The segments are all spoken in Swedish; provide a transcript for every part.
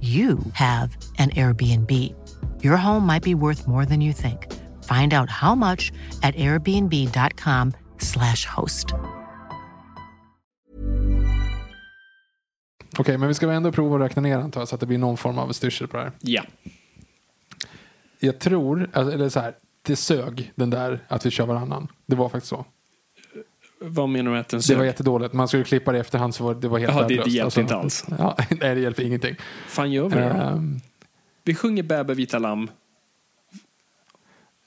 you have an Airbnb. Your home might be worth more than you think. Find out how much at airbnb.com slash host. Okej, men vi ska ändå prova att räkna ner antar jag, så att det blir någon form av styrsel på det här. Ja. Jag tror, alltså, eller så här, det sög den där att vi kör varannan. Det var faktiskt så. Vad menar du med att den Det sög? var jättedåligt. Man skulle klippa det i efterhand så var det var helt Ja, det- det hjälpte inte alls. Ja, nej, det hjälpte ingenting. fan gör vi då? Ehm, Vi sjunger Bäbe vita lamm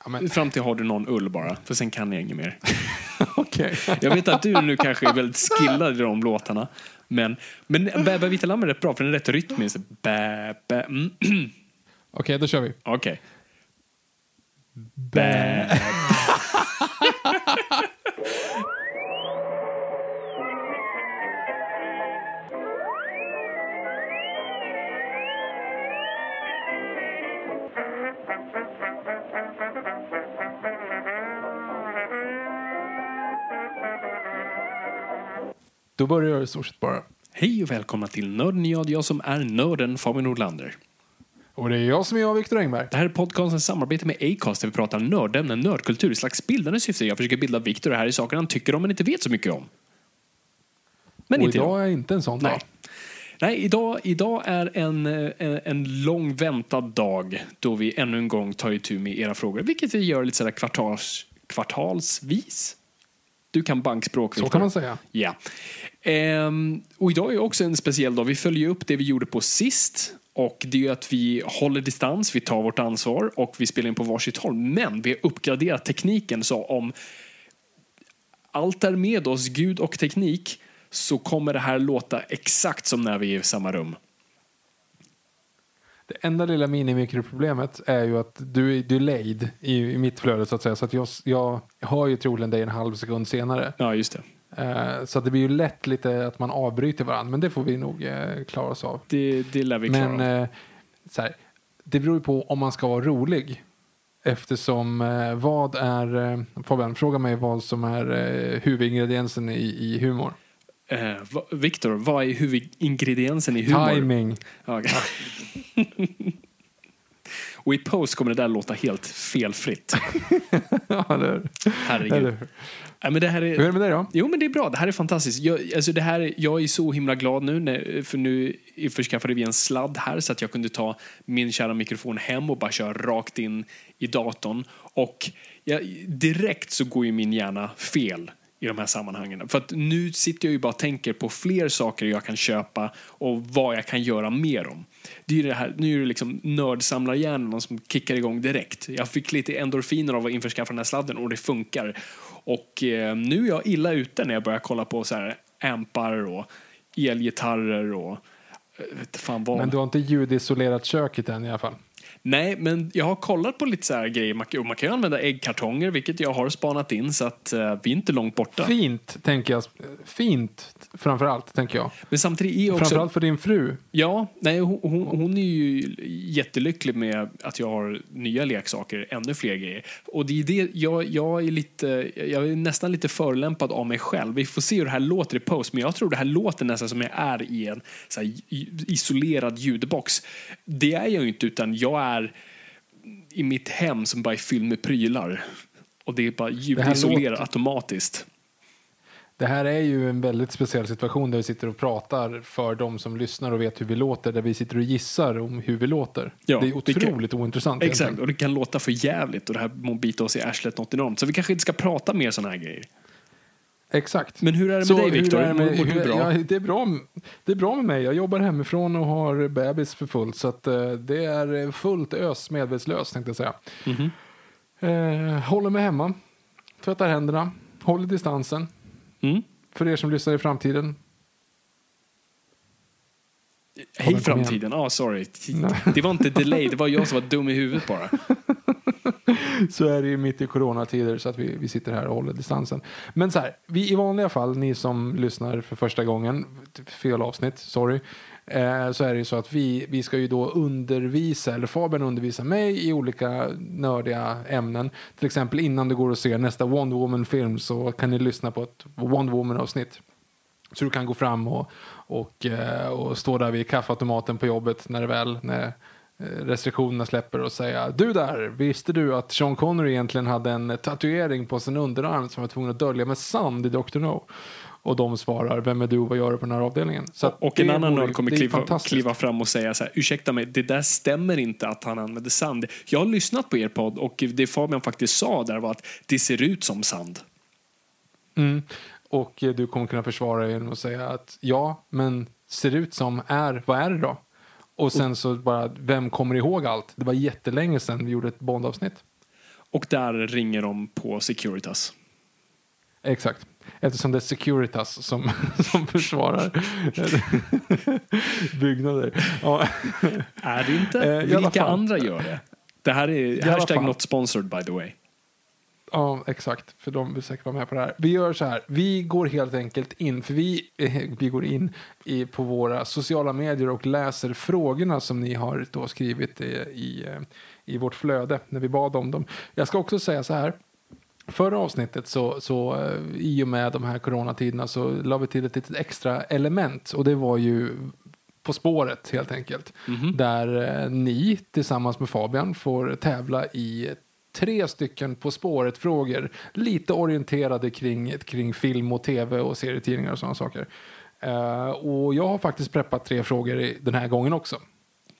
ja, men, fram till har du någon ull bara, för sen kan jag inget mer. okej. Jag vet att du nu kanske är väldigt skillad i de låtarna. Men, men Bäbe vita lamm är rätt bra, för den är rätt rytmisk. Bäbe, mm, Okej, då kör vi. okej. Bä. Då börjar jag i stort sett bara. Hej och välkomna till Nörden jag, jag som är nörden Fabian Nordlander. Och det är jag som är jag, Viktor Engberg. Det här är podcastens samarbete med Acast där vi pratar nördämnen, nördkultur i slags bildande syfte. Jag försöker bilda Viktor det här i saker han tycker om men inte vet så mycket om. Men Och inte jag. idag är inte en sån Nej. dag. Nej, idag, idag är en, eh, en, en lång väntad dag då vi ännu en gång tar itu med era frågor, vilket vi gör lite sådär kvartals, kvartalsvis. Du kan bankspråk, Så kan man säga. Ja. Ehm, och idag är också en speciell dag. Vi följer upp det vi gjorde på sist. Och det är att vi håller distans, vi tar vårt ansvar och vi spelar in på varsitt håll. Men vi har uppgraderat tekniken så om allt är med oss, Gud och teknik, så kommer det här låta exakt som när vi är i samma rum. Det enda lilla minimikroproblemet är ju att du är delayed i, i mitt flöde så att säga. Så att jag, jag hör ju troligen dig en halv sekund senare. Ja, just det. Eh, så att det blir ju lätt lite att man avbryter varandra. Men det får vi nog eh, klara oss av. Det, det lär vi klara Men av. eh, så här, det beror ju på om man ska vara rolig. Eftersom eh, vad är, eh, Fabian, fråga mig vad som är eh, huvudingrediensen i, i humor. Eh, Viktor, vad är huvudingrediensen i humor? Timing. Ja, och i post kommer det där låta helt felfritt. ja, eller, Herregud. eller, hur? Nej, men det här är... Hur är det med dig då? Jo, men det är bra. Det här är fantastiskt. Jag, alltså det här, jag är så himla glad nu, när, för nu införskaffade vi en sladd här så att jag kunde ta min kära mikrofon hem och bara köra rakt in i datorn. Och jag, direkt så går ju min hjärna fel i de här sammanhangen. För att nu sitter jag ju bara och tänker på fler saker jag kan köpa och vad jag kan göra mer om. Det är ju det här, nu är det liksom nördsamlarhjärnan som kickar igång direkt. Jag fick lite endorfiner av att införskaffa den här sladden och det funkar. Och eh, nu är jag illa ute när jag börjar kolla på så här ampar och elgitarrer och eh, vet fan vad. Men du har inte ljudisolerat köket än i alla fall. Nej, men jag har kollat på lite så här grejer. Man, kan- man kan ju använda äggkartonger, vilket jag har spanat in, så att eh, vi är inte långt borta. Fint, tänker jag. Fint, framför allt, tänker jag. Men samtidigt är också... Framförallt för din fru. Ja, nej, hon, hon, hon är ju jättelycklig med att jag har nya leksaker, ännu fler grejer. Och det är det, jag, jag är lite, jag är nästan lite förolämpad av mig själv. Vi får se hur det här låter i post, men jag tror det här låter nästan som jag är i en här, isolerad ljudbox. Det är jag ju inte, utan jag är i mitt hem som bara är fylld med prylar. Och det är bara ljudisolerat automatiskt. Det här är ju en väldigt speciell situation där vi sitter och pratar för de som lyssnar och vet hur vi låter, där vi sitter och gissar om hur vi låter. Ja, det är det kan- otroligt ointressant. Exakt, egentligen. och det kan låta för jävligt och det här må bita oss i arslet något enormt. Så vi kanske inte ska prata mer sådana här grejer. Exakt. Men hur är det med Så dig Viktor? Mår du bra? Ja, det, är bra, det är bra med mig. Jag jobbar hemifrån och har bebis för fullt. Så att, eh, det är fullt ös medvetslös tänkte jag säga. Mhm. Eh, håller mig hemma. Tvättar händerna. Håller distansen. Mm. För er som lyssnar i framtiden. Hej framtiden. Ah, sorry. Det var inte delay, det var jag som var dum i huvudet bara. Så är det ju mitt i coronatider så att vi, vi sitter här och håller distansen. Men så här, vi i vanliga fall, ni som lyssnar för första gången, fel avsnitt, sorry. Eh, så är det ju så att vi, vi ska ju då undervisa, eller Fabian undervisar mig i olika nördiga ämnen. Till exempel innan du går och ser nästa Wonder Woman-film så kan ni lyssna på ett Wonder Woman-avsnitt. Så du kan gå fram och, och, eh, och stå där vid kaffeautomaten på jobbet när det väl när eh, restriktionerna släpper och säga Du där, visste du att Sean Connery egentligen hade en tatuering på sin underarm som var tvungen att dölja med sand i Dr. No? Och de svarar, vem är du och vad gör du på den här avdelningen? Så Och en annan vore- kommer kliva, kliva fram och säga så här, ursäkta mig, det där stämmer inte att han använder sand. Jag har lyssnat på er podd och det Fabian faktiskt sa där var att det ser ut som sand. Mm. Och du kommer kunna försvara dig genom att säga att ja, men ser ut som är, vad är det då? Och sen så bara, vem kommer ihåg allt? Det var jättelänge sedan vi gjorde ett Bond-avsnitt. Och där ringer de på Securitas. Exakt. Eftersom det är Securitas som, som försvarar byggnader. Ja. Är det inte? Eh, Vilka andra gör det? Det här är hashtag not sponsored by the way. ja, exakt. För de vill säkert vara med på det här. Vi gör så här. Vi går helt enkelt in, för vi, eh, vi går in i, på våra sociala medier och läser frågorna som ni har då skrivit i, i, eh, i vårt flöde när vi bad om dem. Jag ska också säga så här. Förra avsnittet så, så eh, i och med de här coronatiderna så la vi till ett litet extra element och det var ju På spåret helt enkelt. Där eh, ni tillsammans med Fabian får tävla i tre stycken På spåret-frågor. Lite orienterade kring, kring film och tv och serietidningar och sådana saker. Eh, och jag har faktiskt preppat tre frågor i- den här gången också.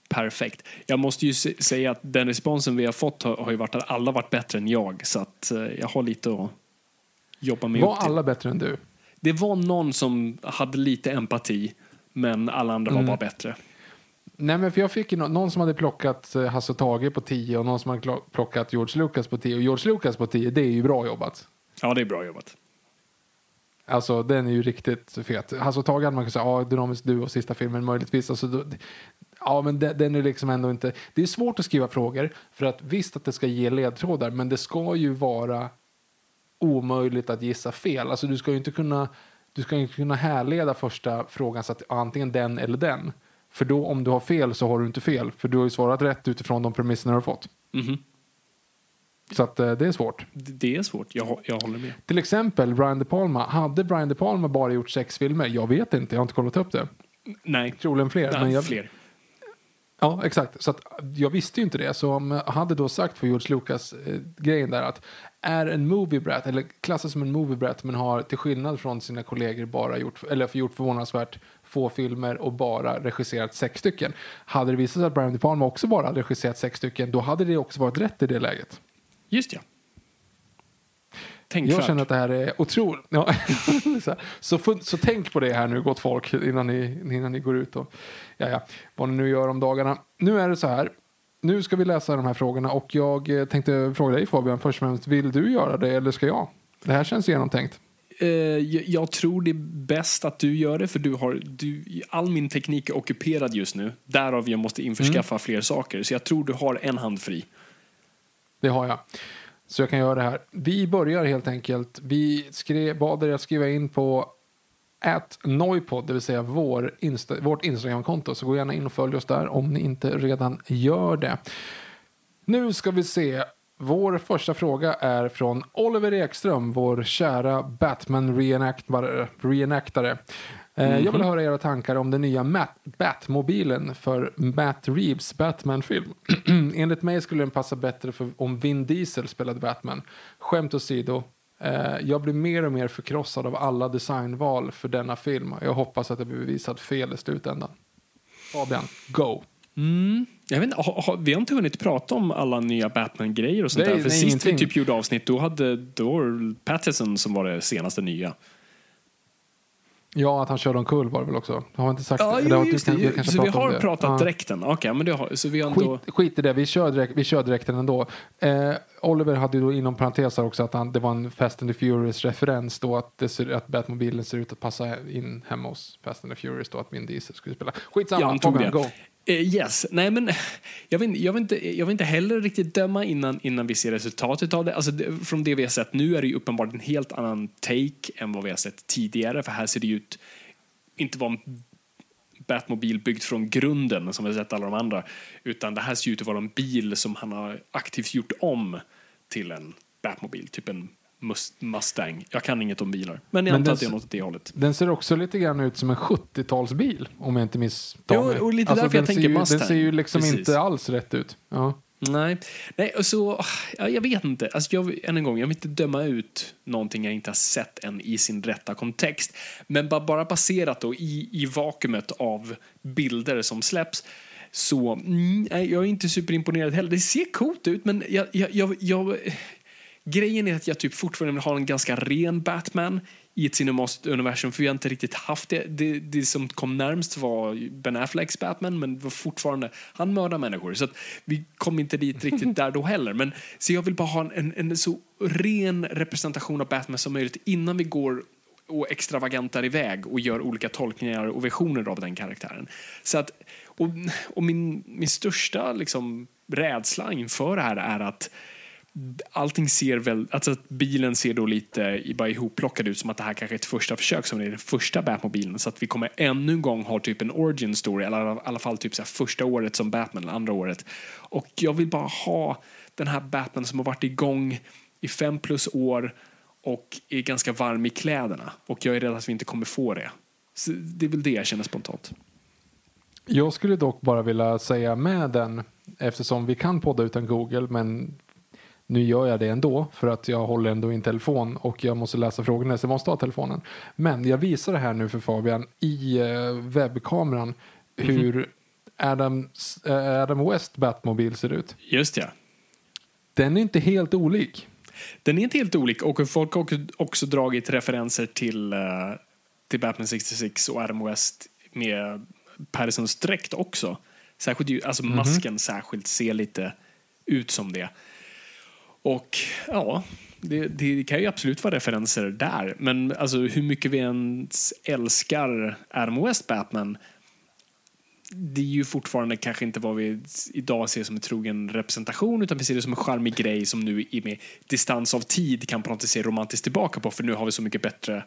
Perfekt. Jag måste ju säga att den responsen vi har fått har, har ju varit att alla varit bättre än jag. Så att eh, jag har lite att jobba med Var alla bättre än du? Det var någon som hade lite empati, men alla andra Mm. var bara bättre. Nej, men för jag fick nå- någon som hade plockat eh, Hasse och Tage på 10 och någon som hade plockat George Lucas på 10. Och George Lucas på 10, det är ju bra jobbat. Ja, det är bra jobbat. Alltså den är ju riktigt fet. Hasse och Tage hade man kunnat säga, ja, dynamisk duo, sista filmen möjligtvis. Alltså, då, ja, men den, den är liksom ändå inte... Det är svårt att skriva frågor för att visst att det ska ge ledtrådar, men det ska ju vara omöjligt att gissa fel. Alltså du ska ju inte kunna, du ska inte kunna härleda första frågan så att antingen den eller den. För då om du har fel så har du inte fel, för du har ju svarat rätt utifrån de premisserna du har fått. Mhm. Så att eh, det är svårt. Det är svårt, jag, jag håller med. Till exempel Brian De Palma. Hade Brian De Palma bara gjort sex filmer? Jag vet inte, jag har inte kollat upp det. Nej, Troligen fler. Nej jag, fler. Ja, exakt. Så att, jag visste ju inte det. Så om jag hade då sagt på George Lucas eh, där att är en movie brat, eller klassas som en movie brat men har till skillnad från sina kollegor bara gjort, eller gjort förvånansvärt få filmer och bara regisserat sex stycken. Hade det visat sig att Brian De Palma också bara hade regisserat sex stycken, då hade det också varit rätt i det läget. Just ja. Tänkvärt. Jag känner att det här är otroligt. Ja. så, så, tänk på det här nu, gott folk, innan ni, innan ni går ut och ja, ja, vad ni nu gör om dagarna. Nu är det så här. Nu ska vi läsa de här frågorna och jag eh, tänkte fråga dig Fabian först och främst. Vill du göra det eller ska jag? Det här känns genomtänkt. Eh, jag, tror det är bäst att du gör det för du har, du, all min teknik är ockuperad just nu. Därav jag måste införskaffa fler saker. Så jag tror du har en hand fri. Det har jag. Så jag kan göra det här. Vi börjar helt enkelt. Vi skrev, bad er att skriva in på at Noipod, det vill säga vår Insta, vårt Instagramkonto. Så gå gärna in och följ oss där om ni inte redan gör det. Nu ska vi se. Vår första fråga är från Oliver Ekström, vår kära Batman-reenactare reenactare. Eh, Jag vill höra era tankar om den nya Matt, Batmobilen för Matt Reeves Batman-film. Enligt mig skulle den passa bättre för, om Vin Diesel spelade Batman. Skämt åsido, Eh, jag blir mer och mer förkrossad av alla designval för denna film. Jag hoppas att det blir bevisat fel i slutändan. Fabian, go! Jag vet inte, ha, ha, vi har inte hunnit prata om alla nya Batman-grejer och sånt Nej, där. För nej, sist vi ingenting. typ gjorde avsnitt, då hade då det Pattinson som var det senaste nya. Ja, att han körde omkull var det väl också. Har inte sagt Ja, Eller jo, just det. Så vi har det? pratat Ja. direkten. Okej, men det har, så vi har ändå... Skit, skit i det, vi kör, direkt, vi kör direkten ändå. Eh, Oliver hade ju då inom parenteser också att han, det var en Fast and the Furious-referens då att, det ser, att Batmobilen ser ut att passa in hemma hos Fast and the Furious då att Vin Diesel skulle spela. Skitsamma, Jag antog Fabian, det. go! Eh, yes, nej men jag vill, jag, vill inte, jag vill inte heller riktigt döma innan, innan vi ser resultatet av det. Alltså, det. Från det vi har sett nu är det ju uppenbart en helt annan take än vad vi har sett tidigare. För här ser det ju ut, inte vara en Batmobil byggd från grunden som vi har sett alla de andra. Utan det här ser ut att vara en bil som han har aktivt gjort om till en Batmobil, typ en Mustang. Jag kan inget om bilar, men jag antar att det är något åt det hållet. Den ser också lite grann ut som en 70-talsbil om jag inte misstar Jo, mig. och lite därför den jag tänker ju, Mustang. Den ser ju liksom Precis. inte alls rätt ut. Ja. Nej, Nej och så, ja, jag vet inte. Alltså jag, än en gång, jag vill inte döma ut någonting jag inte har sett än i sin rätta kontext. Men bara, bara baserat då i, i vakuumet av bilder som släpps så mm, jag är inte superimponerad heller. Det ser coolt ut, men jag, jag, jag, jag, grejen är att jag typ fortfarande vill ha en ganska ren Batman i ett universum för vi har inte riktigt haft det. det. Det som kom närmst var Ben Afflecks Batman, men var fortfarande, han mördar människor. Så att vi kom inte dit riktigt där då heller. Men, så jag vill bara ha en, en, en så ren representation av Batman som möjligt innan vi går och extravagantar iväg och gör olika tolkningar och versioner av den karaktären. Så att, och, och min, min största liksom, rädsla inför det här är att allting ser väl, alltså att bilen ser då lite bara ihopplockad ut som att det här kanske är ett första försök som är den första Batmobilen så att vi kommer ännu en gång ha typ en origin story eller i alla fall typ så här första året som Batman eller andra året. Och jag vill bara ha den här Batman som har varit igång i fem plus år och är ganska varm i kläderna och jag är rädd att vi inte kommer få det. Så det är väl det jag känner spontant. Jag skulle dock bara vilja säga med den, eftersom vi kan podda utan Google, men nu gör jag det ändå för att jag håller ändå i en telefon och jag måste läsa frågorna så jag måste ha telefonen. Men jag visar det här nu för Fabian i eh, webbkameran hur Adam, eh, Adam West Batmobil ser ut. Just ja. Den är inte helt olik. Den är inte helt olik och folk har också- dragit referenser till, eh, till Batman 66 och Adam West med Pattersons dräkt också. Särskilt ju, alltså masken särskilt ser lite ut som det. Och ja, det, det kan ju absolut vara referenser där. Men alltså hur mycket vi ens älskar Adam West Batman det är ju fortfarande kanske inte vad vi idag ser som en trogen representation utan vi ser det som en charmig grej som nu i med distans av tid kan på något sätt se romantiskt tillbaka på för nu har vi så mycket bättre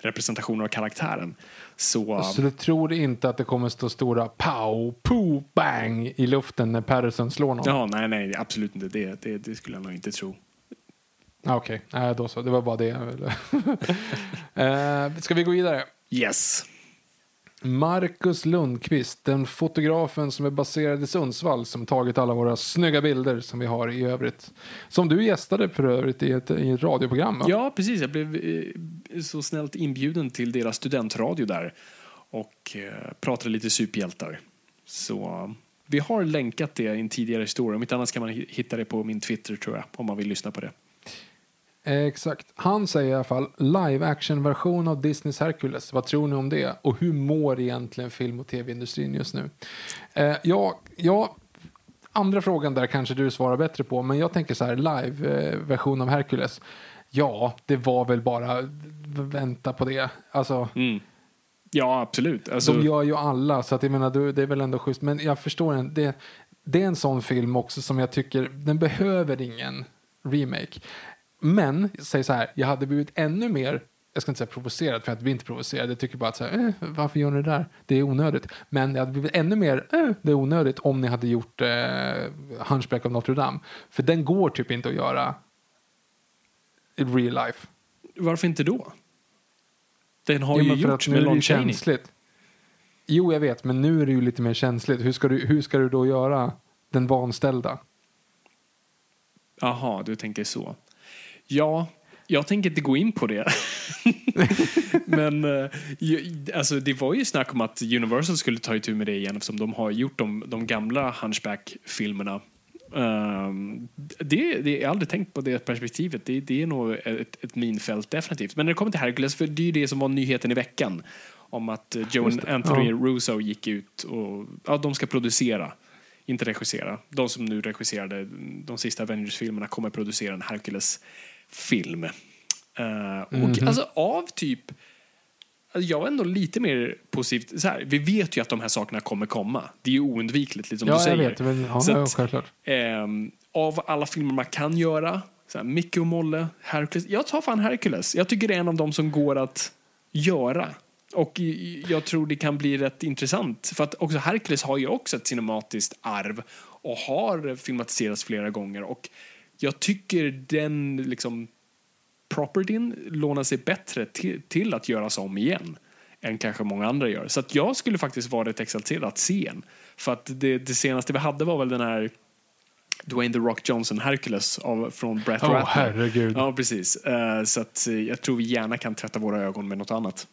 representationer av karaktären. Så, Så du tror inte att det kommer stå stora pow, poo, bang i luften när Patterson slår någon? ja, nej, nej, absolut inte. Det, det, det skulle jag nog inte tro. Ah, Okej, Nej, då så. Det var bara det eh, ska vi gå vidare? Yes. Marcus Lundqvist, den fotografen som är baserad i Sundsvall som tagit alla våra snygga bilder som vi har i övrigt. Som du gästade för övrigt i ett, i ett radioprogram va? Ja, precis. Jag blev eh, så snällt inbjuden till deras studentradio där och eh, pratade lite superhjältar. Så eh, vi har länkat det i en tidigare historia. Om inte annat kan man hitta det på min Twitter tror jag, om man vill lyssna på det. Exakt. Han säger i alla fall live action version av Disneys Hercules. Vad tror ni om det? Och hur mår egentligen film och tv-industrin just nu? Eh, ja, ja, andra frågan där kanske du svarar bättre på. Men jag tänker så här, live eh, av Hercules. Ja, det var väl bara vänta på det. Alltså, Mm. Ja, absolut. Alltså, de gör ju alla, så att jag menar, du- det är väl ändå schysst. Men jag förstår en, det, det är en sån film också som jag tycker, den behöver ingen remake. Men, säg så här, jag hade blivit ännu mer, jag ska inte säga provocerad för att vi inte provocerad, jag tycker bara att så här, eh, varför gör ni det där? Det är onödigt. Men jag hade blivit ännu mer, eh, det är onödigt om ni hade gjort eh, Hunchback of Notre Dame. För den går typ inte att göra i real life. varför inte då? Den har Jo, ju gjorts med Lon Chaney. känsligt. Jo, jag vet, men nu är det ju lite mer känsligt. Hur ska du, hur ska du då göra den vanställda? Jaha, du tänker så. Ja, Jag tänker inte gå in på det. Men eh, alltså, det var ju snack om att Universal skulle ta itu med det igen eftersom de har gjort de, de gamla Hunchback-filmerna. Ehm, det, det, jag har aldrig tänkt på det perspektivet. Det, det är nog ett, ett minfält definitivt. Men när det kommer till Hercules, för det är ju det som var nyheten i veckan. Om att eh, Joe Anthony ja. Russo gick ut och ja, de ska producera. Inte regissera. De som nu regisserade de sista Avengers-filmerna kommer producera en Hercules-film. Eh, och Mhm. alltså av typ... Alltså jag är ändå lite mer positivt. Så här, vi vet ju att de här sakerna kommer komma. Det är ju oundvikligt, liksom Ja, du jag säger. vet. Men, ja, Så ja, att- självklart. Ehm, av alla filmer man kan göra, så här, Micke och Molle, Hercules. Jag tar fan Hercules. Jag tycker det är en av dem som går att göra. Och jag tror det kan bli rätt intressant. För att också Hercules har ju också ett cinematiskt arv och har filmatiserats flera gånger. Och jag tycker den liksom propertyn lånar sig bättre till, till att göras om igen än kanske många andra gör. Så att jag skulle faktiskt vara rätt exalterad att se en. För att det, det senaste vi hade var väl den här Dwayne The Rock Johnson Hercules av, från Brett Åh, Ratner. herregud. Ja, precis. Eh, så att eh, jag tror vi gärna kan tvätta våra ögon med något annat.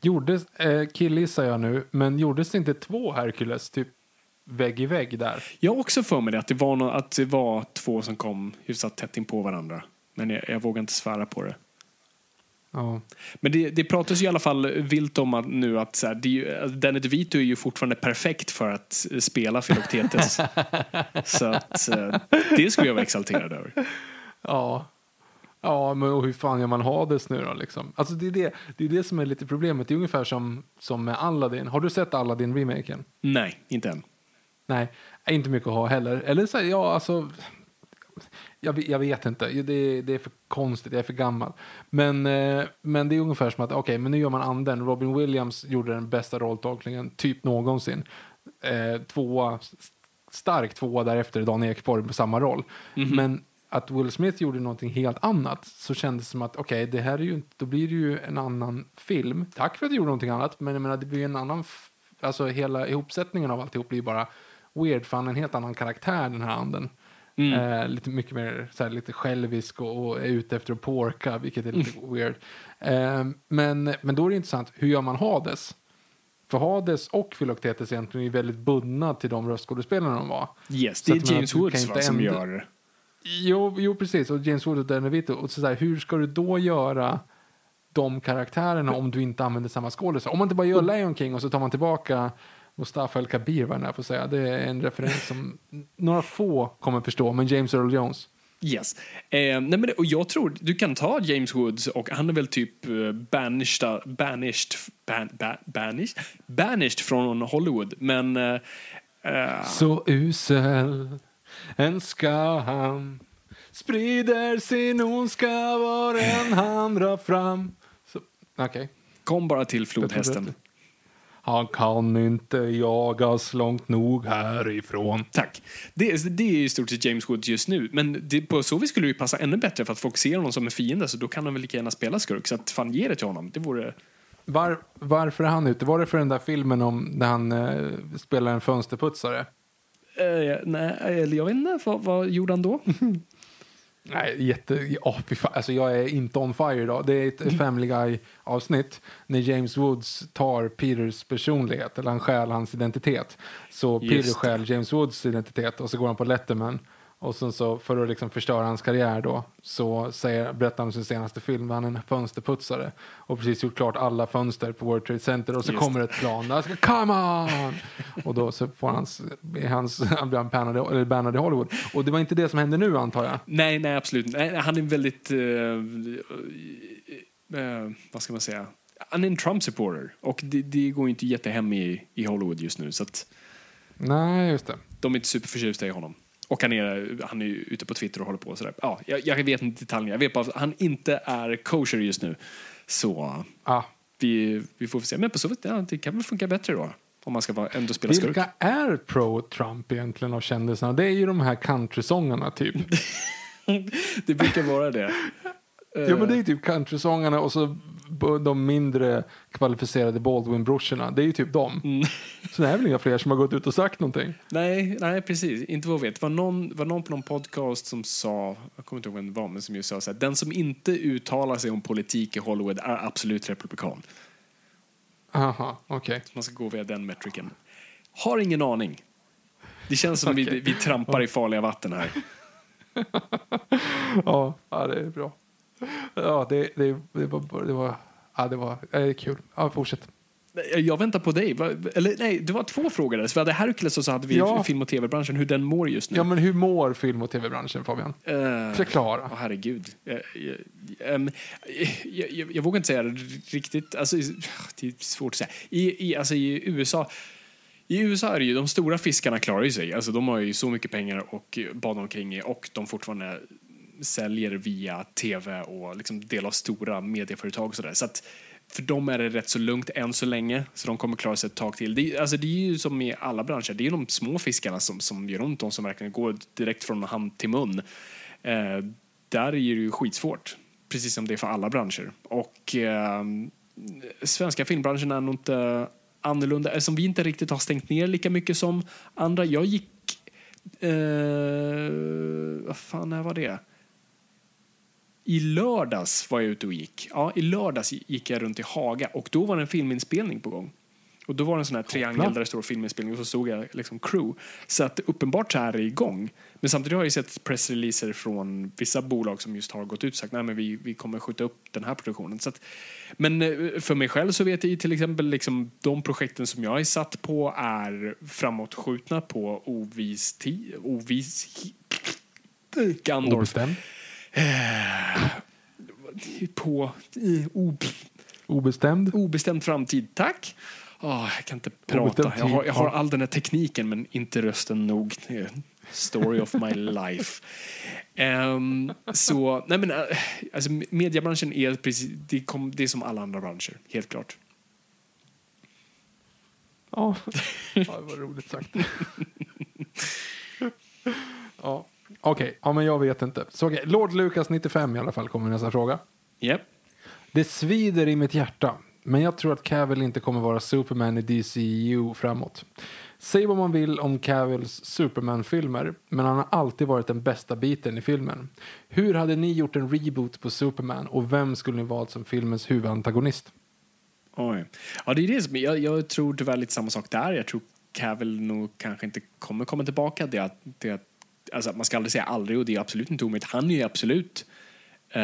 Gjordes, eh, killgissar jag nu, men gjordes det inte två Hercules typ vägg i vägg där? Jag har också för mig det, att det var, nå- att det var två som kom hyfsat tätt in på varandra. Men jag, jag vågar inte svära på det. Ja. Men det, det pratas ju i alla fall vilt om att nu att så här, det är ju, alltså, Danny DeVito är ju fortfarande perfekt för att spela Philoctetes. så att eh, det skulle jag vara exalterad över. Ja. Ja, men och hur fan gör man Hades nu då liksom? Alltså det är det, det är det som är lite problemet. Det är ungefär som, som med Aladdin. Har du sett Aladdin-remaken? Nej, inte än. Nej, inte mycket att ha heller. Eller så, ja alltså. Jag, jag vet inte, det, det är för konstigt, jag är för gammal. Men, eh, men det är ungefär som att, okej, men nu gör man anden. Robin Williams gjorde den bästa rolltolkningen typ någonsin. Eh, tvåa, stark tvåa därefter, Dan Ekborg på samma roll. Men att Will Smith gjorde någonting helt annat så kändes det som att okej, det här är ju då blir det ju en annan film. Tack för att du gjorde någonting annat, men jag menar det blir ju en annan, alltså hela ihopsättningen av alltihop blir bara weird, för han är en helt annan karaktär den här anden. Eh, lite mycket mer så här, lite självisk och, och är ute efter att porka, vilket är lite weird. Eh, men, men då är det intressant, hur gör man Hades? För Hades och Philoctetes egentligen är väldigt bundna till de röstskådespelarna de var. Yes, det att är James Woods va, som gör Jo, jo precis. Och James Wood och Danny DeVito. Och så där, hur ska du då göra de karaktärerna om du inte använder samma skådisar? Om man inte bara gör Lion King och så tar man tillbaka Mustafa El Kabir, vad jag får säga. Det är en referens som några få kommer förstå, men James Earl Jones. Yes. Eh, nej men det, och jag tror, du kan ta James Woods och han är väl typ eh, banished, banished, ban, ba, banished, banished från Hollywood. Men eh, eh, Så usel en ska han sprider sin ondska var en han drar fram. Okej. kom bara till flodhästen. Han kan inte jagas långt nog härifrån. Tack. Det, det är i stort sett James Woods just nu. Men det, på så vis skulle det ju passa ännu bättre för att folk ser honom som en fiende så då kan han väl lika gärna spela skurk. Så att fan ge det till honom. Det vore... Var, varför är han ute? Var det för den där filmen om när han eh, spelar en fönsterputsare? Eh, nej, eller jag vet inte. Vad, vad gjorde han då? Nej, jätte... Oh. Alltså, jag är inte on fire idag. Det är ett Family Guy-avsnitt när James Woods tar Peters personlighet, eller han stjäl hans identitet. Så Peter stjäl James Woods identitet och så går han på Letterman. Och sen så, för att liksom förstöra hans karriär då, så säger, berättar han om sin senaste film, han är en fönsterputsare. Och precis gjort klart alla fönster på World Trade Center och så Just kommer ett plan, där ska come on! och då så får hans, hans, han blir bannad, eller bannad i Hollywood. Och det var inte det som hände nu antar jag. Nej, nej absolut. Nej, han är väldigt... eh, eh, vad ska man säga? Han är en Trump-supporter. Och det, det går inte jättehem i, i Hollywood just nu. Så att Nej, just det. de är inte superförtjusta i honom. Och han är, han är ute på Twitter och håller på och sådär. Ja, jag, jag vet inte detaljerna. Jag vet bara att han inte är kosher just nu. Så Ah. vi, vi får se. Men på så vis, ja, det kan väl funka bättre då. Om man ska vara, ändå spela skurk. Vilka är pro-Trump egentligen av kändisarna? Det är ju de här countrysångarna typ. Det brukar vara det. Ja, men det är typ countrysångarna och så de mindre kvalificerade Baldwin-brorsorna. Det är ju typ dem. Mm. Så det är väl inga fler som har gått ut och sagt någonting. Nej, nej, precis. Inte vad jag vet. Det var någon, var någon på någon podcast som sa, jag kommer inte ihåg vem det var, men som just sa så här, den som inte uttalar sig om politik i Hollywood är absolut republikan. Aha, okej. Man ska gå via den metriken. Har ingen aning. Det känns som vi, Okej. vi trampar i farliga vatten här. Ja, ja, det är bra. Ja, det, det, det var... Det var Ja, det var det är kul. Ja, fortsätt. Jag väntar på dig. Eller nej, det var två frågor där. Så vi hade Hercules och så hade vi Ja. film och tv-branschen, hur den mår just nu. Ja, men hur mår film och tv-branschen, Fabian? Eh, Förklara. Åh, herregud. Jag, jag, ehm, jag, jag, jag vågar inte säga det riktigt. Alltså, det är svårt att säga. I, i, alltså, I USA i USA är det ju, de stora fiskarna klarar ju sig. Alltså, de har ju så mycket pengar och bada omkring i och de fortfarande säljer via tv och liksom del av stora medieföretag och sådär. Så att för dem är det rätt så lugnt än så länge, så de kommer klara sig ett tag till. Det, är- alltså, det är ju som i alla branscher, det är de små fiskarna som, som gör ont, de som verkligen går direkt från hand till mun. Eh, där är det ju skitsvårt, precis som det är för alla branscher. Och eh, svenska filmbranschen är nog inte annorlunda, eh, eftersom vi inte riktigt har stängt ner lika mycket som andra. Jag gick... Eh, vad fan när var det? I lördags var jag ute och gick. Ja, i lördags gick jag runt i Haga och då var det en filminspelning på gång. Och då var det en sån här triangel där det står filminspelning och så såg jag liksom crew. Så att uppenbart så här är det igång. Men samtidigt har jag ju sett pressreleaser från vissa bolag som just har gått ut och sagt nej men vi, vi kommer skjuta upp den här produktionen. Så att, men eh, för mig själv så vet jag ju till exempel liksom de projekten som jag är satt på är framåtskjutna på ovis tid, ovis Gandorf Obestämd. På i ob, Obestämd. obestämd framtid. Tack. Åh, jag kan inte prata. Jag har, jag har all den här tekniken men inte rösten nog. Story of my life. Ehm, så, nej men, äh, alltså, mediebranschen är precis, det, kom, det är som alla andra branscher, helt klart. Ja, ja det var roligt sagt. ja. Okej, ja, men jag vet inte. Så, okej, Lord Lucas 95 i alla fall kommer nästa fråga. Yep. Det svider i mitt hjärta, men jag tror att Cavill inte kommer vara Superman i DCU framåt. Säg vad man vill om Cavills Superman-filmer, men han har alltid varit den bästa biten i filmen. Hur hade ni gjort en reboot på Superman och vem skulle ni valt som filmens huvudantagonist? Oj. Ja, det är det som, jag, jag tror tyvärr lite samma sak där. Jag tror Cavill nog kanske inte kommer komma tillbaka. Det, det, alltså, man ska aldrig säga aldrig och det är absolut inte omöjligt. Han är ju absolut eh,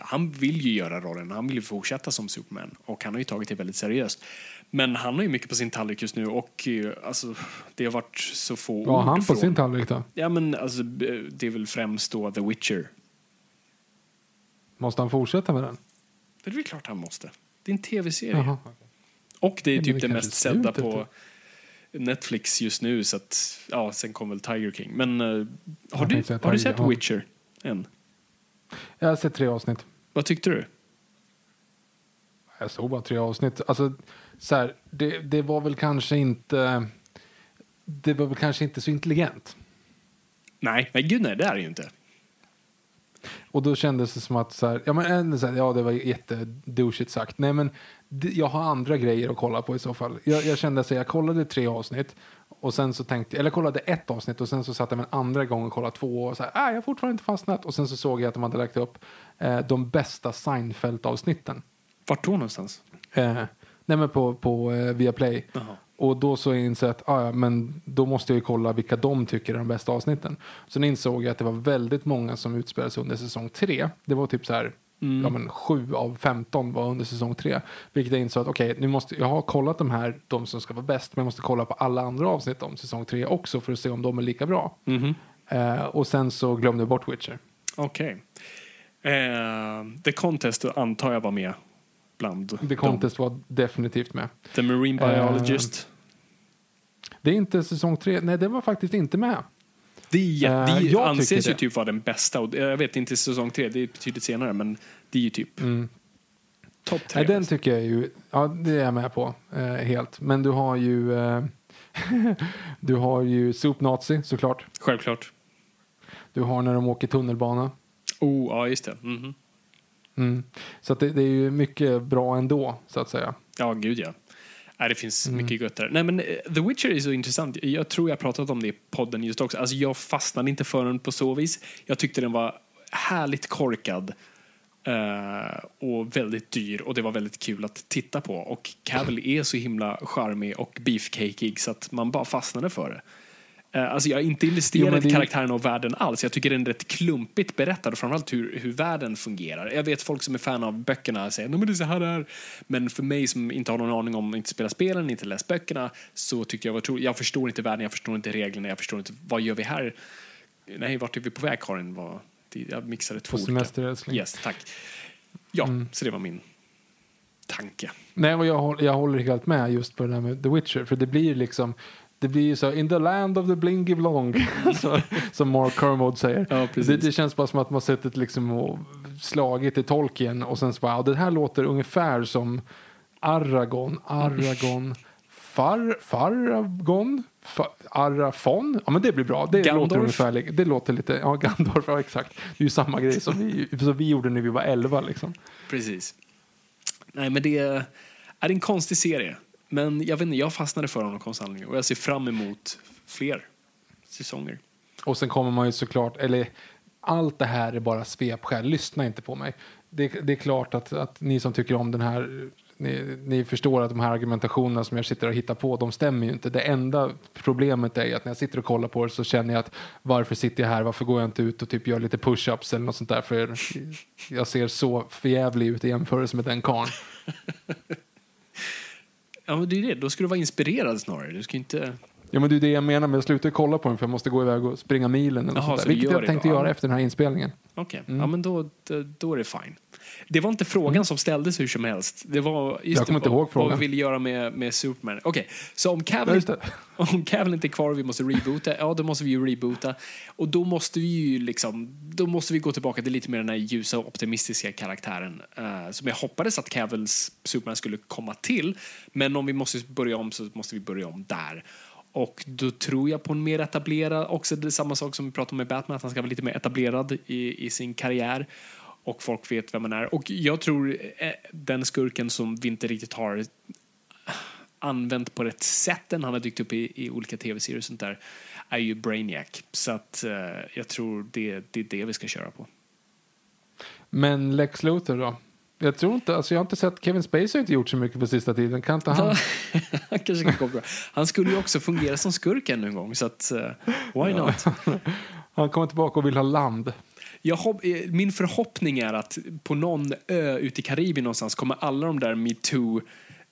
han vill ju göra rollen, han vill ju fortsätta som Superman och han har ju tagit det väldigt seriöst. Men han har ju mycket på sin tallrik just nu och eh, alltså, det har varit så få Vad har han på från- sin tallrik då? Ja men alltså, det är väl främst då The Witcher. Måste han fortsätta med den? Det är väl klart han måste. Det är en tv-serie. Och det är men typ det det mest sedda på Netflix just nu. Så att, ja, sen kom väl Tiger King. Men eh, har, du, har du sett. Witcher än? Jag har sett tre avsnitt. Vad tyckte du? Jag såg bara tre avsnitt. Alltså, så här, det, det var väl kanske inte... Det var väl kanske inte så intelligent. Nej, nej gud nej, det är det ju inte. Och då kändes det som att så här, ja, men, en, så här, ja det var jättedouchigt sagt. Nej men jag har andra grejer att kolla på i så fall. Jag, jag kände att jag kollade tre avsnitt och sen så tänkte, eller kollade ett avsnitt och sen så satt jag en andra gång och kollade två och så här, ah, jag har fortfarande inte fastnat. Och sen så såg jag att de hade lagt upp eh, de bästa Seinfeld-avsnitten. Vart då någonstans? Eh, nej men på, på eh, Viaplay. Jaha. Och då så insåg jag att ah, ja, men då måste jag ju kolla vilka de tycker är de bästa avsnitten. Sen insåg jag att det var väldigt många som utspelade sig under säsong tre. Det var typ så här, ja men sju av 15 var under säsong tre. Vilket jag insåg att okej, nu måste, jag har kollat de här, de som ska vara bäst, men jag måste kolla på alla andra avsnitt om säsong tre också för att se om de är lika bra. Eh, och sen så glömde jag bort Witcher. Okej. Eh, The Contest antar jag var med bland The Contest var definitivt med. dem. The Marine Biologist. Det är inte säsong tre, nej det var faktiskt inte med. det är, eh, det anses ju det. typ vara den bästa. Och jag vet inte säsong tre, det är betydligt senare. Men det är ju typ topp tre. Mm. Nej, den tycker jag ju, ja det är jag med på eh, helt. Men du har ju, eh, du har ju Soup Nazi såklart. Självklart. Du har när de åker tunnelbana. Oh, ja just det. Mhm. Mm. Så det, det är ju mycket bra ändå, så att säga. Ja, gud ja. Nej, det finns mycket gött där. Nej, men eh, The Witcher är så intressant. Jag tror jag pratat om det i podden just också. Alltså, jag fastnade inte för den på så vis. Jag tyckte den var härligt korkad eh, och väldigt dyr och det var väldigt kul att titta på. Och Cavill är så himla charmig och beefcakeig så att man bara fastnade för det. Eh, Alltså jag är inte investerad men i det- karaktären och världen alls. Jag tycker den är rätt klumpigt berättad och framförallt hur, hur världen fungerar. Jag vet folk som är fan av böckerna säger att det är så här det är. Men för mig som inte har någon aning om, inte spelar spelen, inte läst böckerna så tyckte jag var Jag förstår inte världen, jag förstår inte reglerna, jag förstår inte vad gör vi här? Nej, vart är vi på väg Karin? Det- jag mixade två olika. Yes, tack. Ja, Mm. så det var min tanke. Nej, och jag, håll- jag håller helt med just på det där med The Witcher. För det blir liksom, det blir ju så, in the land of the blingy blong, som Mark Kermode säger. Ja, det, det känns bara som att man suttit liksom och slagit i Tolkien och sen så bara, ja, det här låter ungefär som Aragorn, Aragon, Far, Faragon, Fa, Arafon. Ja men det blir bra, det Gandalf. låter ungefär, det låter lite, ja Gandalf, ja exakt. Det är ju samma grej som vi, som vi gjorde när vi var elva liksom. Precis. Nej, men det är en konstig serie. Men jag vet inte, jag fastnade för honom konstant och jag ser fram emot fler säsonger. Och sen kommer man ju såklart, eller allt det här är bara svepskäl, lyssna inte på mig. Det, det är klart att, att ni som tycker om den här, ni, ni förstår att de här argumentationerna som jag sitter och hittar på, de stämmer ju inte. Det enda problemet är att när jag sitter och kollar på det så känner jag att varför sitter jag här, varför går jag inte ut och typ gör lite push-ups eller något sånt där, för jag ser så förjävlig ut i jämförelse med den karln. Ja, men det är det. Då ska du vara inspirerad snarare. Du ska inte... Ja men det är det jag menar, men jag slutar kolla på den för jag måste gå iväg och springa milen eller Jaha, sånt så där. du Vilket jag tänkte då? göra efter den här inspelningen. Okej, Mm. ja men då, då, är det fine. Det var inte frågan som ställdes hur som helst. Det var just Jag kommer inte ihåg vad, vad frågan. vi ville göra med, med Superman. Okej, så om Cavill, om Cavill inte är kvar och vi måste reboota, ja då måste vi ju reboota. Och då måste vi ju liksom, då måste vi gå tillbaka till lite mer den här ljusa och optimistiska karaktären. eh, som jag hoppades att Cavills Superman skulle komma till. Men om vi måste börja om så måste vi börja om där. Och då tror jag på en mer etablerad, också det samma sak som vi pratade om med Batman, att han ska vara lite mer etablerad i, i sin karriär. Och folk vet vem han är. Och jag tror eh, den skurken som vi inte riktigt har använt på rätt sätt än han har dykt upp i, i olika tv-serier och sånt där är ju Brainiac. Så att eh, jag tror det, det är det vi ska köra på. Men Lex Luthor då? Jag tror inte, alltså jag har inte sett, Kevin Spacey har inte gjort så mycket på sista tiden. Kan inte han? han kanske kan bra. Han skulle ju också fungera som skurk ännu en gång så att eh, why not? Han kommer tillbaka och vill ha land. Hopp, eh, min förhoppning är att på någon ö ute i Karibien någonstans kommer alla de där metoo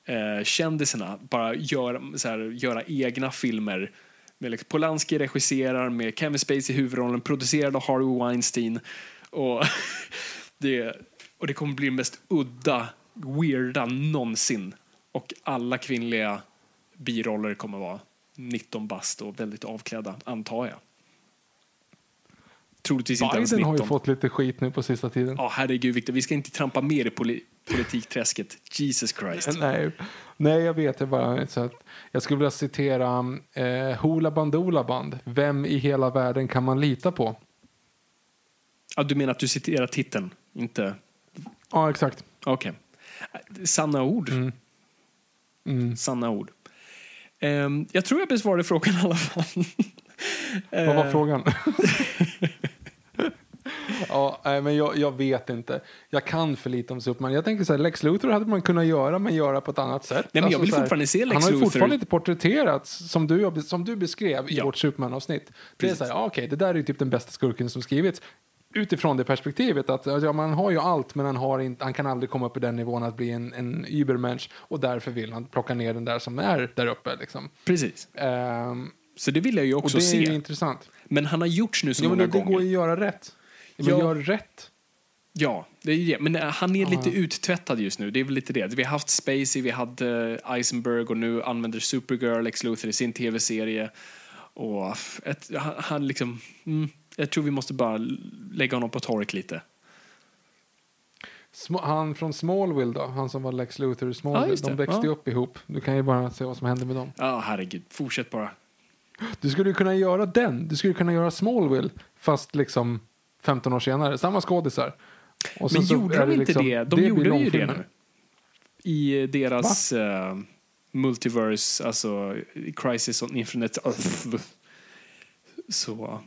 eh, bara göra, så här, göra egna filmer. Med liksom, Polanski regisserar med Kevin Spacey i huvudrollen, producerad av Harvey Weinstein. Och det, och det kommer bli det mest udda, weirda någonsin. Och alla kvinnliga biroller kommer vara 19 bast och väldigt avklädda, antar jag. Troligtvis inte ens Biden 19. har ju fått lite skit nu på sista tiden. Ja, herregud Victor, vi ska inte trampa mer i poli politikträsket. Jesus Christ. Nej, nej, jag vet det bara. Så att jag skulle vilja citera eh, Hoola Bandoola Band. Vem i hela världen kan man lita på? Ja, du menar att du citerar titeln, inte... Ja, exakt. Okej. Sanna ord. Mm. Sanna ord. Ehm, jag tror jag besvarade frågan i alla fall. Vad var Eh, frågan? ja, nej, men jag, jag vet inte. Jag kan för lite om Superman. Jag tänker så här, Lex Luthor hade man kunnat göra, men göra på ett annat sätt. men jag Alltså vill så här, fortfarande se Lex Han har ju Luthor. fortfarande inte porträtterats som du, som du beskrev i Ja. vårt Superman-avsnitt. Det är Precis. så här, ja, okej, det där är ju typ den bästa skurken som skrivits. Utifrån det perspektivet att alltså, ja, man har ju allt men han, har inte, han kan aldrig komma upp i den nivån att bli en, en übermensch och därför vill han plocka ner den där som är där uppe. Liksom. Precis. Ehm, Så det vill jag ju och också det är ju se. intressant. Men han har gjorts nu så Ja, men många det, det gånger. går ju att göra rätt. Men Ja. gör rätt. Ja, det är det. Men eh, han är lite uttvättad just nu. Det är väl lite det. Vi har haft Spacey, vi hade Eisenberg och nu använder Supergirl Lex Luthor i sin tv-serie. Och ett, han, han liksom... Mm, jag tror vi måste bara lägga honom på tork lite. Han från Smallville då, han som var Lex Luthor i Smallville, det. de växte ju Ja. upp ihop. Du kan ju bara se vad som hände med dem. Ja, herregud. Fortsätt bara. Du skulle ju kunna göra den, du skulle kunna göra Smallville fast liksom 15 år senare, samma skådisar. Och Men gjorde de inte liksom- det? De blir gjorde ju det nu. I deras eh, multiverse, alltså Crisis on Infinite Earth. Så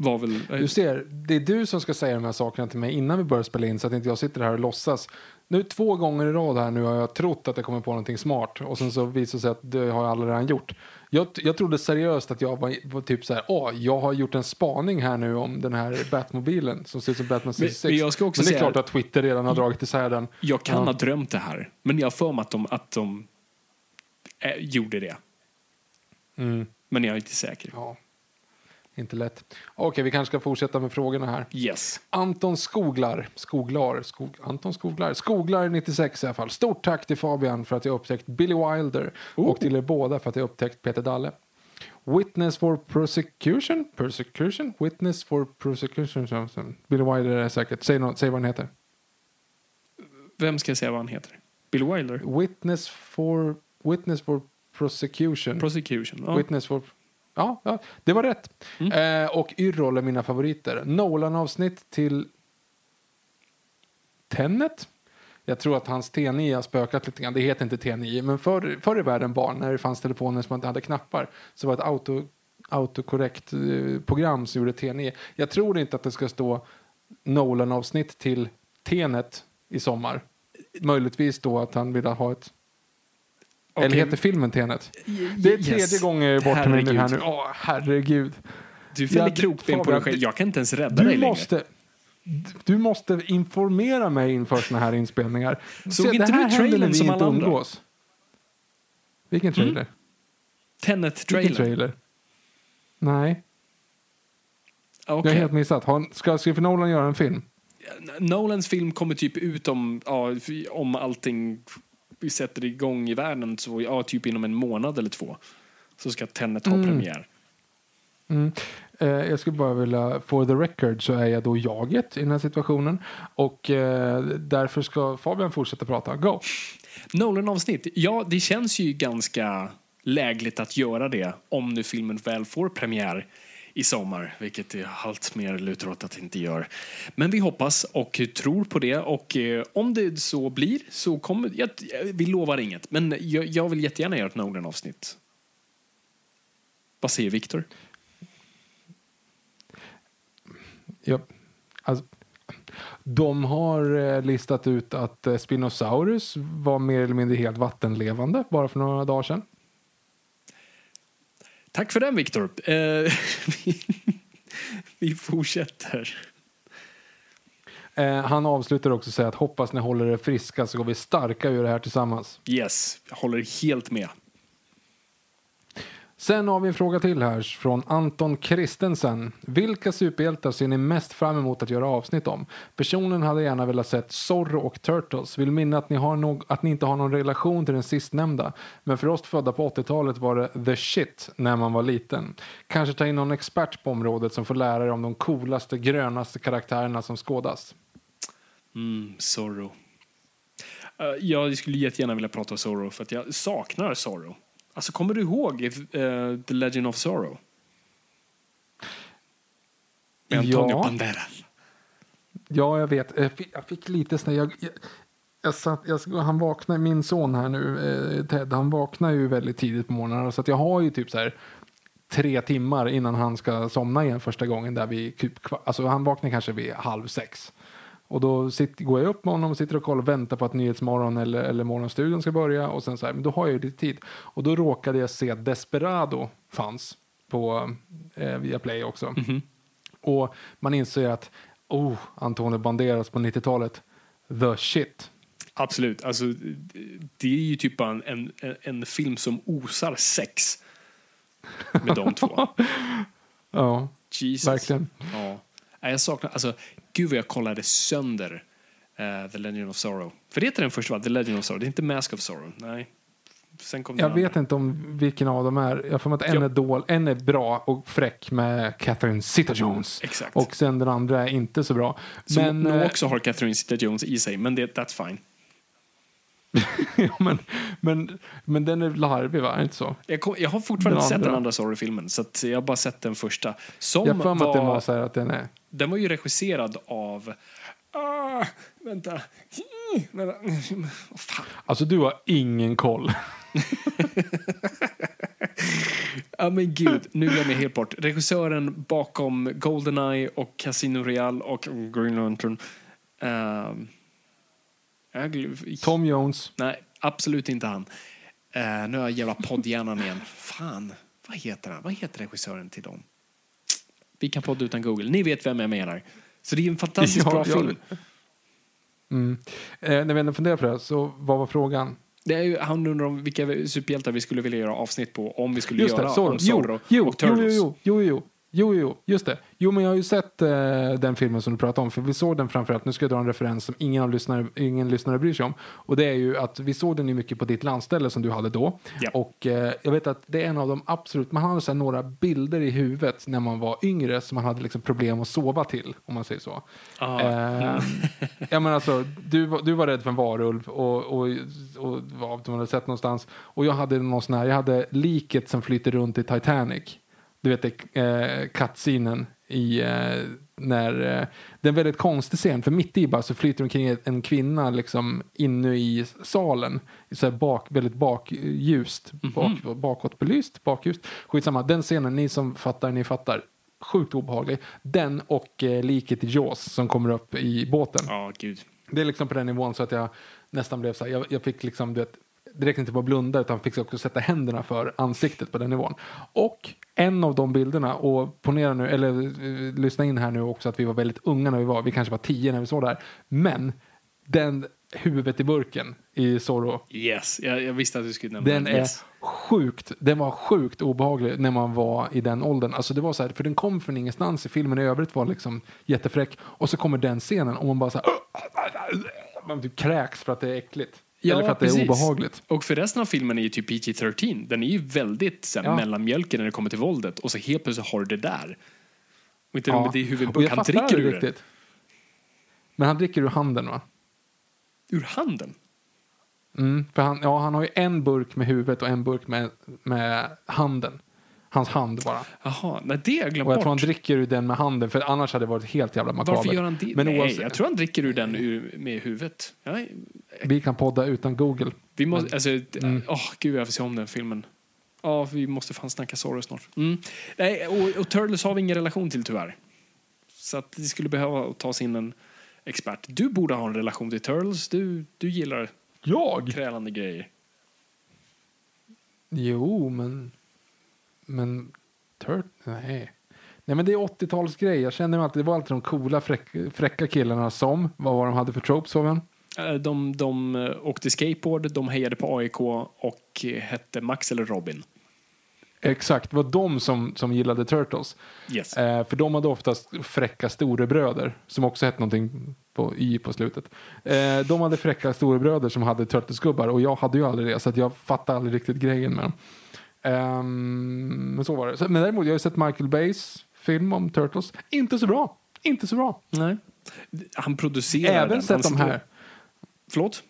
var väl... Du ser, det är du som ska säga de här sakerna till mig innan vi börjar spela in så att inte jag sitter här och låtsas. Nu två gånger i rad här nu har jag trott att jag kommer på någonting smart och sen så visar det sig att det har jag aldrig redan gjort. Jag, jag trodde seriöst att jag var, var typ så här, åh, jag har gjort en spaning här nu om den här Batmobilen som ser ut som Batman 66. men jag ska också men det är klart att Twitter redan har dragit isär den. Jag kan Ja. ha drömt det här, men jag har för mig att de, att de eh, gjorde det. Mm. Men jag är inte säker. Ja, inte lätt. Okej, vi kanske ska fortsätta med frågorna här. Yes. Anton Skoglar, Skoglar, Skog, Anton Skoglar, Skoglar 96 i alla fall. Stort tack till Fabian för att jag upptäckt Billy Wilder och till er båda för att jag upptäckt Peter Dalle. Witness for prosecution? Persecution? Witness for prosecution? Billy Wilder är säkert. Säg, något, säg vad han heter. Vem ska jag säga vad han heter? Bill Wilder? Witness for, witness for prosecution. Prosecution. Ja. Witness for... Ja, ja, det var rätt. Eh, och Yrrol är mina favoriter. Nolan-avsnitt till Tenet. Jag tror att hans T9 har spökat lite grann. Det heter inte T9, men förr, förr i världen barn, när det fanns telefoner som inte hade knappar, så var det ett auto, autokorrekt eh, program som gjorde T9. Jag tror inte att det ska stå Nolan-avsnitt till Tenet i sommar. Möjligtvis då att han vill ha ett... Eller Okej. heter filmen Tenet? Det är tredje Yes. gången jag är borta med nu här nu. Åh, herregud. Du fäller krokben på dig själv. Jag kan inte ens rädda Du dig längre. måste, du måste informera mig inför såna här inspelningar. Såg Se, inte du trailern som alla andra? umgås. Vilken trailer? Vilken Tenet-trailern. trailer? Nej, jag har helt missat. Ska Christopher Nolan göra en film? Nolans film kommer typ ut om, ja, om allting vi sätter igång i världen så ja, typ inom en månad eller två. Så ska Tenet ha premiär. Mm. Eh, jag skulle bara vilja, for the record så är jag då jaget i den här situationen. Och eh, därför ska Fabian fortsätta prata. Go! Nolan-avsnitt. Ja, det känns ju ganska lägligt att göra det om nu filmen väl får premiär i sommar, vilket det allt mer lutar åt att det inte gör. Men vi hoppas och tror på det och eh, om det så blir så kommer... Jag, vi lovar inget, men jag, jag vill jättegärna göra ett Nolan-avsnitt. Vad säger Viktor? Ja, alltså, de har eh, listat ut att eh, Spinosaurus var mer eller mindre helt vattenlevande bara för några dagar sedan. Tack för den, Viktor. Eh, vi, vi fortsätter. Eh, han avslutar också och säger att hoppas ni håller er friska så går vi starka ur det här tillsammans. Yes, jag håller helt med. Sen har vi en fråga till här från Anton Kristensen. Vilka superhjältar ser ni mest fram emot att göra avsnitt om? Personen hade gärna velat sett Zorro och Turtles. Vill minna att ni, har no att ni inte har någon relation till den sistnämnda. Men för oss födda på 80-talet var det the shit när man var liten. Kanske ta in någon expert på området som får lära er om de coolaste, grönaste karaktärerna som skådas. Mm, Zorro. Uh, jag skulle jättegärna vilja prata om Zorro för att jag saknar Zorro. Alltså, kommer du ihåg eh, The Legend of Zorro? Med Antonio Ja. Banderas. Ja, jag vet. Jag fick, jag fick lite snö. Jag, jag, jag satt, jag, han vaknar, min son här nu, eh, Ted, han vaknar ju väldigt tidigt på morgnarna. Så jag har ju typ så här tre timmar innan han ska somna igen första gången. Där vi, typ, alltså han vaknar kanske vid halv sex. Och då sitter, går jag upp med honom och sitter och kollar och väntar på att Nyhetsmorgon eller, eller Morgonstudion ska börja. Och sen så här, men då har jag ju lite tid. Och då råkade jag se att Desperado fanns på eh, Viaplay också. Och man inser att oh, Antonio Banderas på 90-talet, the shit. Absolut. Alltså, det är ju typ en, en, en film som osar sex med de två. Ja, Jesus. verkligen. Ja. Jag saknar, alltså, gud vad jag kollade sönder eh, The Legend of Sorrow. För det heter den första va? The Legend of Sorrow. Det är inte Mask of Sorrow. Nej. Sen kom Jag vet andra. inte om vilken av dem är. Jag får att en Ja. är dålig, en är bra och fräck med Catherine Zeta-Jones. Exakt. Och sen den andra är inte så bra. Som Men, nog eh, också har Catherine Zeta-Jones i sig, men det, that's fine. ja, men, men, men den är larvig va? Är inte så? Jag, kom, jag har fortfarande inte sett den andra Sorry-filmen, så jag har bara sett den första. Som Jag har att den var så att den är... den var ju regisserad av Ah, vänta. Vänta. Vad fan. Alltså du har ingen koll. Ja men gud, nu glömmer jag helt bort. Regissören bakom Goldeneye och Casino Royale och Green Lantern. Gl- Tom Jones. Nej, absolut inte han. Uh, nu har jag jävla poddhjärnan igen. Fan, vad heter han? Vad heter regissören till dem? Vi kan podda utan Google. Ni vet vem jag menar. Så det är en fantastiskt Ja, bra jag- film. Mm. Eh, när vi ändå funderar på det, så vad var frågan? Det är ju, han undrar om vilka superhjältar vi skulle vilja göra avsnitt på om vi skulle Just göra det, Zorro. om Zorro Jo, jo, och jo, Turtles. jo, jo, jo, jo, jo, just det. Jo, men jag har ju sett eh, den filmen som du pratade om, för vi såg den framförallt, nu ska jag dra en referens som ingen, av lyssnare, ingen lyssnare bryr sig om. Och det är ju att vi såg den ju mycket på ditt landställe som du hade då. Ja. Och eh, jag vet att det är en av de absolut, man hade så några bilder i huvudet när man var yngre som man hade liksom problem att sova till, om man säger så. Ah. Eh, ja, men alltså, du, du var rädd för en varulv och, och, och vad du hade sett någonstans. Och jag hade någon sån här, jag hade liket som flyter runt i Titanic. Du vet eh, kattscenen i eh, när eh, det är en väldigt konstig scen för mitt i bara så flyter omkring en kvinna liksom inne i salen så här bak, väldigt bakljust bak, bakåtbelyst bakljust. Skitsamma den scenen ni som fattar ni fattar. Sjukt obehaglig. Den och eh, liket i Jaws som kommer upp i båten. Ja, gud. det är liksom på den nivån så att jag nästan blev så här, jag, jag fick liksom, du vet, det räckte inte bara att blunda utan fick också sätta händerna för ansiktet på den nivån. Och en av de bilderna, och ponera nu, eller eh, lyssna in här nu också att vi var väldigt unga när vi var, vi kanske var tio när vi såg det här, men den huvudet i burken i Zorro, Yes, jag, jag visste att du skulle nämna den är Yes. sjukt, den var sjukt obehaglig när man var i den åldern. Alltså det var så här, för den kom från ingenstans i filmen i övrigt var liksom jättefräck. Och så kommer den scenen och man bara så här, man typ kräks för att det är äckligt. Ja, Eller för att det precis. är obehagligt. Och för resten av filmen är ju typ PG-13. Den är ju väldigt här, Ja. mellanmjölken när det kommer till våldet. Och så helt plötsligt har du det där. Och inte nog Ja. med det jag han dricker ur det. riktigt. Men han dricker ur handen va? Ur handen? Mm, för han, ja, han har ju en burk med huvudet och en burk med, med handen. Hans hand bara. Jaha, nej det har jag glömt Och jag tror han dricker ur den med handen för annars hade det varit helt jävla makabert. Varför gör han det? Men nej, oavsett- jag tror han dricker ur den ur, med huvudet. Ja, Vi kan podda utan Google. vi måste, alltså, Mm. gud jag vill se om den filmen. Ja, vi måste fan snacka Zorro snart. Mm. Nej, och, och Turtles har vi ingen relation till tyvärr. Så att det skulle behöva tas in en expert. Du borde ha en relation till Turtles. Du, du gillar Jag? krälande grejer. Jo, men... Men... Turt? Nej. Nej, men det är 80-talsgrej. Jag känner mig alltid... Det var alltid de coola, fräck, fräcka killarna som... Vad var de hade för tropes, Fabian? Eh, De, de eh, åkte skateboard, de hejade på AIK och eh, hette Max eller Robin. Exakt, det var de som, som gillade Turtles. Yes. Eh, för de hade oftast fräcka storebröder, som också hette någonting på Y på slutet. Eh, de hade fräcka storebröder som hade Turtles-gubbar och jag hade ju aldrig det, så jag fattade aldrig riktigt grejen med dem. Ehm, men så var det. Så, men däremot, jag har ju sett Michael Bays film om Turtles. Inte så bra. Inte så bra. Nej. Han producerar Även den. sett de här. Förlåt?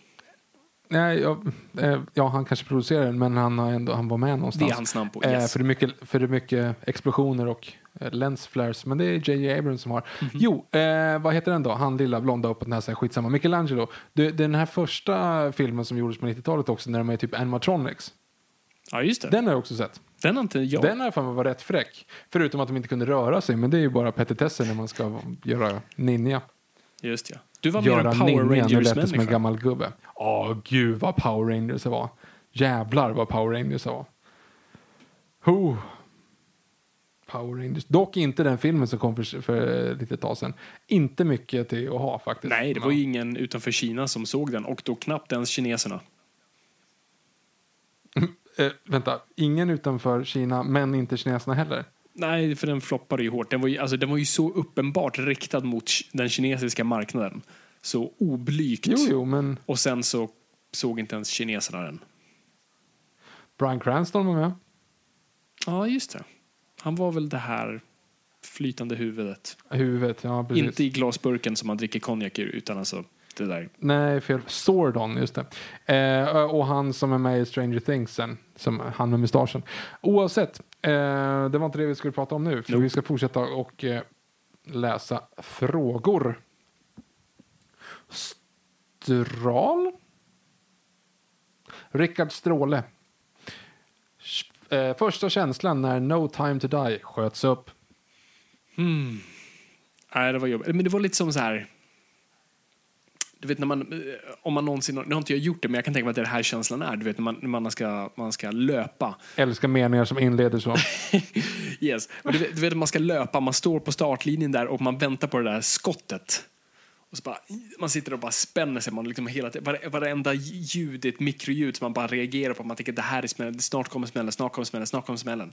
Nej, jag, eh, ja, han kanske producerar den, men han, har ändå, han var med någonstans. Det är hans namn på. Eh, Yes. för, det är mycket, för det är mycket explosioner och eh, lensflares. Men det är J.J. Abrams som har. Mhm. Jo, eh, vad heter den då? Han lilla blonda uppåt näsan. Skitsamma. Michelangelo. Det, den här första filmen som gjordes på 90-talet också när de är typ animatronics. Ja, just det. Den har jag också sett. Den har inte jag. Den har för var rätt fräck. Förutom att de inte kunde röra sig. Men det är ju bara petitesser när man ska göra ninja. Just ja. Du var mer en Power det som en Rangers-människa. gammal gubbe. Åh gud vad Power Rangers det var. Jävlar vad Power Rangers det var. Ho. Power Rangers. Dock inte den filmen som kom för, för lite tag sedan. Inte mycket till att ha faktiskt. Nej, det var ju ingen utanför Kina som såg den och då knappt ens kineserna. Eh, vänta, ingen utanför Kina, men inte kineserna heller. Nej, för den floppade ju hårt. Den var ju, alltså, den var ju så uppenbart riktad mot den kinesiska marknaden. Så oblygt. Jo, jo, men Och sen så såg inte ens kineserna den. Bryan Cranston var med. Ja, just det. Han var väl det här flytande huvudet. Huvudet, ja precis. Inte i glasburken som man dricker konjak ur, utan alltså det där. Nej, fel. Sordon, just det. Eh, och han som är med i Stranger Things sen, som han med mustaschen. Oavsett, eh, det var inte det vi skulle prata om nu, för Nope. vi ska fortsätta och eh, läsa frågor. Stral? Rickard Stråle. Eh, första känslan när No time to die sköts upp. Nej, det var jobbigt. Men det var lite som så här... Du vet när man, eh, om man någonsin, nu har inte jag gjort det, men jag kan tänka mig att det är det här känslan är. Du vet när man, när man, ska, man ska löpa. Älskar meningar som inleder så. Yes. Men du, vet, du vet att man ska löpa, man står på startlinjen där och man väntar på det där skottet. Och så bara, man sitter och bara spänner sig. Man liksom hela, varenda ljud är ett mikroljud som man bara reagerar på. Man tänker det här är smällen, snart kommer smällen, snart kommer smällen, snart kommer smällen.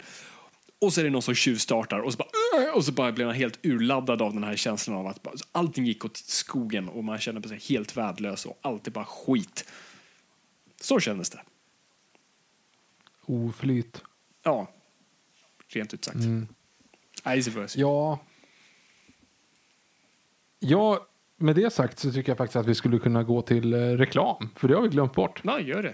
Och så är det någon som tjuvstartar och så bara, och så bara blir man helt urladdad av den här känslan av att bara, allting gick åt skogen och man känner sig helt värdelös och allt är bara skit. Så kändes det. Oflyt. Ja, rent ut sagt. Nej, se. Ja. Ja, med det sagt så tycker jag faktiskt att vi skulle kunna gå till eh, reklam. För det har vi glömt bort. Ja, gör det.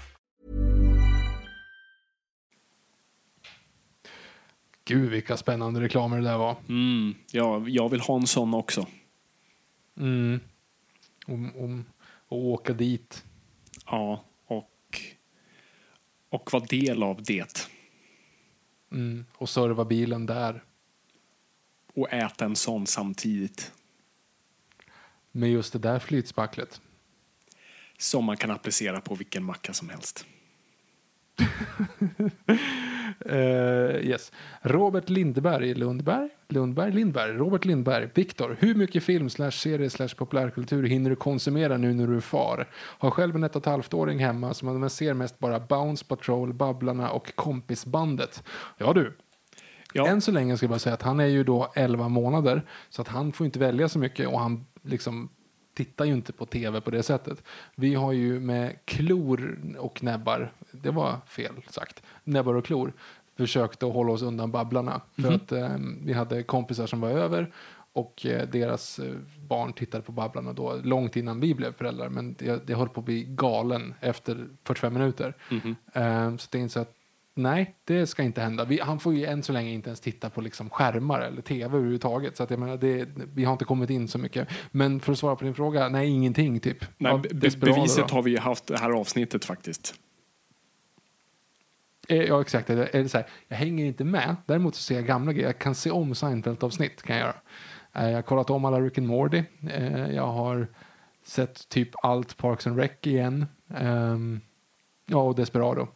Gud vilka spännande reklamer det där var. Mm, ja, jag vill ha en sån också. Mm. Om, om, och åka dit. Ja, och, och vara del av det. Mm. Och serva bilen där. Och äta en sån samtidigt. Med just det där flytspacklet. Som man kan applicera på vilken macka som helst. Eh, yes. Robert Lindberg, Lundberg, Lundberg, Lindberg, Robert Lindberg, Viktor. Hur mycket film slash serie slash populärkultur hinner du konsumera nu när du är far? Har själv en ett och ett halvt åring hemma som man ser mest bara Bounce Patrol, Babblarna och Kompisbandet. Ja du. Ja. Än så länge ska jag bara säga att han är ju då 11 månader så att han får inte välja så mycket och han liksom tittar ju inte på tv på det sättet. Vi har ju med klor och näbbar, det var fel sagt, näbbar och klor försökt att hålla oss undan Babblarna. För att eh, vi hade kompisar som var över och eh, deras eh, barn tittade på Babblarna då långt innan vi blev föräldrar. Men det, det höll på att bli galen efter 45 minuter. Eh, så det är inte så att Nej, det ska inte hända. Vi, han får ju än så länge inte ens titta på liksom skärmar eller tv överhuvudtaget. Så att jag menar, det, vi har inte kommit in så mycket. Men för att svara på din fråga, nej ingenting typ. Nej, be- beviset då. har vi ju haft det här avsnittet faktiskt. Eh, Ja, exakt. Eller, eller så här, jag hänger inte med. Däremot så ser jag gamla grejer. Jag kan se om Seinfeld-avsnitt. kan Jag göra. Eh, Jag har kollat om alla Rick and Morty. Eh, Jag har sett typ allt Parks and Rec igen. Ehm, Ja, och Desperado.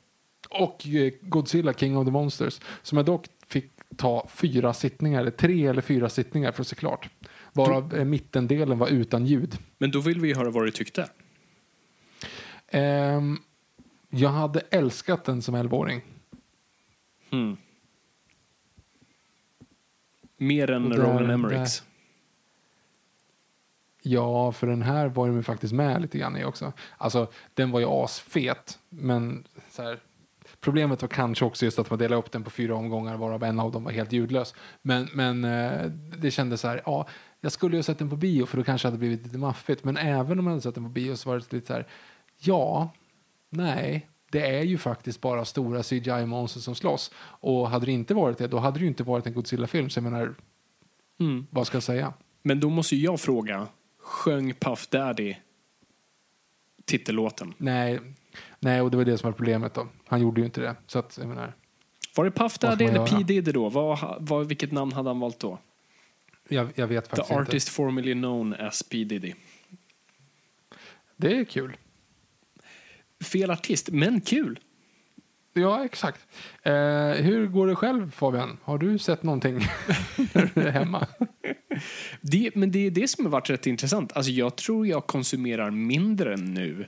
Och eh, Godzilla, King of the Monsters. Som jag dock fick ta fyra sittningar, eller tre eller fyra sittningar för att se klart. Varav eh, mittendelen var utan ljud. Men då vill vi höra vad du tyckte. Ehm, jag hade älskat den som 11-åring. Hmm. Mer än där- Roland Emmerichs. Ja, för den här var ju faktiskt med lite grann i också. Alltså, den var ju asfet, men så här, Problemet var kanske också just att man delade upp den på fyra omgångar varav en av dem var helt ljudlös. Men, men eh, det kändes så här, ja, jag skulle ju ha sett den på bio för då kanske det hade blivit lite maffigt. Men även om jag hade sett den på bio så var det lite så här, ja, nej, det är ju faktiskt bara stora CGI-monster som slåss. Och hade det inte varit det, då hade det ju inte varit en Godzilla-film. Så jag menar, Mm. vad ska jag säga? Men då måste ju jag fråga, sjöng Puff Daddy titellåten? Nej, nej, och det var det som var problemet då. Han gjorde ju inte det. Så att, jag menar, Var det Puff Daddy eller P? Diddy då? Vad, vad, vilket namn hade han valt då? jag, jag vet The faktiskt inte. artist formerly known as P Diddy. Det är kul. Fel artist, men kul. Ja, exakt. Eh, hur går det själv Fabian? Har du sett någonting när du är hemma? Det, men det är det som har varit rätt intressant. Alltså jag tror jag konsumerar mindre nu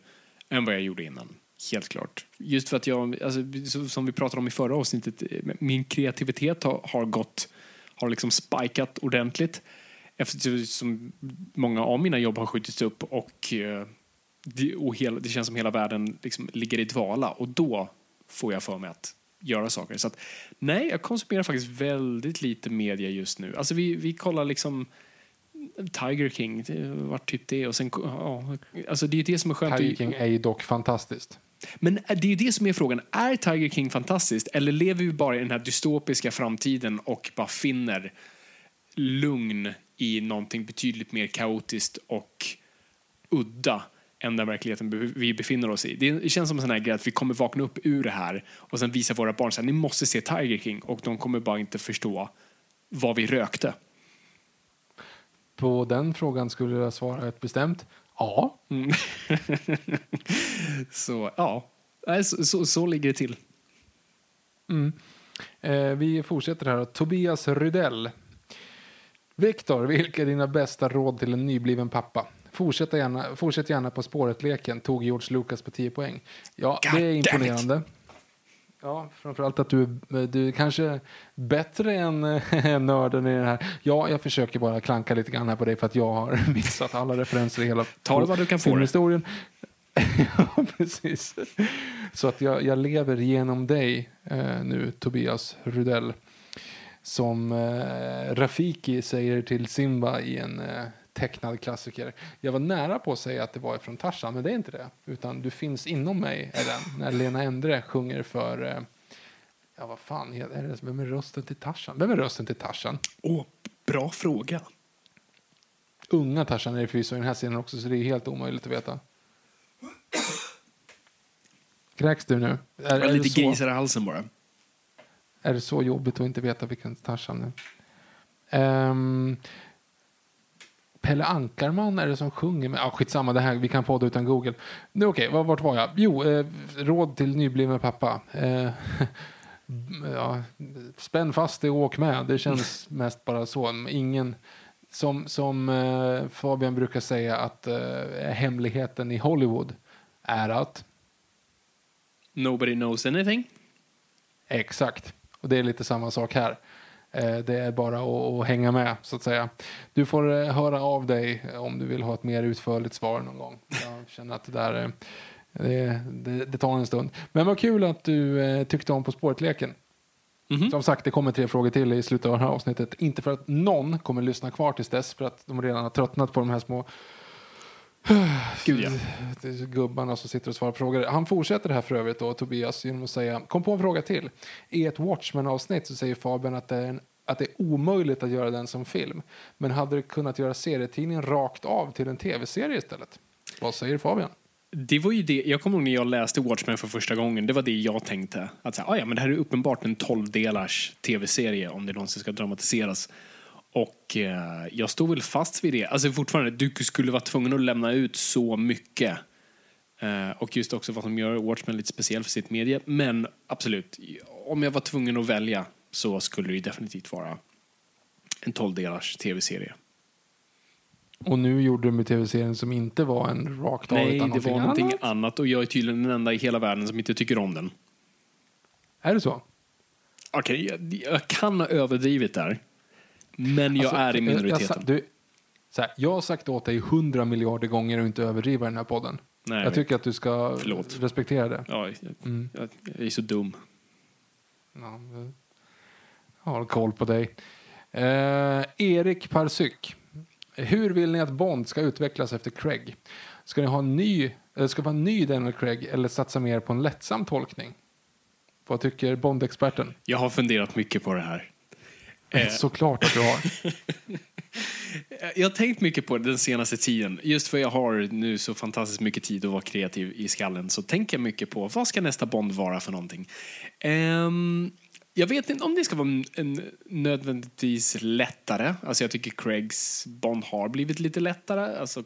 än vad jag gjorde innan. Helt klart. Just för att jag, alltså, så- som vi pratade om i förra avsnittet, eh, min kreativitet har, har gått, har liksom spikat ordentligt. Eftersom många av mina jobb har skjutits upp och, eh, det, och hela, det känns som hela världen liksom ligger i dvala. Och då får jag för mig att göra saker. Så att, nej, jag konsumerar faktiskt väldigt lite media just nu. Alltså vi, vi kollar liksom Tiger King, det var typ det. Och sen, ja, alltså det är det som är skönt. Tiger King är ju dock fantastiskt. Men det är ju det som är frågan. Är Tiger King fantastiskt eller lever vi bara i den här dystopiska framtiden och bara finner lugn i någonting betydligt mer kaotiskt och udda än den verkligheten vi befinner oss i. Det känns som en sån här grej att vi kommer vakna upp ur det här och sen visa våra barn att ni måste se Tiger King och de kommer bara inte förstå vad vi rökte. På den frågan skulle jag svara ett bestämt ja. Så ja, så, så, så ligger det till. Eh, vi fortsätter här. Tobias Rydell. Viktor, vilka är dina bästa råd till en nybliven pappa? Fortsätt gärna, fortsätt gärna på spåret-leken, tog George Lucas på 10 poäng. Ja, God det är imponerande. Ja, framförallt att du, du är kanske bättre än nörden i den här. Ja, jag försöker bara klanka lite grann här på dig för att jag har missat alla referenser i hela Ta det vad du kan få det. ja, precis. Så att jag, jag lever genom dig eh, nu, Tobias Rudell. Som eh, Rafiki säger till Simba i en eh, tecknad klassiker. Jag var nära på att säga att det var från Tarzan, men det är inte det. Utan du finns inom mig, är den. När Lena Endre sjunger för... Eh, ja, vad fan är det? Vem är rösten till Tarzan? Vem är rösten till Tarzan? Åh, bra fråga. Unga Tarzan är det förvisso i den här scenen också, så det är helt omöjligt att veta. Kräks du nu? Är, är, det lite grisar i halsen bara. är det så jobbigt att inte veta vilken Tarzan är? Ehm, Pelle Ankarman är det som sjunger med... Ah, skitsamma, det här, vi kan podda utan Google. Nu okej, okay, vart var jag? Jo, eh, råd till nybliven pappa. Eh, ja, spänn fast dig och åk med. Det känns mest bara så. Ingen... Som, som eh, Fabian brukar säga att eh, hemligheten i Hollywood är att Nobody knows anything. Exakt. Och det är lite samma sak här. Eh, Det är bara att, hänga med, så att säga. Du får eh, höra av dig om du vill ha ett mer utförligt svar någon gång. Jag känner att det där eh, det, det, det tar en stund. Men vad kul att du tyckte om På spåret-leken. Mhm. Som sagt, det kommer tre frågor till i slutet av det här avsnittet. Inte för att någon kommer lyssna kvar tills dess, för att de redan har tröttnat på de här små Gud, ja. gubbarna som sitter och svarar på frågor. Han fortsätter det här för övrigt då, Tobias, genom att säga, kom på en fråga till. I ett Watchmen-avsnitt så säger Fabian att det, är en, att det är omöjligt att göra den som film. Men hade det kunnat göra serietidningen rakt av till en tv-serie istället? Vad säger Fabian? Det var ju det, jag kommer ihåg när jag läste Watchmen för första gången, det var det jag tänkte. Att säga, ah, ja, men det här är uppenbart en 12-delars tv-serie om det någonsin ska dramatiseras. Och eh, jag står väl fast vid det. Alltså fortfarande, du skulle vara tvungen att lämna ut så mycket. Eh, och just också vad som gör Watchmen lite speciell för sitt medie. Men absolut, om jag var tvungen att välja så skulle det definitivt vara en 12-delars tv-serie. Och nu gjorde de tv-serien som inte var en rakt av Nej, det var någonting annat. annat och jag är tydligen den enda i hela världen som inte tycker om den. Är det så? Okej, jag, jag kan ha överdrivit där. Men jag Alltså, är i jag- jag minoriteten. sa- du, så här, jag har sagt åt dig hundra miljarder gånger att inte överdriva den här podden. Nej, Jag tycker att du ska Förlåt. respektera det. Ja, jag, Mm. jag, jag är så dum. Ja, jag har koll på dig. Eh, Erik Parsyk. Hur vill ni att Bond ska utvecklas efter Craig? Ska ni ha en ny, eller ska det vara en ny Daniel Craig eller satsa mer på en lättsam tolkning? Vad tycker Bond-experten? Jag har funderat mycket på det här. Eh. Såklart att du har. Jag har tänkt mycket på det den senaste tiden. Just för jag har nu så fantastiskt mycket tid att vara kreativ i skallen så tänker jag mycket på vad ska nästa Bond vara för någonting. Ehm, jag vet inte om det ska vara en, en nödvändigtvis lättare. Alltså jag tycker Craigs Bond har blivit lite lättare. Alltså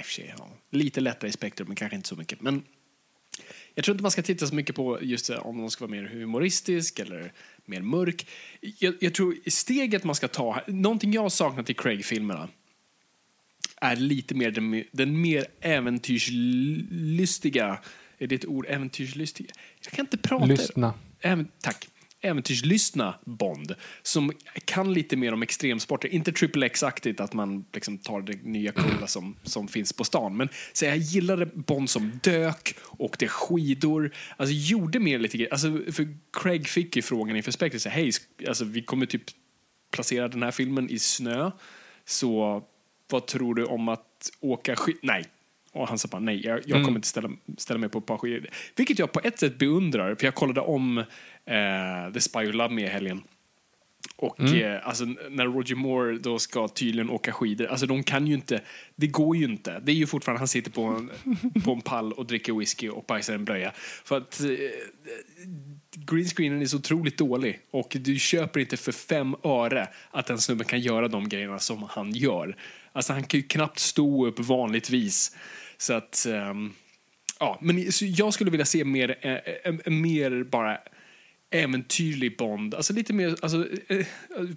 och för sig, ja, lite lättare i spektrum men kanske inte så mycket. Men jag tror inte man ska titta så mycket på just det, om de ska vara mer humoristisk eller mer mörk. Jag, jag tror steget man ska ta, någonting jag har saknat i Craig-filmerna är lite mer den, den mer äventyrslystiga, är det ett ord, äventyrslystiga? Jag kan inte prata. Lyssna. Även, tack. Äventyrslystna Bond som kan lite mer om extremsporter. Inte triple X-aktigt att man liksom tar det nya coola som, som finns på stan. Men så jag gillade Bond som dök, åkte skidor, alltså gjorde mer lite grejer. Alltså, för Craig fick ju frågan inför Spectre, hej, alltså, vi kommer typ placera den här filmen i snö. Så vad tror du om att åka skid... Nej. Och han sa bara nej, jag, jag kommer inte ställa, ställa mig på ett par skidor. Vilket jag på ett sätt beundrar, för jag kollade om The Spy Who Loved Me i helgen. Och eh, alltså, när Roger Moore då ska tydligen åka skidor, alltså de kan ju inte, det går ju inte. Det är ju fortfarande, han sitter på en, på en pall och dricker whisky och bajsar en blöja. För att eh, greenscreenen är så otroligt dålig och du köper inte för fem öre att den snubben kan göra de grejerna som han gör. Alltså han kan ju knappt stå upp vanligtvis. Så att, ehm, ja, men så jag skulle vilja se mer, eh, eh, eh, mer bara äventyrlig Bond. Alltså lite mer, alltså, eh,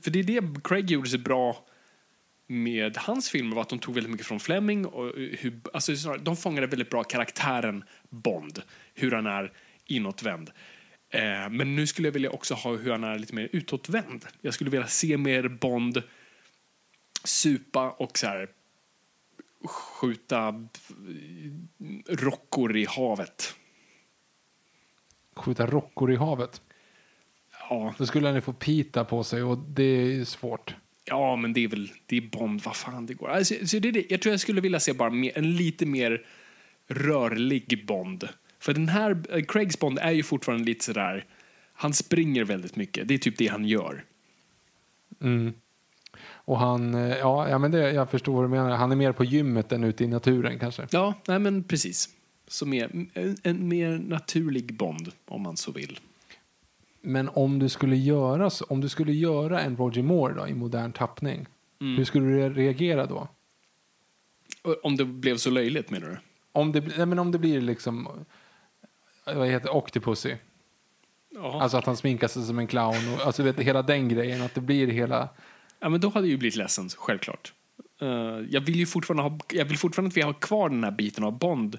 för det är det Craig gjorde sig bra med hans filmer var att de tog väldigt mycket från Fleming och eh, hur, alltså, snarare, de fångade väldigt bra karaktären Bond, hur han är inåtvänd. Eh, men nu skulle jag vilja också ha hur han är lite mer utåtvänd. Jag skulle vilja se mer Bond supa och så här skjuta eh, rockor i havet. Skjuta rockor i havet. Ja, Då skulle han ju få pita på sig och det är svårt. Ja, men det är väl det är Bond, vad fan det går. Alltså, så det är det. Jag tror jag skulle vilja se bara mer, en lite mer rörlig Bond. För den här, eh, Craigs Bond är ju fortfarande lite sådär, han springer väldigt mycket. Det är typ det han gör. Och han, eh, ja, ja men det, jag förstår vad du menar. Han är mer på gymmet än ute i naturen kanske. Ja, nej men precis. Så mer, en, en mer naturlig Bond, om man så vill. Men om du skulle göra, om du skulle göra en Roger Moore då, i modern tappning, Mm. hur skulle du re- reagera då? Om det blev så löjligt menar du? Om det, nej, men om det blir liksom, eh, vad heter Octopussy? Ja. Alltså att han sminkar sig som en clown och alltså vet, hela den grejen, att det blir hela... Ja, men då hade jag ju blivit ledsen, självklart. Eh, jag vill ju fortfarande ha, jag vill fortfarande att vi har kvar den här biten av Bond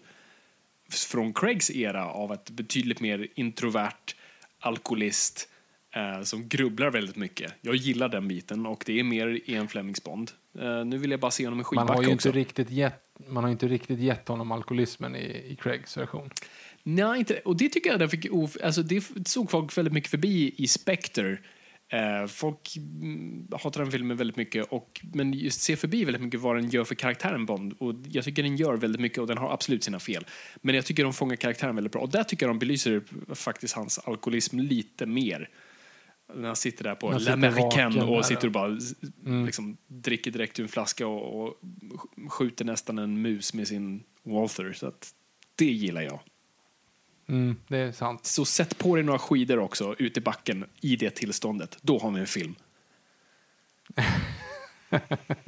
från Craigs era av ett betydligt mer introvert alkoholist eh, som grubblar väldigt mycket. Jag gillar den biten och det är mer i en Flemings Bond. Eh, nu vill jag bara se honom i Man har ju också. inte riktigt gett, man har inte riktigt gett honom alkoholismen i, i Craigs version. Nej, inte Och det tycker jag den fick, alltså det såg folk väldigt mycket förbi i Spectre. Eh, folk mm, hatar den filmen väldigt mycket, och, men just ser förbi väldigt mycket vad den gör för karaktären Bond. Och jag tycker den gör väldigt mycket och den har absolut sina fel. Men jag tycker de fångar karaktären väldigt bra. Och där tycker jag de belyser faktiskt hans alkoholism lite mer. När han sitter där på Han sitter L'Americain vaken och sitter och bara Mm. liksom, dricker direkt ur en flaska och, och skjuter nästan en mus med sin Walther. Så att det gillar jag. Mm, det är sant. Så sätt på dig några skidor också ut i backen i det tillståndet. Då har vi en film.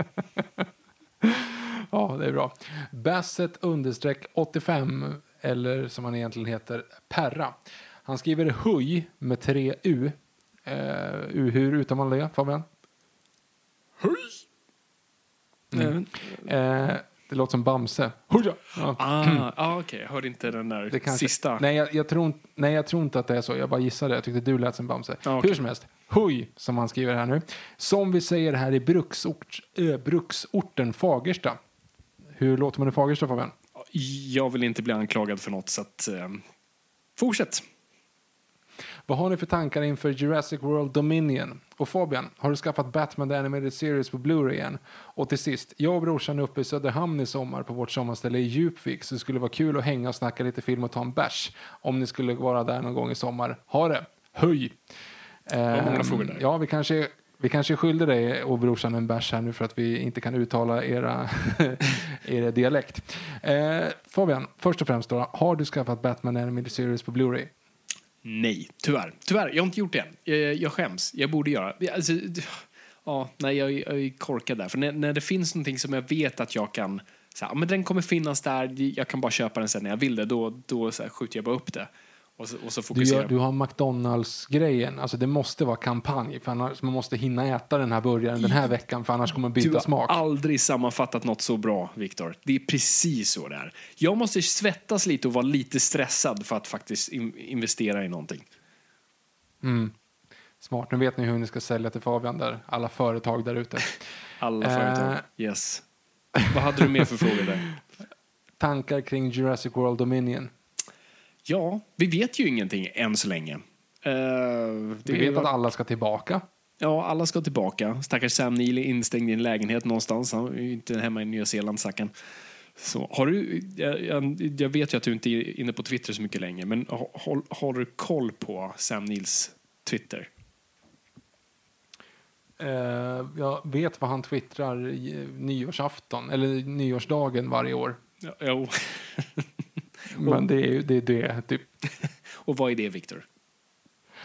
Ja, det är bra. Basset understreck 85, eller som han egentligen heter, Perra. Han skriver huj med tre U. Uh, hur uttalar man det, Fabian? Mm. Eh, det låter som Bamse. Ja. Ah, ah, okej. Jag hörde inte den där kanske, sista. Nej jag, jag tror, inte- nej, jag tror inte att det är så. Jag bara gissade. Jag tyckte du lät som Bamse. Ja, okej. Hur som helst. Huj, som han skriver här nu. Som vi säger här i bruksort, ö, bruksorten Fagersta. Hur låter man i Fagersta, Fabian? jag vill inte bli anklagad för något, så att, eh, fortsätt. Vad har ni för tankar inför Jurassic World Dominion? Och Fabian, har du skaffat Batman The Animated Series på Blu-ray igen? Och till sist, jag och brorsan är uppe i Söderhamn i sommar på vårt sommarställe i Djupvik så det skulle vara kul att hänga och snacka lite film och ta en bärs om ni skulle vara där någon gång i sommar. Ha det! Höj! Ehm. Ja, vi kanske, vi kanske skyllde dig och brorsan en bärs här nu för att vi inte kan uttala era, era dialekt. Eh, Fabian, först och främst då, har du skaffat Batman Animated Series på Blu-ray? Nej, tyvärr. Tyvärr, jag har inte gjort det än. Eh, jag, skäms. Jag borde göra. Alltså, ja, nej, jag, är- jag är korkad där. För när, när det finns någonting som jag vet att jag kan... Så här, men den kommer finnas där, jag kan bara köpa den sen när jag vill det. Då, då så här, skjuter jag bara upp det. Och så, och så Du, gör, du har McDonalds-grejen. Alltså det måste vara kampanj. För annars, man måste hinna äta den här burgaren den här veckan. För annars kommer man Du byta har smak. aldrig sammanfattat något så bra, Viktor. Det är precis så det är. Jag måste svettas lite och vara lite stressad för att faktiskt in- investera i någonting. Smart. Nu vet ni hur ni ska sälja till Fabian där. Alla företag där ute. Alla Eh. företag. Yes. Vad hade du mer för frågor där? Tankar kring Jurassic World Dominion. Ja, vi vet ju ingenting än så länge. Det Vi vet är- att alla ska tillbaka. Ja, alla ska tillbaka. Stackars Sam Neill är instängd i en lägenhet någonstans. Han är ju inte hemma i Nya Zeeland, stackaren. Så har du, jag, jag, vet ju att du inte är inne på Twitter så mycket längre, men har, har, du koll på Sam Neills Twitter? Eh, jag vet vad han twittrar i, nyårsafton. Eller nyårsdagen varje år. Ja, jo. Men det är det, är det typ. Och vad är det, Viktor?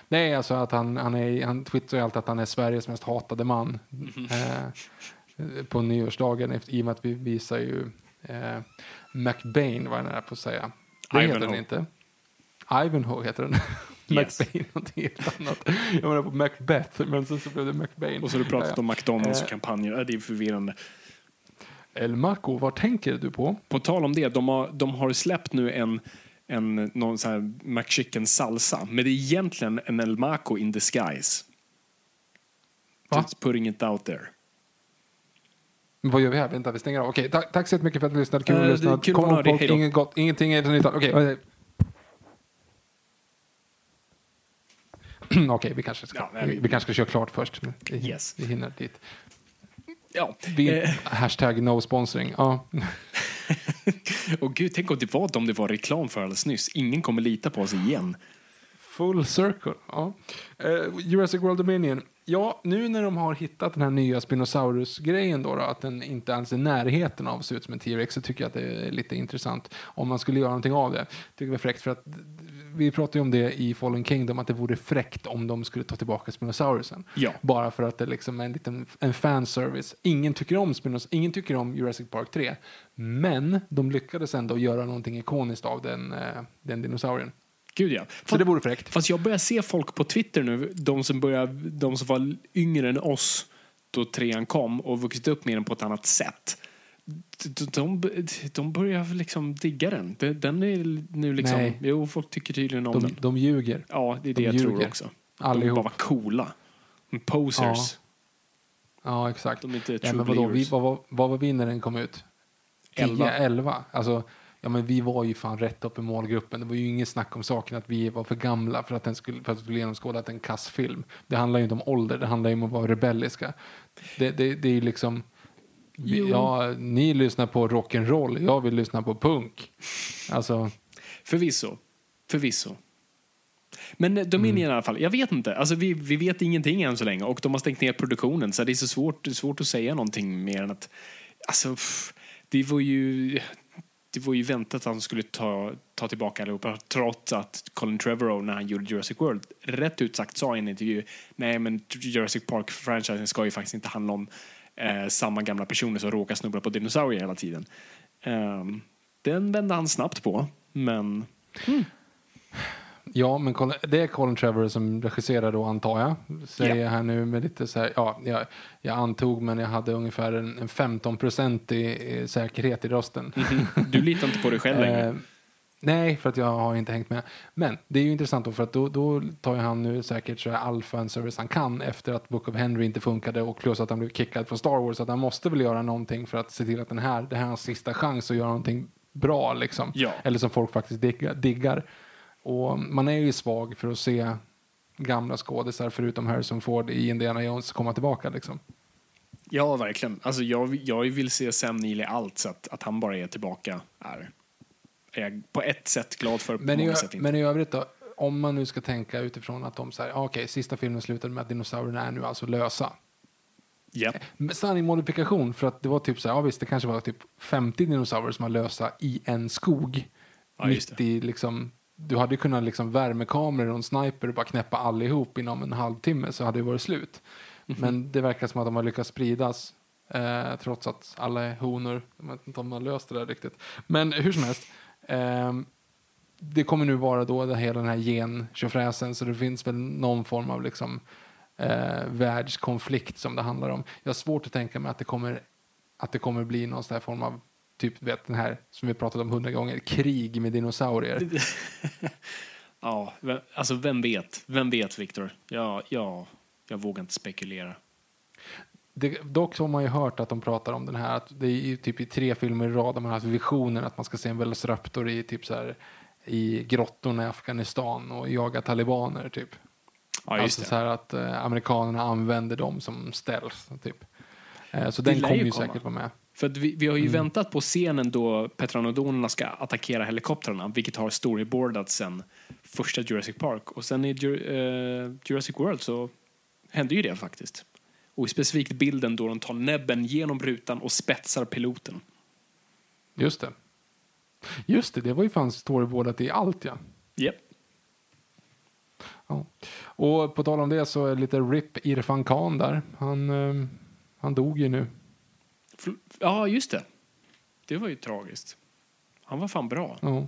Nej, alltså att han, han, är, han twittrar ju alltid att han är Sveriges mest hatade man. Eh, på nyårsdagen, i och med att vi visar ju eh, McBain, vad jag nära på att säga. Det heter Ivanhoe. den inte. Ivanhoe heter den. Yes. McBain, någonting helt annat. Jag menar på Macbeth, men sen så blev det McBain. Och så har du pratat Ja, ja. om McDonalds Eh. och kampanjer. Det är förvirrande. El Marco, vad tänker du på? På tal om det, de har, de har släppt nu en, en någon sån här McChicken salsa. Men det är egentligen en El Maco in disguise. Va? Just putting it out there. Vad gör vi här? Vänta, vi stänger av. Okej, tack, tack så jättemycket för att du lyssnade. Kul Eh, att är lyssna. kul att Kom ihåg inget gott, ingenting är så nyttigt. Okej, okej. Okej, vi kanske ska, Ja, nej, vi, vi- kanske ska köra klart först. Vi, Yes. vi hinner dit. Ja. Vi, Eh, hashtag no sponsring. Ja. och gud, tänk om det var de det var reklam för alldeles nyss. Ingen kommer lita på oss igen. Full circle. Ja. Eh, Jurassic World Dominion. Ja, nu när de har hittat den här nya Spinosaurus-grejen då, då, att den inte alls är närheten av att se ut som en T-Rex, så tycker jag att det är lite intressant om man skulle göra någonting av det. Tycker det är fräckt för att vi pratade ju om det i Fallen Kingdom, att det vore fräckt om de skulle ta tillbaka Spinosaurusen. Ja. Bara för att det liksom är en liten en fanservice. Ingen tycker om Spinos, ingen tycker om Jurassic Park 3, men de lyckades ändå göra någonting ikoniskt av den, eh, den dinosaurien. Gud ja. Så det vore fräckt. Fast jag börjar se folk på Twitter nu, de som, börjar, de som var yngre än oss då trean kom och vuxit upp med den på ett annat sätt. De, de, börjar liksom digga den. Den- är nu liksom... Nej. Jo, folk tycker tydligen om De, den. de ljuger. Ja, det är det de jag tror också. Allihop. De bara var coola. Posers. Ja, exakt. De är inte ja, men vadå, vi, vad, var- vad var vi när den kom ut? 10, Elva. 11. Alltså, ja, men vi var ju fan rätt upp i målgruppen. Det var ju ingen snack om saken att vi var för gamla för att den skulle, för att skulle genomskåda en kass film. Det handlar ju inte om ålder, det handlar ju om att vara rebelliska. Det, det, det är ju liksom... Vi, ja, ni lyssnar på rock'n'roll, jag vill lyssna på punk. Alltså, Förvisso. Förvisso. Men eh, Dominion Mm. i alla fall, jag vet inte. Alltså, vi, vi vet ingenting än så länge och de har stängt ner produktionen så det är så svårt, svårt att säga någonting mer än att alltså, pff, det var ju det var ju väntat att han skulle ta, ta tillbaka allihopa trots att Colin Trevorrow när han gjorde Jurassic World rätt ut sagt sa i en intervju nej men Jurassic Park-franchisen ska ju faktiskt inte handla om eh, samma gamla personer som råkar snubbla på dinosaurier hela tiden. Ehm, den vände han snabbt på, men Ja, men Colin, det är Colin Trevor som regisserar då antar jag. Säger jag här nu med lite så här, ja, jag, jag antog men jag hade ungefär en, en 15 procent i, i säkerhet i rösten. du litar inte på dig själv längre. Nej, för att jag har inte hängt med. Men det är ju intressant då för att då, då tar han nu säkert så här all fanservice han kan efter att Book of Henry inte funkade och plus att han blev kickad från Star Wars. Så att han måste väl göra någonting för att se till att den här, det här är hans sista chans att göra någonting bra liksom. Ja. Eller som folk faktiskt diggar, diggar. Och man är ju svag för att se gamla skådisar förutom Harrison Ford i Indiana Jones komma tillbaka liksom. Ja, verkligen. Alltså, jag, jag vill se Sam Neill i allt, så att, att han bara är tillbaka är, är jag på ett sätt glad för, Men i, sätt men i övrigt då, om man nu ska tänka utifrån att de säger, ah, okej, sista filmen slutade med att dinosaurierna är nu alltså lösa. ja. Men Sanning modifikation, för att det var typ så här, ja visst, det kanske var typ 50 dinosaurier som var lösa i en skog. Ja, mitt i liksom, du hade kunnat liksom värmekameror och en sniper och bara knäppa allihop inom en halvtimme så hade det varit slut. Mhm. Men det verkar som att de har lyckats spridas eh, trots att alla är honor. Jag vet inte om de har löst det där riktigt. Men hur som helst. Ehm, det kommer nu vara då det, hela den här gen så det finns väl någon form av liksom eh, världskonflikt som det handlar om. Jag har svårt att tänka mig att det kommer att det kommer bli någon sån här form av typ vet den här som vi pratat om hundra gånger krig med dinosaurier. ja, alltså vem vet? Vem vet, Viktor? Ja, ja, jag vågar inte spekulera. Det, dock så har man ju hört att de pratar om den här att det är ju typ i tre filmer i rad man har haft visionen att man ska se en velociraptor i typ så här i grottorna i Afghanistan och jaga talibaner typ. Ja, alltså det. så här att eh, amerikanerna använder dem som stealth typ. Eh, så Det den kommer ju komma. säkert vara med. För vi, vi har ju Mm. väntat på scenen då Petranodonerna ska attackera helikoptrarna, vilket har storyboardat sen första Jurassic Park. Och sen i Jur- eh, Jurassic World så hände ju det faktiskt. Och specifikt bilden då de tar näbben genom rutan och spetsar piloten. Just det. Just det, det var ju fan storyboardat i allt ja. Yep. ja. Och på tal om det så är lite RIP Irfan Khan där. Han, eh, han dog ju nu. Fl- Ja, just det. Det var ju tragiskt. Han var fan bra. Ja.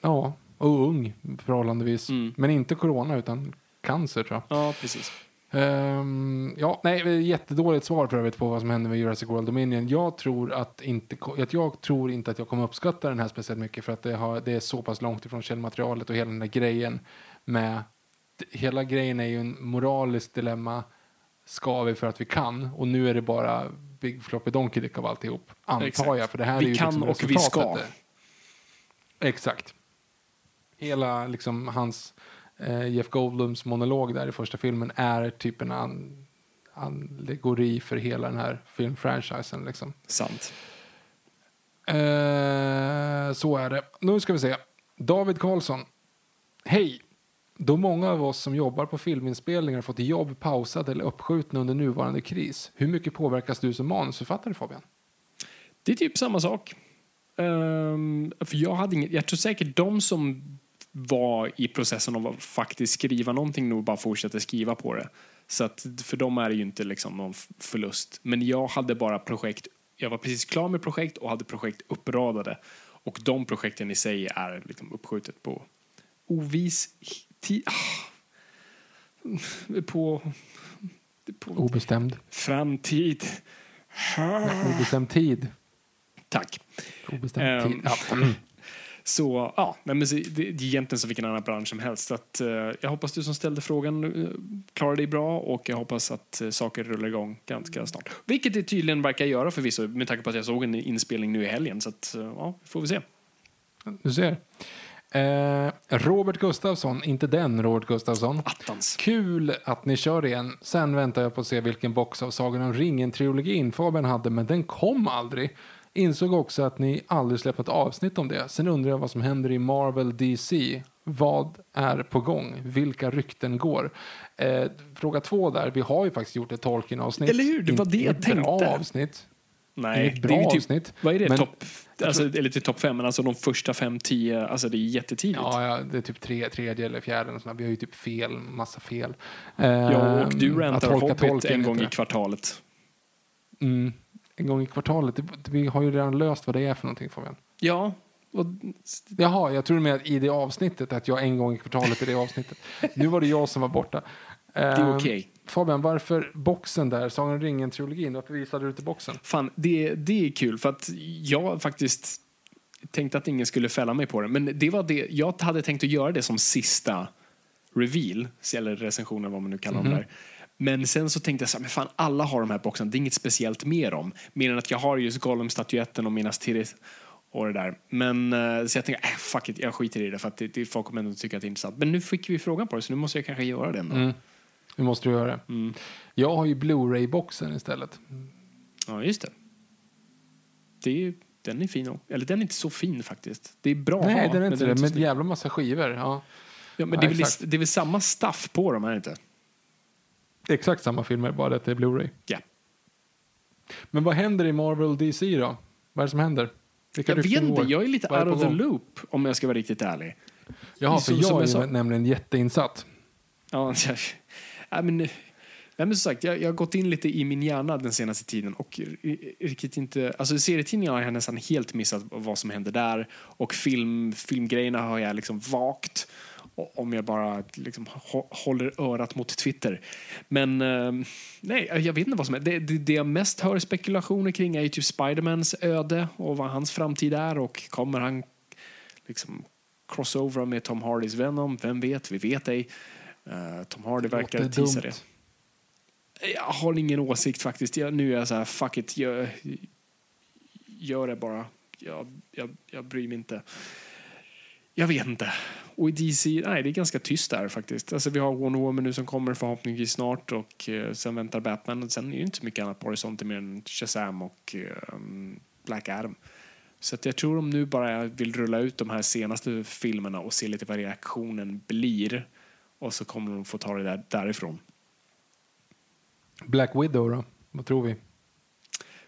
ja, och ung förhållandevis. Mm. Men inte corona utan cancer tror jag. Ja, precis. Ehm, ja, nej, jättedåligt svar för övrigt på vad som händer med Jurassic World Dominion. Jag tror, att inte, att jag tror inte att jag kommer uppskatta den här speciellt mycket för att det, har, det är så pass långt ifrån källmaterialet och hela den där grejen med hela grejen är ju en moraliskt dilemma. Ska vi för att vi kan? Och nu är det bara Big Floppy Donkey Dick av alltihop. Antar Exakt. jag, för det här Vi är ju kan liksom och vi ska. Exakt. Hela liksom hans eh, Jeff Goldblums monolog där i första filmen är typ en an, allegori för hela den här filmfranchisen. Liksom. Sant. Eh, så är det. Nu ska vi se. David Karlsson. Hej! Då många av oss som jobbar på filminspelningar fått jobb pausade eller uppskjutna under nuvarande kris, hur mycket påverkas du som manusförfattare Fabian? Det är typ samma sak. Ehm, för jag, hade inget, jag tror säkert de som var i processen av att faktiskt skriva någonting nog bara fortsätter skriva på det. Så att för dem är det ju inte liksom någon förlust. Men jag hade bara projekt, jag var precis klar med projekt och hade projekt uppradade. Och de projekten i sig är liksom uppskjutet på ovis tid. På, på Obestämd. framtid. Obestämd tid. Tack. Obestämd Ehm, tid. Ja. Så ja, nej, men det, är egentligen som vilken annan bransch som helst. Så att, eh, jag hoppas du som ställde frågan uh, klarar dig bra och jag hoppas att eh, saker rullar igång ganska snart. Vilket det tydligen verkar göra förvisso med tanke på att jag såg en inspelning nu i helgen. Så att, eh, ja, får vi se. Du ser. Eh, Robert Gustafsson, inte den Robert Gustafsson. Attans. Kul att ni kör igen. Sen väntar jag på att se vilken box av Sagan om ringen-trilogin Fabian hade, men den kom aldrig. Insåg också att ni aldrig släppt ett avsnitt om det. Sen undrar jag vad som händer i Marvel DC. Vad är på gång? Vilka rykten går? Eh, fråga två där. Vi har ju faktiskt gjort ett Tolkien-avsnitt. Eller hur? Det var det jag Inget bra tänkte. avsnitt. Nej, Inget bra det är typ, avsnitt, Vad är det? men- Topp, alltså, eller till topp fem, men alltså de första fem, tio, alltså det är jättetidigt. Ja, ja, det är typ tre, tredje eller fjärde. eller sånt där. Vi har ju typ fel, massa fel. Ja, och du Ehm, rantar Hobbit en gång inte. i kvartalet. Mm, en gång i kvartalet. Vi har ju redan löst vad det är för någonting Fabian. Ja, och Jaha, jag tror med i det avsnittet att jag en gång i kvartalet i det avsnittet. Nu var det jag som var borta. det är Ehm, okej. Fabian, varför boxen där? Sagan om ringen-trilogin, varför visade du inte boxen? Fan, det, det är kul för att jag faktiskt tänkte att ingen skulle fälla mig på det. Men det var det, jag hade tänkt att göra det som sista reveal, eller recension eller vad man nu kallar Mhm. dem där. Men sen så tänkte jag så här, men fan alla har de här boxarna, det är inget speciellt med dem. Mer än att jag har just Gollum-statyetten och Minas Tirith. och det där. Men eh, så jag tänkte, äh, fuck it, jag skiter i det för att det, det, folk kommer ändå tycka att det är intressant. Men nu fick vi frågan på det så nu måste jag kanske göra det ändå. Mm. Nu måste du göra det. Mm. Jag har ju Blu-ray-boxen istället. Ja, just det. det är, den är fin. också. Eller den är inte så fin faktiskt. Det är bra Nej, ha, den är men inte det. så Med snygg. jävla massa skivor. Ja. ja, men Ja, det, är väl, det är väl samma stuff på dem, är det inte? Det exakt samma filmer, bara att det är Blu-ray. Ja. Men vad händer i Marvel DC då? Vad är det som händer? Vilka Jag vet inte, jag är lite out of the gång? loop om jag ska vara riktigt ärlig. Jaha, för som jag är jag nämligen jätteinsatt. Ja, jag, ja, men, nej, men som sagt, jag, jag har gått in lite i min hjärna den senaste tiden och riktigt inte... Alltså serietidningar har jag nästan helt missat vad som händer där och film, filmgrejerna har jag liksom vagt om jag bara liksom hå- håller örat mot Twitter. Men eh, nej, jag vet inte vad som är. Det, det, det jag mest hör spekulationer kring är ju typ Spidermans öde och vad hans framtid är och kommer han liksom crossover med Tom Hardys Venom? Vem vet? Vi vet ej. Eh, Tom Hardy verkar dumt. det. Jag har ingen åsikt faktiskt. Jag, nu är jag så här, fuck it, gör, gör det bara. Jag, jag, jag bryr mig inte. Jag vet inte. Och i DC, nej det är ganska tyst där faktiskt. Alltså vi har Wonder Woman nu som kommer förhoppningsvis snart och eh, sen väntar Batman och sen är det inte så mycket annat på horisonten mer än Shazam och eh, Black Adam. Så jag tror de nu bara vill rulla ut de här senaste filmerna och se lite vad reaktionen blir. Och så kommer de få ta det där, därifrån. Black Widow då? Vad tror vi?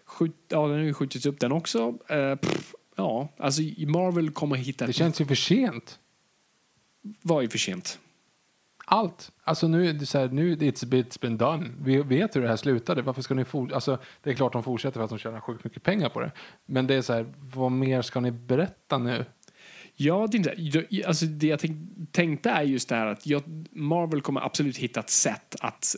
Skjut, ja, den har ju skjutits upp den också. Eh, pff, ja, alltså Marvel kommer hitta... Det känns ju för sent. Vad är för sent? Allt. Alltså nu är det så här, nu it's, it's been done. Vi vet hur det här slutade. Varför ska ni fortsätta? Alltså, det är klart de fortsätter för att de tjänar sjukt mycket pengar på det. Men det är så här, vad mer ska ni berätta nu? Ja, det, inte, alltså det jag tänk, tänkte är just det här att jag, Marvel kommer absolut hitta ett sätt att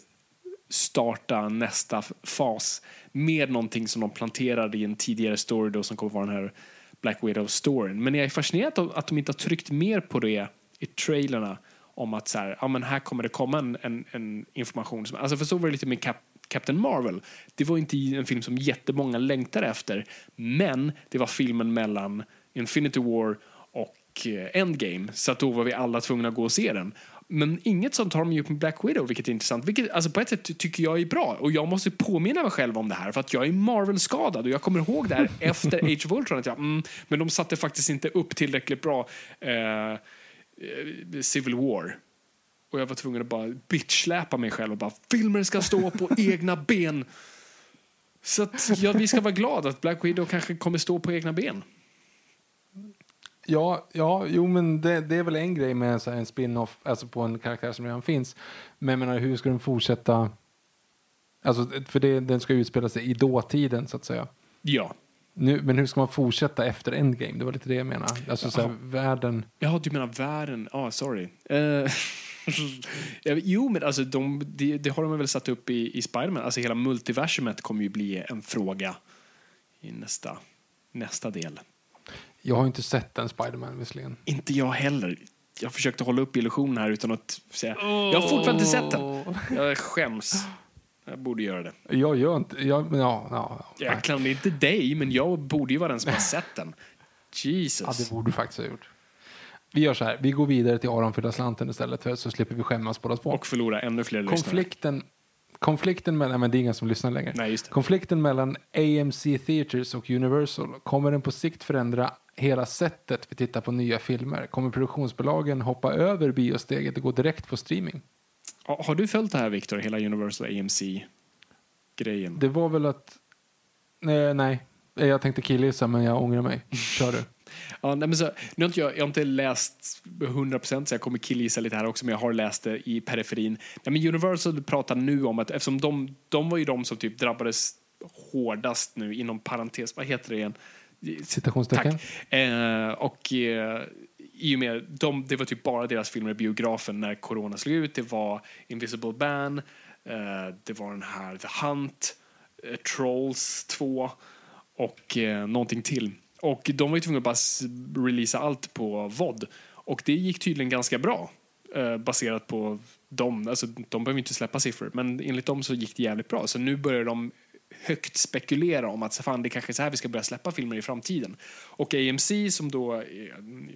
starta nästa fas med någonting som de planterade i en tidigare story då som kommer vara den här Black Widow-storyn. Men jag är fascinerad av att de inte har tryckt mer på det i trailerna om att så här, ja, men här kommer det komma en, en, en information. Som, alltså för så var det lite med Cap, Captain Marvel. Det var inte en film som jättemånga längtade efter, men det var filmen mellan Infinity War och eh, Endgame, så att då var vi alla tvungna att gå och se den. Men inget sånt har de gjort med Black Widow, vilket är intressant. Vilket, alltså på ett sätt ty- tycker jag är bra. Och jag måste påminna mig själv om det här, för att jag är Marvel-skadad. Och jag kommer ihåg det här efter Age of Ultron. Att jag, mm, men de satte faktiskt inte upp tillräckligt bra eh, eh, Civil War. Och jag var tvungen att bara bitchsläpa mig själv och bara filmer ska stå på egna ben. Så att, ja, vi ska vara glada att Black Widow kanske kommer stå på egna ben. Ja, ja jo, men det, det är väl en grej med här, en spin-off alltså på en karaktär som redan finns. Men menar, hur ska den fortsätta? Alltså, för det, den ska utspela sig i dåtiden, så att säga. Ja. Nu, men hur ska man fortsätta efter Endgame? Det var lite det jag menar. Alltså, så här, världen... Ja, du menar världen. Ja, ah, sorry. Ja, jo, men alltså, de, det, det har de väl satt upp i, i Spiderman. Alltså, hela multiversumet kommer ju bli en fråga i nästa, nästa del. Jag har inte sett den Spiderman visserligen. Inte jag heller. Jag försökte hålla upp illusionen här utan att säga... Jag har fortfarande inte sett den. Jag skäms. Jag borde göra det. Jag gör inte... Jag, ja, ja, ja. Jag klandrar inte dig, men jag borde ju vara den som har sett den. ja, Jesus. det borde du faktiskt ha gjort. Vi gör så här. Vi går vidare till Aron fylla slanten istället, för så slipper vi skämmas båda två. Och förlora ännu fler lyssnare. konflikten, konflikten mellan... Men det är ingen som lyssnar längre. Nej. Konflikten mellan AMC Theaters och Universal, kommer den på sikt förändra hela sättet vi tittar på nya filmer? Kommer produktionsbolagen hoppa över biosteget och gå direkt på streaming? Har du följt det här, Victor? Hela Universal AMC-grejen? Det var väl att... Nej, nej. jag tänkte killgissa men jag ångrar mig. Kör du. Ja, nej, men så, nu har inte jag, jag har inte läst 100% så jag kommer killgissa lite här också, men jag har läst det i periferin. Nej, men Universal pratar nu om att eftersom de, de var ju de som typ drabbades hårdast nu, inom parentes, vad heter det igen? Citationstecken. Tack. Eh, och eh, i och med, de, det var typ bara deras filmer i biografen när corona slog ut. Det var Invisible Man, eh, det var den här The Hunt, eh, Trolls 2 och eh, någonting till. Och de var ju tvungna att bara releasa allt på VOD. Och det gick tydligen ganska bra. Eh, baserat på dem. Alltså, de behöver inte släppa siffror. Men enligt dem så gick det jävligt bra. Så nu börjar de högt spekulera om att fan, det kanske är så här vi ska börja släppa filmer i framtiden. Och AMC som då är,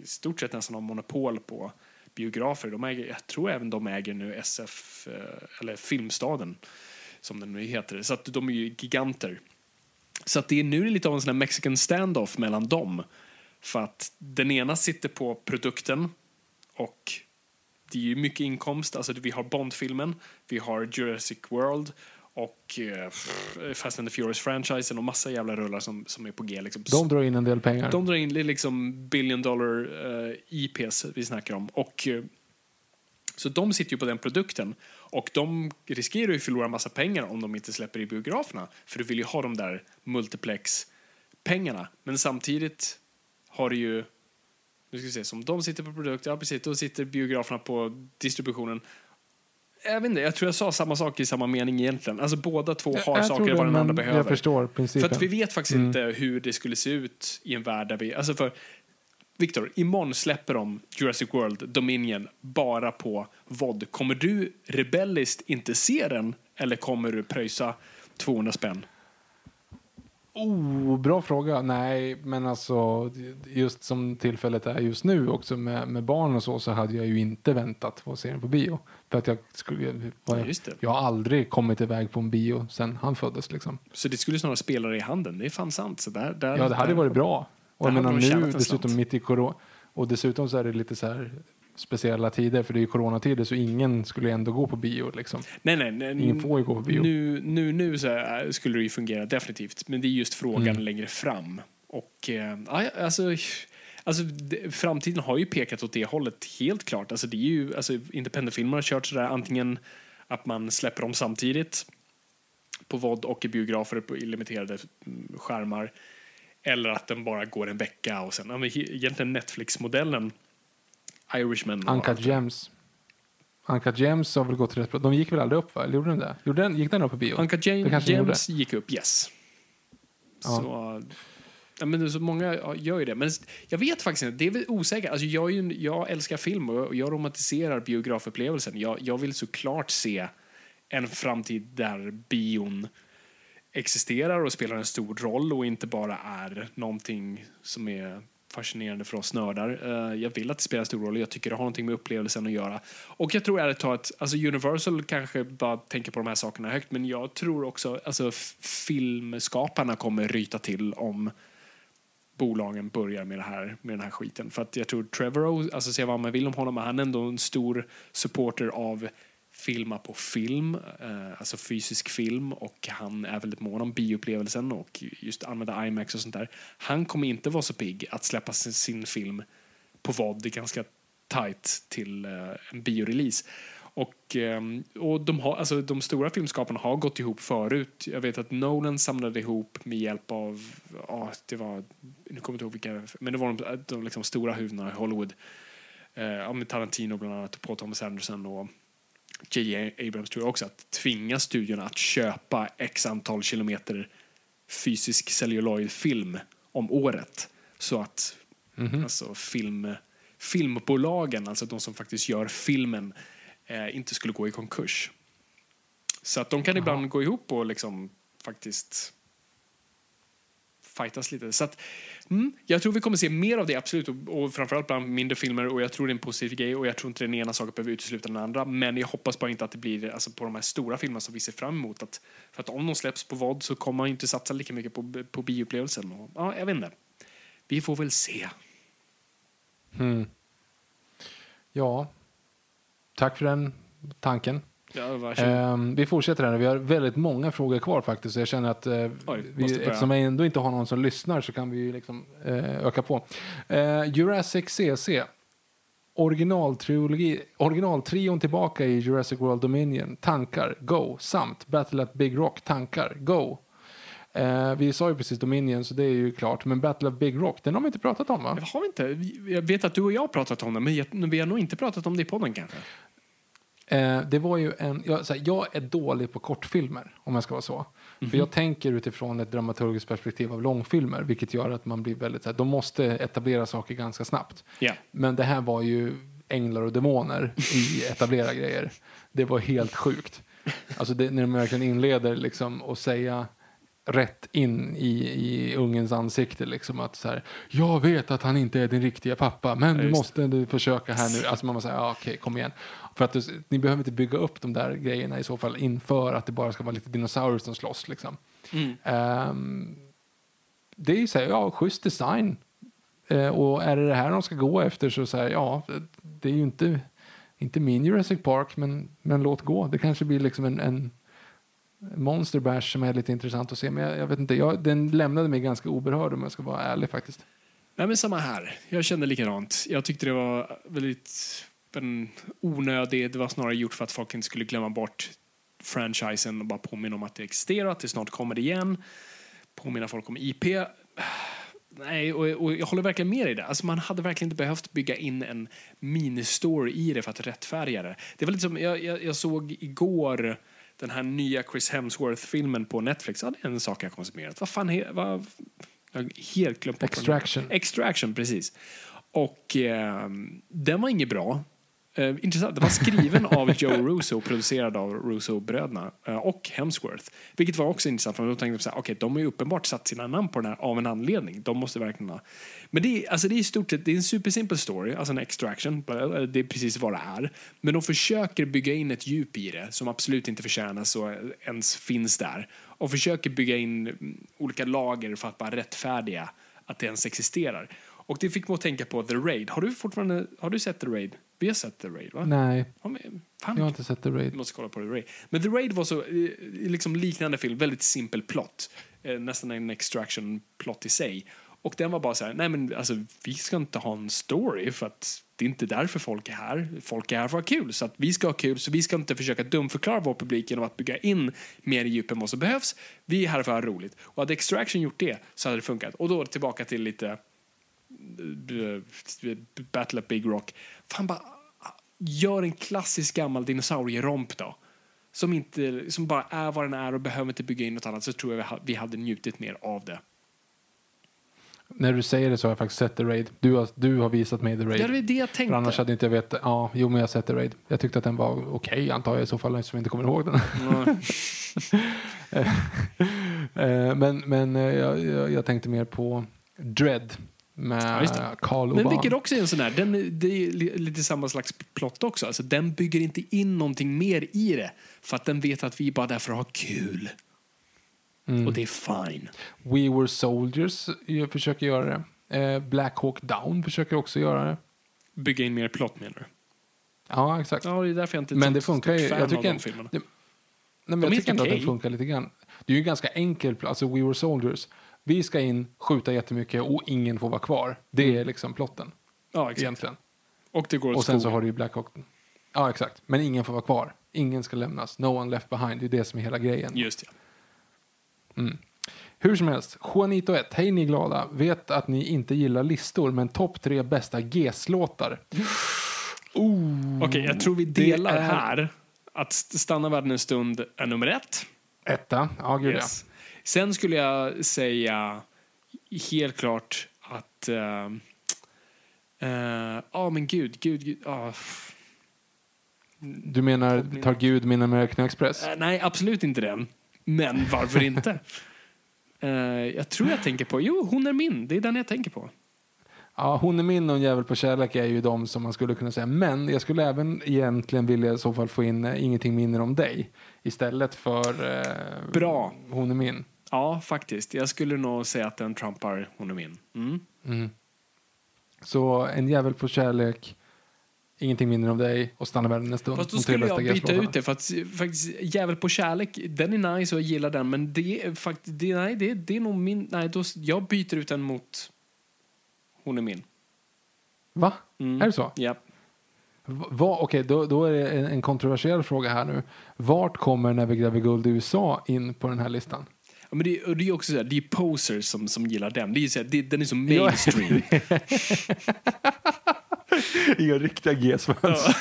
i stort sett nästan har monopol på biografer, de äger, jag tror även de äger nu SF, eh, eller Filmstaden som den nu heter, så att de är ju giganter. Så att det är nu lite av en sån här mexican standoff mellan dem. För att den ena sitter på produkten och det är ju mycket inkomst. Alltså vi har Bond-filmen, vi har Jurassic World och eh, Fast and the Furious-franchisen och massa jävla rullar som, som är på G. Liksom. De drar in en del pengar. De drar in liksom billion dollar eh, IPs vi snackar om. Och, eh, så de sitter ju på den produkten och de riskerar ju att förlora massa pengar om de inte släpper i biograferna. För du vill ju ha de där multiplex-pengarna. Men samtidigt har du ju, nu ska vi se, som de sitter på produkten, ja precis, då sitter biograferna på distributionen. Jag vet inte, jag tror jag sa samma sak i samma mening egentligen. Alltså båda två har jag saker vad den andra behöver. Jag förstår principen. För att vi vet faktiskt inte hur det skulle se ut i en värld där vi... Alltså för, Victor, imorgon släpper de Jurassic World Dominion bara på VOD. Kommer du rebelliskt inte se den eller kommer du pröjsa 200 spänn? Oh, bra fråga. Nej, men alltså just som tillfället är just nu också med, med barn och så, så hade jag ju inte väntat på att se den på bio. För att jag, skulle, Ja, just det. jag har aldrig kommit iväg på en bio sen han föddes liksom. Så det skulle snarare spela dig i handen. Det är fan sant. Så där, där, Ja, det hade där- varit bra. Och jag menar nu dessutom slant. mitt i corona. Och dessutom så är det lite så här speciella tider, för det är ju coronatider så ingen skulle ändå gå på bio liksom. Nej, nej, nej. Ingen får ju gå på bio. Nu, nu, nu skulle det ju fungera definitivt. Men det är just frågan Mm. längre fram. Och eh, alltså, alltså framtiden har ju pekat åt det hållet helt klart. Alltså det är ju, alltså independentfilmer har kört sådär antingen att man släpper dem samtidigt på VOD och i biografer på limiterade mm, skärmar. Eller att den bara går en vecka och sen, ja, men he- egentligen Netflix-modellen Irishman. det. Gems. Uncut Gems har väl gått rätt bra. De gick väl aldrig upp va? Eller gjorde den det? Gjorde den, gick den upp på bio? Det James, gick upp, yes. Ja. Så, ja, men så många gör ju det. Men jag vet faktiskt inte, det är väl osäkert. Alltså, jag, ju, jag älskar film och jag romantiserar biografupplevelsen. Jag, jag vill såklart se en framtid där bion existerar och spelar en stor roll och inte bara är någonting som är fascinerande för oss nördar. Eh, jag vill att det spelar stor roll och jag tycker det har någonting med upplevelsen att göra. Och jag tror ärligt talat, alltså Universal kanske bara tänker på de här sakerna högt men jag tror också, alltså filmskaparna kommer ryta till om bolagen börjar med, det här, med den här skiten. För att jag tror Trevorrow, alltså se vad man vill om honom, men han är ändå en stor supporter av filma på film, eh, alltså fysisk film och han är väldigt mån om bioupplevelsen och just använda IMAX och sånt där. Han kommer inte vara så pigg att släppa sin, sin film på vad det är ganska tight till eh, en biorelease. Och, ehm, och de, har, alltså, de stora filmskaparna har gått ihop förut. Jag vet att Nolan samlade ihop med hjälp av, ja, det var, nu kommer jag inte ihåg vilka, men det var de, de liksom stora huvudena i Hollywood. Eh, ja, med Tarantino bland annat, och Paul Thomas Anderson och J.J. Abrams tror jag också, att tvinga studion att köpa x antal kilometer fysisk celluloidfilm om året. Så att alltså, film, filmbolagen, alltså de som faktiskt gör filmen, eh, inte skulle gå i konkurs. Så att de kan ibland gå ihop och liksom faktiskt fightas lite. Så att, mm, jag tror vi kommer se mer av det, absolut. Och, och framförallt bland mindre filmer. Och jag tror det är en positiv grej. Och jag tror inte den ena saken behöver utesluta den andra. Men jag hoppas bara inte att det blir alltså, på de här stora filmerna som vi ser fram emot. Att, för att om de släpps på vad så kommer man ju inte satsa lika mycket på, på bioupplevelsen. Och, ja, jag vet inte. Vi får väl se. Mm. Ja. Tack för den tanken. Ja. Ehm, vi fortsätter här. Vi har väldigt många frågor kvar faktiskt. Jag känner att eh, Oj, vi, eftersom vi ändå inte har någon som lyssnar så kan vi liksom, eh, öka på. Eh, Jurassic CC. Originaltrilogi, originaltrion tillbaka i Jurassic World Dominion. Tankar, go. Samt Battle at Big Rock, tankar, go. Eh, vi sa ju precis Dominion så det är ju klart. Men Battle of Big Rock, den har vi inte pratat om va? Har vi inte? Jag vet att du och jag har pratat om det, men jag- vi har nog inte pratat om det i podden kanske. Eh, det var ju en, jag, så här, jag är dålig på kortfilmer, om jag ska vara så. För jag tänker utifrån ett dramaturgiskt perspektiv av långfilmer, vilket gör att man blir väldigt, så här, de måste etablera saker ganska snabbt. Ja. Men det här var ju änglar och demoner i etablera grejer. Det var helt sjukt. Alltså det, när de verkligen inleder liksom och säga rätt in i, i ungens ansikte. Liksom, att så här, jag vet att han inte är din riktiga pappa, men du just måste du försöka här nu. Alltså man måste säga, ja, okej, kom igen. För att du, ni behöver inte bygga upp de där grejerna i så fall inför att det bara ska vara lite dinosaurier som slåss. Liksom. Mm. Ehm, det är ju så här, ja, schysst design. Eh, och är det det här de ska gå efter så, så här, ja, det är ju inte, inte min Jurassic Park, men, men låt gå. Det kanske blir liksom en, en Monster Bash som är lite intressant att se. Men jag, jag vet inte, jag, den lämnade mig ganska oberörd om jag ska vara ärlig faktiskt. Nej, men samma här. Jag kände likadant. Jag tyckte det var väldigt en onödig. Det var snarare gjort för att folk inte skulle glömma bort franchisen och bara påminna om att det existerar, att det snart kommer igen. Påminna folk om IP. Nej, och, och jag håller verkligen med i det. Alltså man hade verkligen inte behövt bygga in en mini-story i det för att rättfärdiga det. Det var lite som, jag, jag, jag såg igår den här nya Chris Hemsworth-filmen på Netflix. Ja, det är en sak jag konsumerat. Vad fan, he, vad, jag har helt glömt bort. Extraction. Extraction, precis. Och eh, den var inget bra. Eh, intressant. Det var skriven av Joe Russo och producerad av Russo-bröderna eh, och Hemsworth. Vilket var också intressant för då tänkte jag okay, de har ju uppenbart satt sina namn på den här av en anledning. De måste verkligen ha. Men det är, alltså det är i stort sett, det är en supersimpel story, alltså en extraction, det är precis vad det är. Men de försöker bygga in ett djup i det som absolut inte förtjänas och ens finns där. Och försöker bygga in mm, olika lager för att bara rättfärdiga att det ens existerar. Och det fick mig att tänka på The Raid. Har du fortfarande, har du sett The Raid? Vi har sett The Raid va? Nej, Ja, men, fan, jag har inte sett The Raid. vi måste kolla på The Raid. Men The Raid var så, eh, liksom liknande film, väldigt simpel plott. Eh, nästan en extraction plott i sig. Och den var bara så här, nej men alltså vi ska inte ha en story för att det är inte därför folk är här. Folk är här för att ha kul, så att vi ska ha kul, så vi ska inte försöka dumförklara vår publik genom att bygga in mer djup än vad som behövs. Vi är här för att ha roligt. Och hade Extraction gjort det så hade det funkat. Och då tillbaka till lite Battle of Big Rock. Fan bara, gör en klassisk gammal dinosaurieromp då. Som, inte, som bara är vad den är och behöver inte bygga in något annat så tror jag vi ha- vi hade njutit mer av det. När du säger det så har jag faktiskt sett The Raid. Du har, du har visat mig The Raid. Ja, det var det jag För tänkte. annars hade inte jag vetat. Ja, jo men jag har sett The Raid. Jag tyckte att den var okej antar jag i så fall eftersom jag inte kommer ihåg den. Eh, men men eh, jag, jag, jag tänkte mer på Dread med det. Carl Men vilket också är en sån här, den, det är li- lite samma slags plott också. Alltså, den bygger inte in någonting mer i det. För att den vet att vi är bara där för att ha kul. Mm. Och det är fine. We Were Soldiers eh, försöker göra det. Eh, Black Hawk Down försöker också göra det. Bygga in mer plott menar du? Ja, exakt. Ja, det är därför jag inte är Men det funkar ju. Jag tycker, de filmerna. det, nej, men De är jag tycker ändå att den funkar lite grann. Det är ju ganska enkel, alltså We Were Soldiers. Vi ska in, skjuta jättemycket och ingen får vara kvar. Det är liksom plotten Ja, exakt. egentligen. Och det går åt Och sen så skogen. har du ju Black Hawk. Ja, exakt. Men ingen får vara kvar. Ingen ska lämnas. No one left behind. Det är det som är hela grejen. Just ja. Hur som helst, Juanito 1, hej ni glada. Vet att ni inte gillar listor, men topp tre bästa GES-låtar. Okej, jag tror vi det delar är- här att stanna världen en stund är nummer ett. Etta, ja gud Yes. Sen skulle jag säga helt klart att... eh, eh, Ja, men gud, gud, gud. ja. Du menar, tar Gud min American Express? eh, nej, absolut inte den. Men varför inte? Jag tror jag tänker på... Jo, hon är min. Det är den jag tänker på. Ja, hon är min och en jävel på kärlek är ju de som man skulle kunna säga. Men jag skulle även egentligen vilja i så fall få in Ingenting minner om dig istället för eh, Bra. Hon är min. Ja, faktiskt. Jag skulle nog säga att den trampar Hon är min. Mm. Så en jävel på kärlek, Ingenting minner om dig och Stanna världen en stund. Fast då skulle jag byta ut det för att faktiskt Jävel på kärlek, den är nice och jag gillar den men det är faktiskt, det, nej det, det är nog min, nej då, jag byter ut den mot Hon är min. Va? Mm. Är det så? Ja. Va, va, Okej, då, då är det en, en kontroversiell fråga här nu. Vart kommer När vi gräver guld i USA in på den här listan? Ja, men det, och det är också så här, det är posers som, som gillar den. Det är så här, det, den är så mainstream. Inga riktiga GES-fans.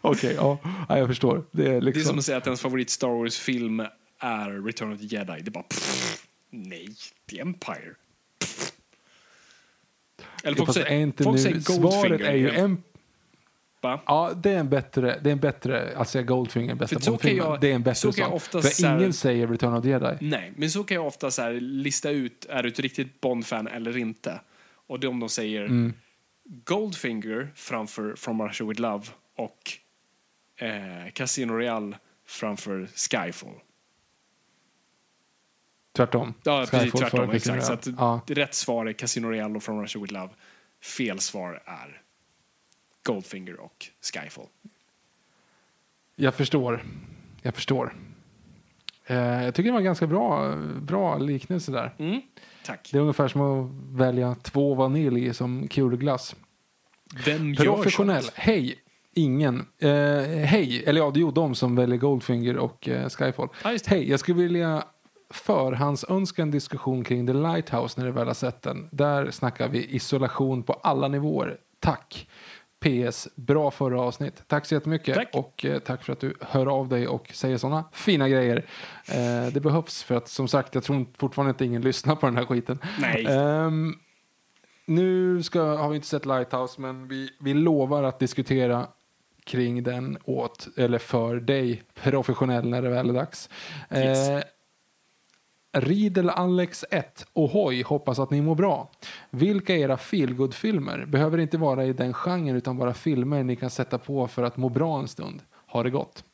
Okej, ja. ja. Jag förstår. Det är Det är liksom... som att säga att ens favorit Star Wars-film är Return of the Jedi. Det är bara pff, nej, The Empire. Pff. Eller folk säger, folk nu, säger Goldfinger. är ju en... Va? Ja, det är en bättre, det är en bättre, säga Goldfinger, bästa För så kan Bondfilmen. jag- Det är en bättre så kan jag ofta För så här- ingen säger Return of the Jedi. Nej, men så kan jag ofta så här lista ut, är du ett riktigt Bond-fan eller inte? Och det är om de säger Mm. Goldfinger framför From Russia With Love och eh, Casino Royale framför Skyfall. Tvärtom. Ja, precis Skyfall tvärtom. före Exakt. Så att det rätt svar är Casino Royale och From Russia With Love. Fel svar är Goldfinger och Skyfall. Jag förstår. Jag förstår. Eh, jag tycker det var en ganska bra, bra liknelse där. Mm. Tack. Det är ungefär som att välja två vanilj som kulglass. Vem gör Professionell. sånt? Hej. Ingen. Eh, hej. Eller ja, det ju de som väljer Goldfinger och eh, Skyfall. Det. Hej, jag skulle vilja förhandsönska en diskussion kring The Lighthouse när du väl har sett den. Där snackar vi isolation på alla nivåer. Tack. PS, bra förra avsnitt. Tack så jättemycket. Tack. Och eh, tack för att du hör av dig och säger sådana fina grejer. Eh, det behövs för att som sagt, jag tror fortfarande inte ingen lyssnar på den här skiten. Nej. Ehm, nu ska, har vi inte sett Lighthouse, men vi, vi lovar att diskutera kring den åt, eller för dig, professionell, när det väl är dags. Yes. Eh, Riedel Alex 1, ohoj, hoppas att ni mår bra. Vilka är era feelgood-filmer? Behöver inte vara i den genren utan bara filmer ni kan sätta på för att må bra en stund. Ha det gott.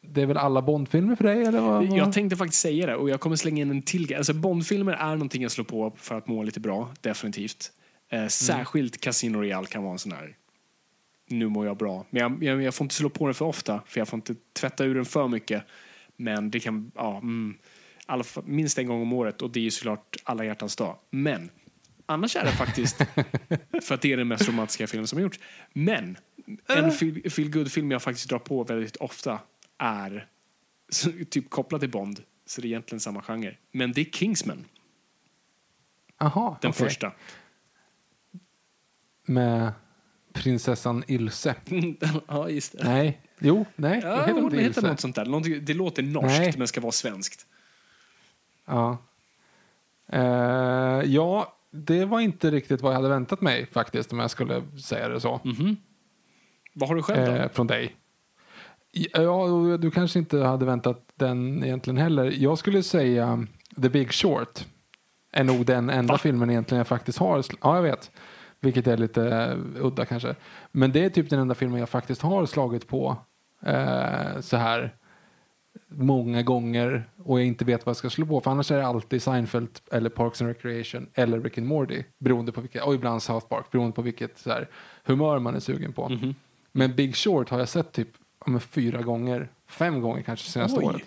Det är väl alla Bondfilmer för dig? Eller vad? Jag tänkte faktiskt säga det och jag kommer slänga in en till. Alltså Bondfilmer är någonting jag slår på för att må lite bra, definitivt. Mm. Eh, särskilt Casino Royale kan vara en sån här nu mår jag bra. Men jag, jag, jag får inte slå på den för ofta för jag får inte tvätta ur den för mycket. Men det kan, ja, mm, alla, minst en gång om året och det är ju såklart alla hjärtans dag. Men annars är det faktiskt, för att det är den mest romantiska filmen som har gjorts. Men en feel, feel good-film jag faktiskt drar på väldigt ofta är typ kopplad till Bond, så det är egentligen samma genre. Men det är Kingsman, Aha, den okej. första. Med prinsessan Ilse. ja, just det. Nej, jo, nej. Ja, inte heter Ilse? något sånt där. Någonting, det låter norskt Nej. men ska vara svenskt. Ja. Eh, ja, det var inte riktigt vad jag hade väntat mig faktiskt om jag skulle säga det så. Vad har du själv då? Eh, från dig. Ja, du kanske inte hade väntat den egentligen heller. Jag skulle säga The Big Short. Är nog den enda filmen egentligen jag faktiskt har. Ja, jag vet. Vilket är lite eh, udda kanske. Men det är typ den enda filmen jag faktiskt har slagit på eh, så här många gånger och jag inte vet vad jag ska slå på. För annars är det alltid Seinfeld eller Parks and Recreation eller Rick and Morty. Beroende på vilket, och ibland South Park. Beroende på vilket så här, humör man är sugen på. Mhm. Men Big Short har jag sett typ ja, fyra gånger, fem gånger kanske senaste Oj. året.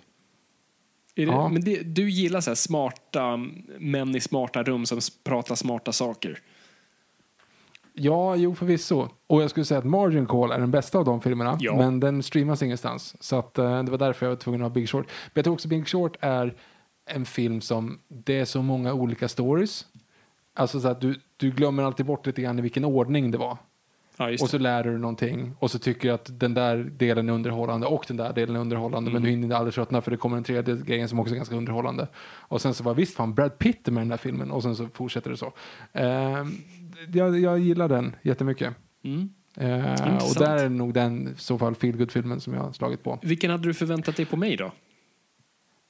Det, Ja. Men det, du gillar så här smarta mm, män i smarta rum som pratar smarta saker? Ja, jo förvisso. Och jag skulle säga att Margin Call är den bästa av de filmerna. Ja. Men den streamas ingenstans. Så att, eh, det var därför jag var tvungen att ha Big Short. Men jag tror också Big Short är en film som, det är så många olika stories. Alltså så att du, du glömmer alltid bort lite grann i vilken ordning det var. Ja, Och så lär du dig någonting och så tycker du att den där delen är underhållande och den där delen är underhållande men du hinner aldrig tröttna för det kommer en tredje grejen som också är ganska underhållande. Och sen så var visst fan Brad Pitt med i den där filmen och sen så fortsätter det så. Ehm, jag, jag gillar den jättemycket. Mm. Ehm, och där är nog den i så fall feelgood filmen som jag har slagit på. Vilken hade du förväntat dig på mig då?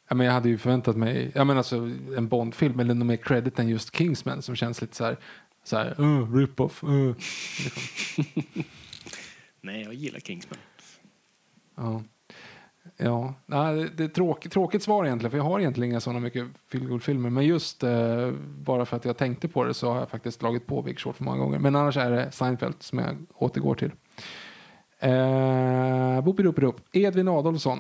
Ja, men jag hade ju förväntat mig ja, men alltså, en Bond-film eller något mer credit än just Kingsman som känns lite så här, så här uh, rip-off. Uh. Nej, jag gillar Kingsman. Ja. Ja, nej, det- är tråkigt, tråkigt svar egentligen, för jag har egentligen inga sådana mycket feelgood-filmer. Men just eh, bara för att jag tänkte på det så har jag faktiskt slagit på Big Short för många gånger. Men annars är det Seinfeld som jag återgår till. Eh, Boopidoopidoop. Edvin Adolfsson.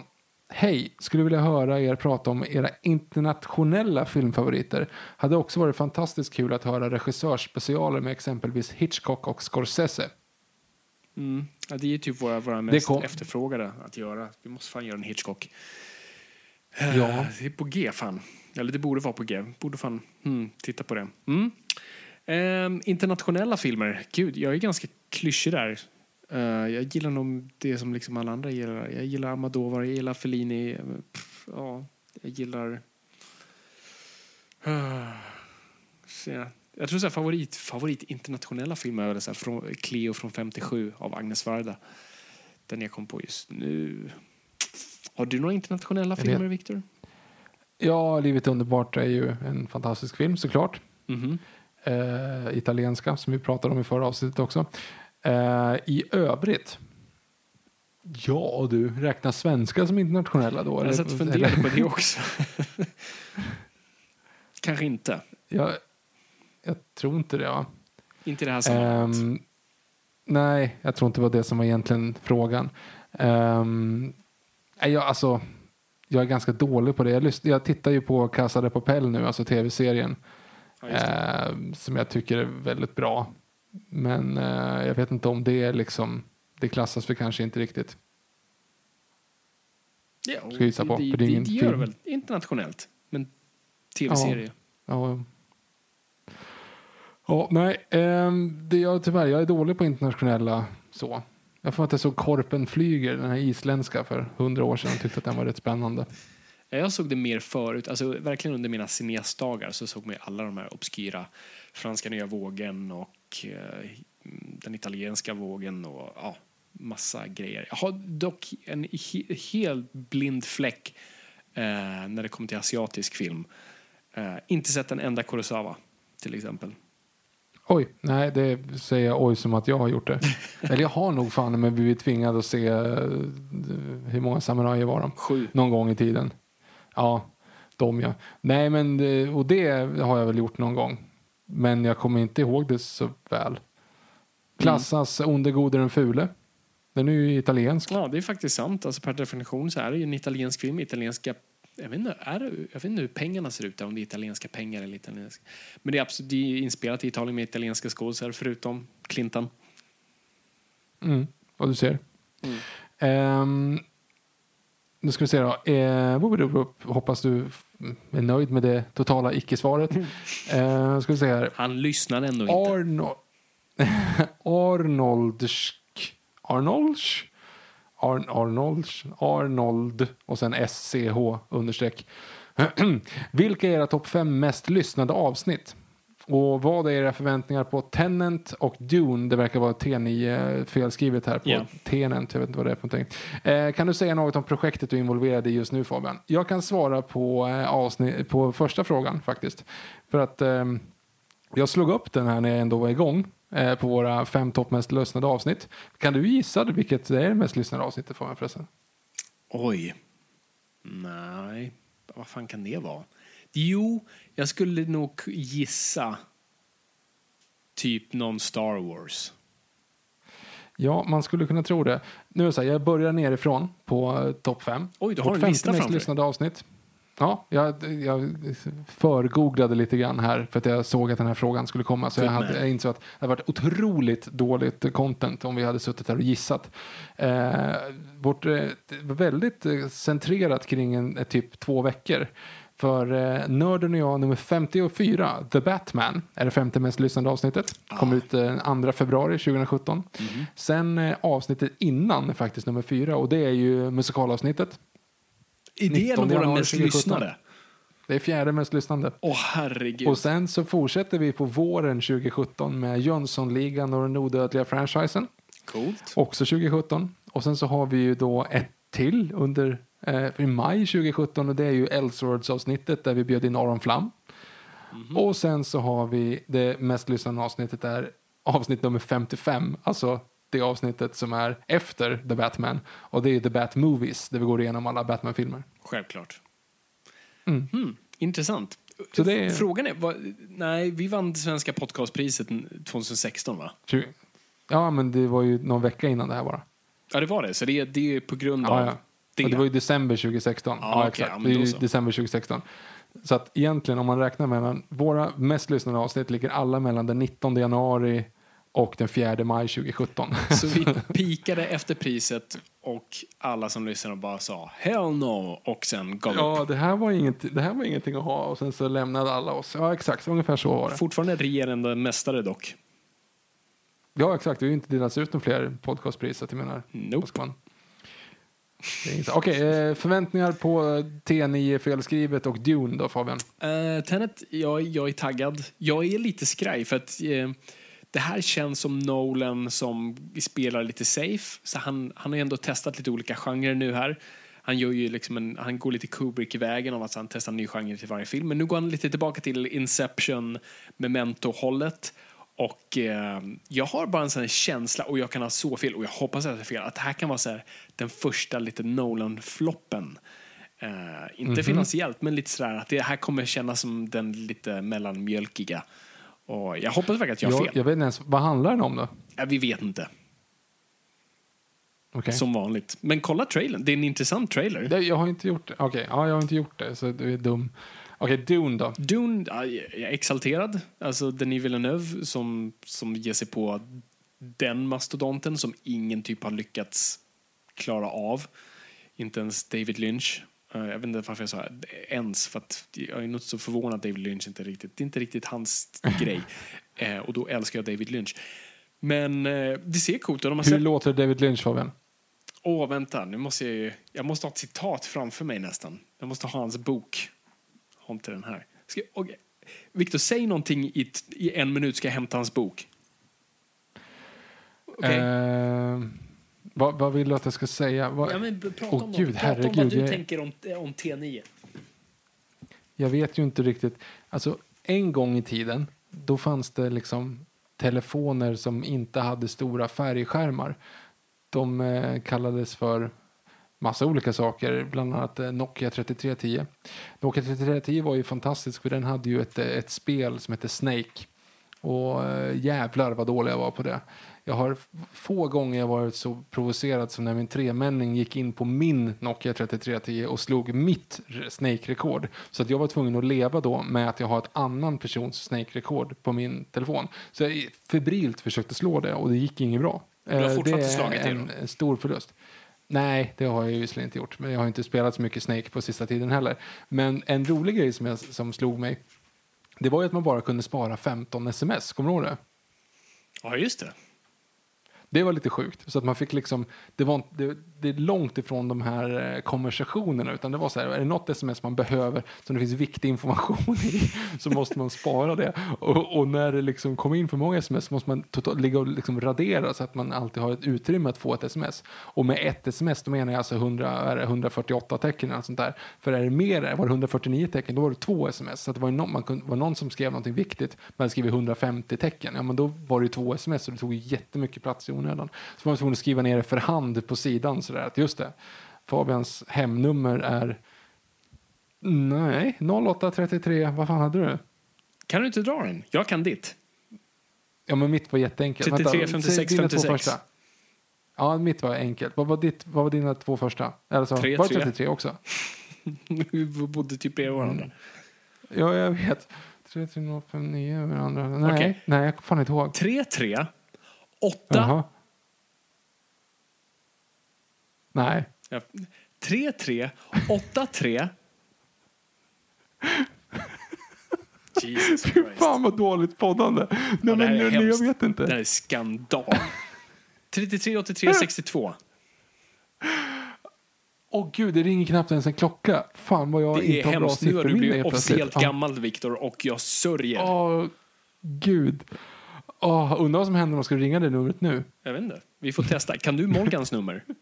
Hej, skulle vilja höra er prata om era internationella filmfavoriter. Hade också varit fantastiskt kul att höra regissörsspecialer med exempelvis Hitchcock och Scorsese. Mm. Ja, det är typ våra, våra mest efterfrågade att göra. Vi måste fan göra en Hitchcock. Ja. Eh, Det är på G fan. Eller det borde vara på G. Borde fan hmm, titta på det. Mm. Ehm, internationella filmer. Gud, jag är ganska klyschig där. Eh, jag gillar nog det som liksom alla andra gillar. Jag gillar Almodovar, jag gillar Fellini. Pff, ja, jag gillar... Uh. Jag tror så här, favorit, favorit internationella filmer är så här, från Cleo från 57 av Agnes Varda. Den jag kom på just nu. Har du några internationella filmer, Victor? Ja, Livet är underbart är ju en fantastisk film såklart. Mhm. Eh, italienska som vi pratade om i förra avsnittet också. Eh, I övrigt. Ja du, räknas svenska som internationella då? Jag satt och funderade på det också. Kanske inte. Jag, jag tror inte det. Ja. Inte i det här sammanhanget. Ehm, nej, jag tror inte det var det som var egentligen frågan. Um, jag, alltså, jag är ganska dålig på det. Jag, lyssn- jag tittar ju på Casa de Papel nu, alltså tv-serien. Ja, ehm, som jag tycker är väldigt bra. Men eh, jag vet inte om det är liksom, det klassas för kanske inte riktigt. Ja, ska jag gissa på, Det, det, det det, gör det väl internationellt. Men tv-serie. Ja, ja Ja, nej, ehm, det jag tyvärr, jag är dålig på internationella så. Jag får att jag såg Korpen flyger, den här isländska för hundra år sedan och tyckte att den var rätt spännande. Jag såg det mer förut, alltså verkligen under mina cineastdagar så såg man alla de här obskyra franska nya vågen och eh, den italienska vågen och ja, massa grejer. Jag har dock en he- helt blind fläck eh, när det kommer till asiatisk film. Eh, inte sett en enda Kurosawa till exempel. Oj, nej det säger jag oj som att jag har gjort det. Eller jag har nog fan men blivit tvingad att se eh, hur många samurajer var de? Sju. Någon gång i tiden. Ja, de ja. Nej men, eh, och det har jag väl gjort någon gång. Men jag kommer inte ihåg det så väl. Klassas onde, gode, den fule. Den är ju italiensk. Ja, det är faktiskt sant. Alltså per definition så är det ju en italiensk film. Italienska, jag, vet inte, är det, jag vet inte hur pengarna ser ut, om det är italienska pengar eller italienska. Men det är, absolut, det är inspelat i Italien med italienska skådisar, förutom Clinton. Mm, vad du ser. Ehm, nu ska vi se då. Bup. hoppas du är nöjd med det totala icke-svaret. Eh, ska vi se här. Han lyssnar ändå inte. Arno Arnoldsk Arnoldsk Arn Arnoldsk Arnold och sen SCH understreck. Vilka är era topp fem mest lyssnade avsnitt? Och vad är era förväntningar på Tenant och Dune? Det verkar vara T9 felskrivet här på Ja. Tenant. Jag vet inte vad det är för någonting. Eh, kan du säga något om projektet du är involverad i just nu Fabian? Jag kan svara på, eh, avsnitt, på första frågan faktiskt. För att ehm, jag slog upp den här när jag ändå var igång eh, på våra fem topp mest lyssnade avsnitt. Kan du gissa vilket det är det mest lyssnade avsnittet för mig förresten? Oj. Nej, vad fan kan det vara? Jo, jag skulle nog gissa typ någon Star Wars. Ja, man skulle kunna tro det. Nu är det så här, jag börjar nerifrån på eh, topp fem. Oj, du har Vårt en femte lista mest framför dig. lyssnade avsnitt. Ja, jag, jag förgooglade lite grann här för att jag såg att den här frågan skulle komma. Så jag, hade, jag insåg att det hade varit otroligt dåligt content om vi hade suttit här och gissat. Eh, vårt, eh, väldigt eh, centrerat kring en, eh, typ två veckor. För eh, Nörden och jag nummer 54, The Batman, är det femte mest lyssnade avsnittet. Kom ut eh, 2 februari 2017. Sen eh, avsnittet innan är faktiskt nummer fyra och det är ju musikalavsnittet. Är det en 19 av våra mest 2017? lyssnade? Det är fjärde mest lyssnande. Åh herregud. Och sen så fortsätter vi på våren 2017 med Jönssonligan och den odödliga franchisen. Coolt. Också 2017. Och sen så har vi ju då ett till under eh, i maj 2017 och det är ju Elseworlds-avsnittet där vi bjöd in Aron Flam. Och sen så har vi det mest lyssnade avsnittet där avsnitt nummer 55, alltså det avsnittet som är efter The Batman. Och det är The Bat Movies där vi går igenom alla Batman-filmer. Självklart. Mm. Hmm, intressant. Är- Frågan är, vad, nej, vi vann det svenska podcastpriset 2016 va? Ja, men det var ju någon vecka innan det här bara. Ja, det var det. Så det, är- det är på grund Ja, av ja. det. Och det var ju december 2016. Ja, Ja, exakt. ja, det är december 2016. Så att egentligen om man räknar mellan våra mest lyssnade avsnitt ligger alla mellan den 19 januari och den 4 maj 2017. Så vi pikade efter priset och alla som lyssnade bara sa hell no och sen gav upp. ja, det här, var inget, det här var ingenting att ha och sen så lämnade alla oss. Ja, exakt. Ungefär så var det. Fortfarande regerande mästare dock. Ja, exakt. Det har ju inte delats ut några fler podcastpris. att Jag menar, Nope. Okej, eh, förväntningar på T9 felskrivet och Dune då Fabian? Uh, Tenet, jag, jag är taggad. Jag är lite skraj för att eh, det här känns som Nolan som spelar lite safe. Så han, han har ändå testat lite olika genrer nu här. Han, gör ju liksom en, han går lite Kubrick-vägen av att han testar en ny genre till varje film. Men nu går han lite tillbaka till Inception, Memento-hållet. Och eh, jag har bara en sån känsla, och jag kan ha så fel, och jag hoppas att jag fel, att det här kan vara så här, den första lite Nolan-floppen. Eh, inte finansiellt, men lite sådär att det här kommer kännas som den lite mellanmjölkiga. Och jag hoppas verkligen att jag har fel. jag vet inte ens, vad handlar den om då? Ja, vi vet inte, Okej. som vanligt. Men kolla trailern, det är en intressant trailer. Det- Jag har inte gjort det. Okej, ja, jag har inte gjort det, så du är dum. Okej, Dune då. Dune, ja, jag är exalterad. Alltså Denis Villeneuve som, som ger sig på den mastodonten som ingen typ har lyckats klara av. Inte ens David Lynch. Eh, Jag vet inte varför jag sa ens, för att jag är nog så förvånad att David Lynch inte riktigt, det är inte riktigt hans grej. Eh, och då älskar jag David Lynch. Men eh, det ser coolt ut. Hur sett... låter David Lynch Fabian? Åh, vänta, nu måste jag ju... Jag måste ha ett citat framför mig nästan. Jag måste ha hans bok. Har inte den här. Ska, och, Victor, säg någonting i, t- i en minut ska jag hämta hans bok. Okej? Eh, vad, vad vill du att jag ska säga? Vad, ja, men prata Åh, om, gud, prata om herregud, vad du jag- tänker om, om T9. Jag vet ju inte riktigt. Alltså, en gång i tiden, då fanns det liksom telefoner som inte hade stora färgskärmar. De eh, kallades för massa olika saker, bland annat eh, Nokia 3310. Nokia 3310 var ju fantastisk för den hade ju ett, eh, ett spel som hette Snake. Och eh, jävlar vad dålig jag var på det. Jag har få gånger jag varit så provocerad som när min tremänning gick in på min Nokia 3310 och slog mitt Snake-rekord. Så att jag var tvungen att leva då med att jag har ett annan persons Snake-rekord på min telefon. Så jag febrilt försökte slå det och det gick inget bra. Du har Eh, fortfarande det är slagit det en, då? en stor förlust. Nej, det har jag ju visserligen inte gjort. Men jag har inte spelat så mycket Snake på sista tiden heller. Men en rolig grej som, jag, som slog mig det var ju att man bara kunde spara 15 sms. Kommer du ihåg det? Ja, just det. Det var lite sjukt. Så att man fick liksom, det, var, det, det är långt ifrån de här eh, konversationerna. Utan det var så här, är det något sms man behöver som det finns viktig information i så måste man spara det. Och, och när det liksom kommer in för många sms så måste man total, ligga och liksom radera så att man alltid har ett utrymme att få ett sms. Och med ett sms då menar jag alltså 100, är det 148 tecken eller något sånt där. För är det mer, var det 149 tecken då var det två sms. Så att det var, ju någon, man kunde, var någon som skrev någonting viktigt men skrev 150 tecken. Ja men då var det ju två sms och det tog jättemycket plats i onödan. Så man var tvungen att skriva ner det för hand på sidan sådär att just det. Fabians hemnummer är Nej, 0833. Vad fan hade du? Kan du inte dra den? Jag kan ditt. Ja, men mitt var jätteenkelt. 33, Vänta, 56, säg dina två 56. första. Ja, mitt var enkelt. Vad var, ditt, vad var dina två första? Eller så, Tre, var det tre. 33 också? Vi bodde typ bredvid varandra. Ja, jag vet. 3, 3, 0, 5, 9 över andra. Nej, Okej. nej, jag kommer fan inte ihåg. 3-3, 8, Jaha. Nej. Ja, 3-3, 8-3. Jesus Fy Christ. fan vad dåligt poddande. Nej, Ja, men det är nej, jag vet inte. Det här är skandal. 33, 83, 62. Åh gud, det ringer knappt ens en klocka. Fan vad jag Det är inte har bra hemskt. Nu har du blivit helt plötsligt. officiellt Ja. gammal, Viktor, och jag sörjer. Åh, gud. Åh, undrar vad som händer om man ska ringa det numret nu. Jag vet inte. Vi får testa. Kan du Morgans nummer?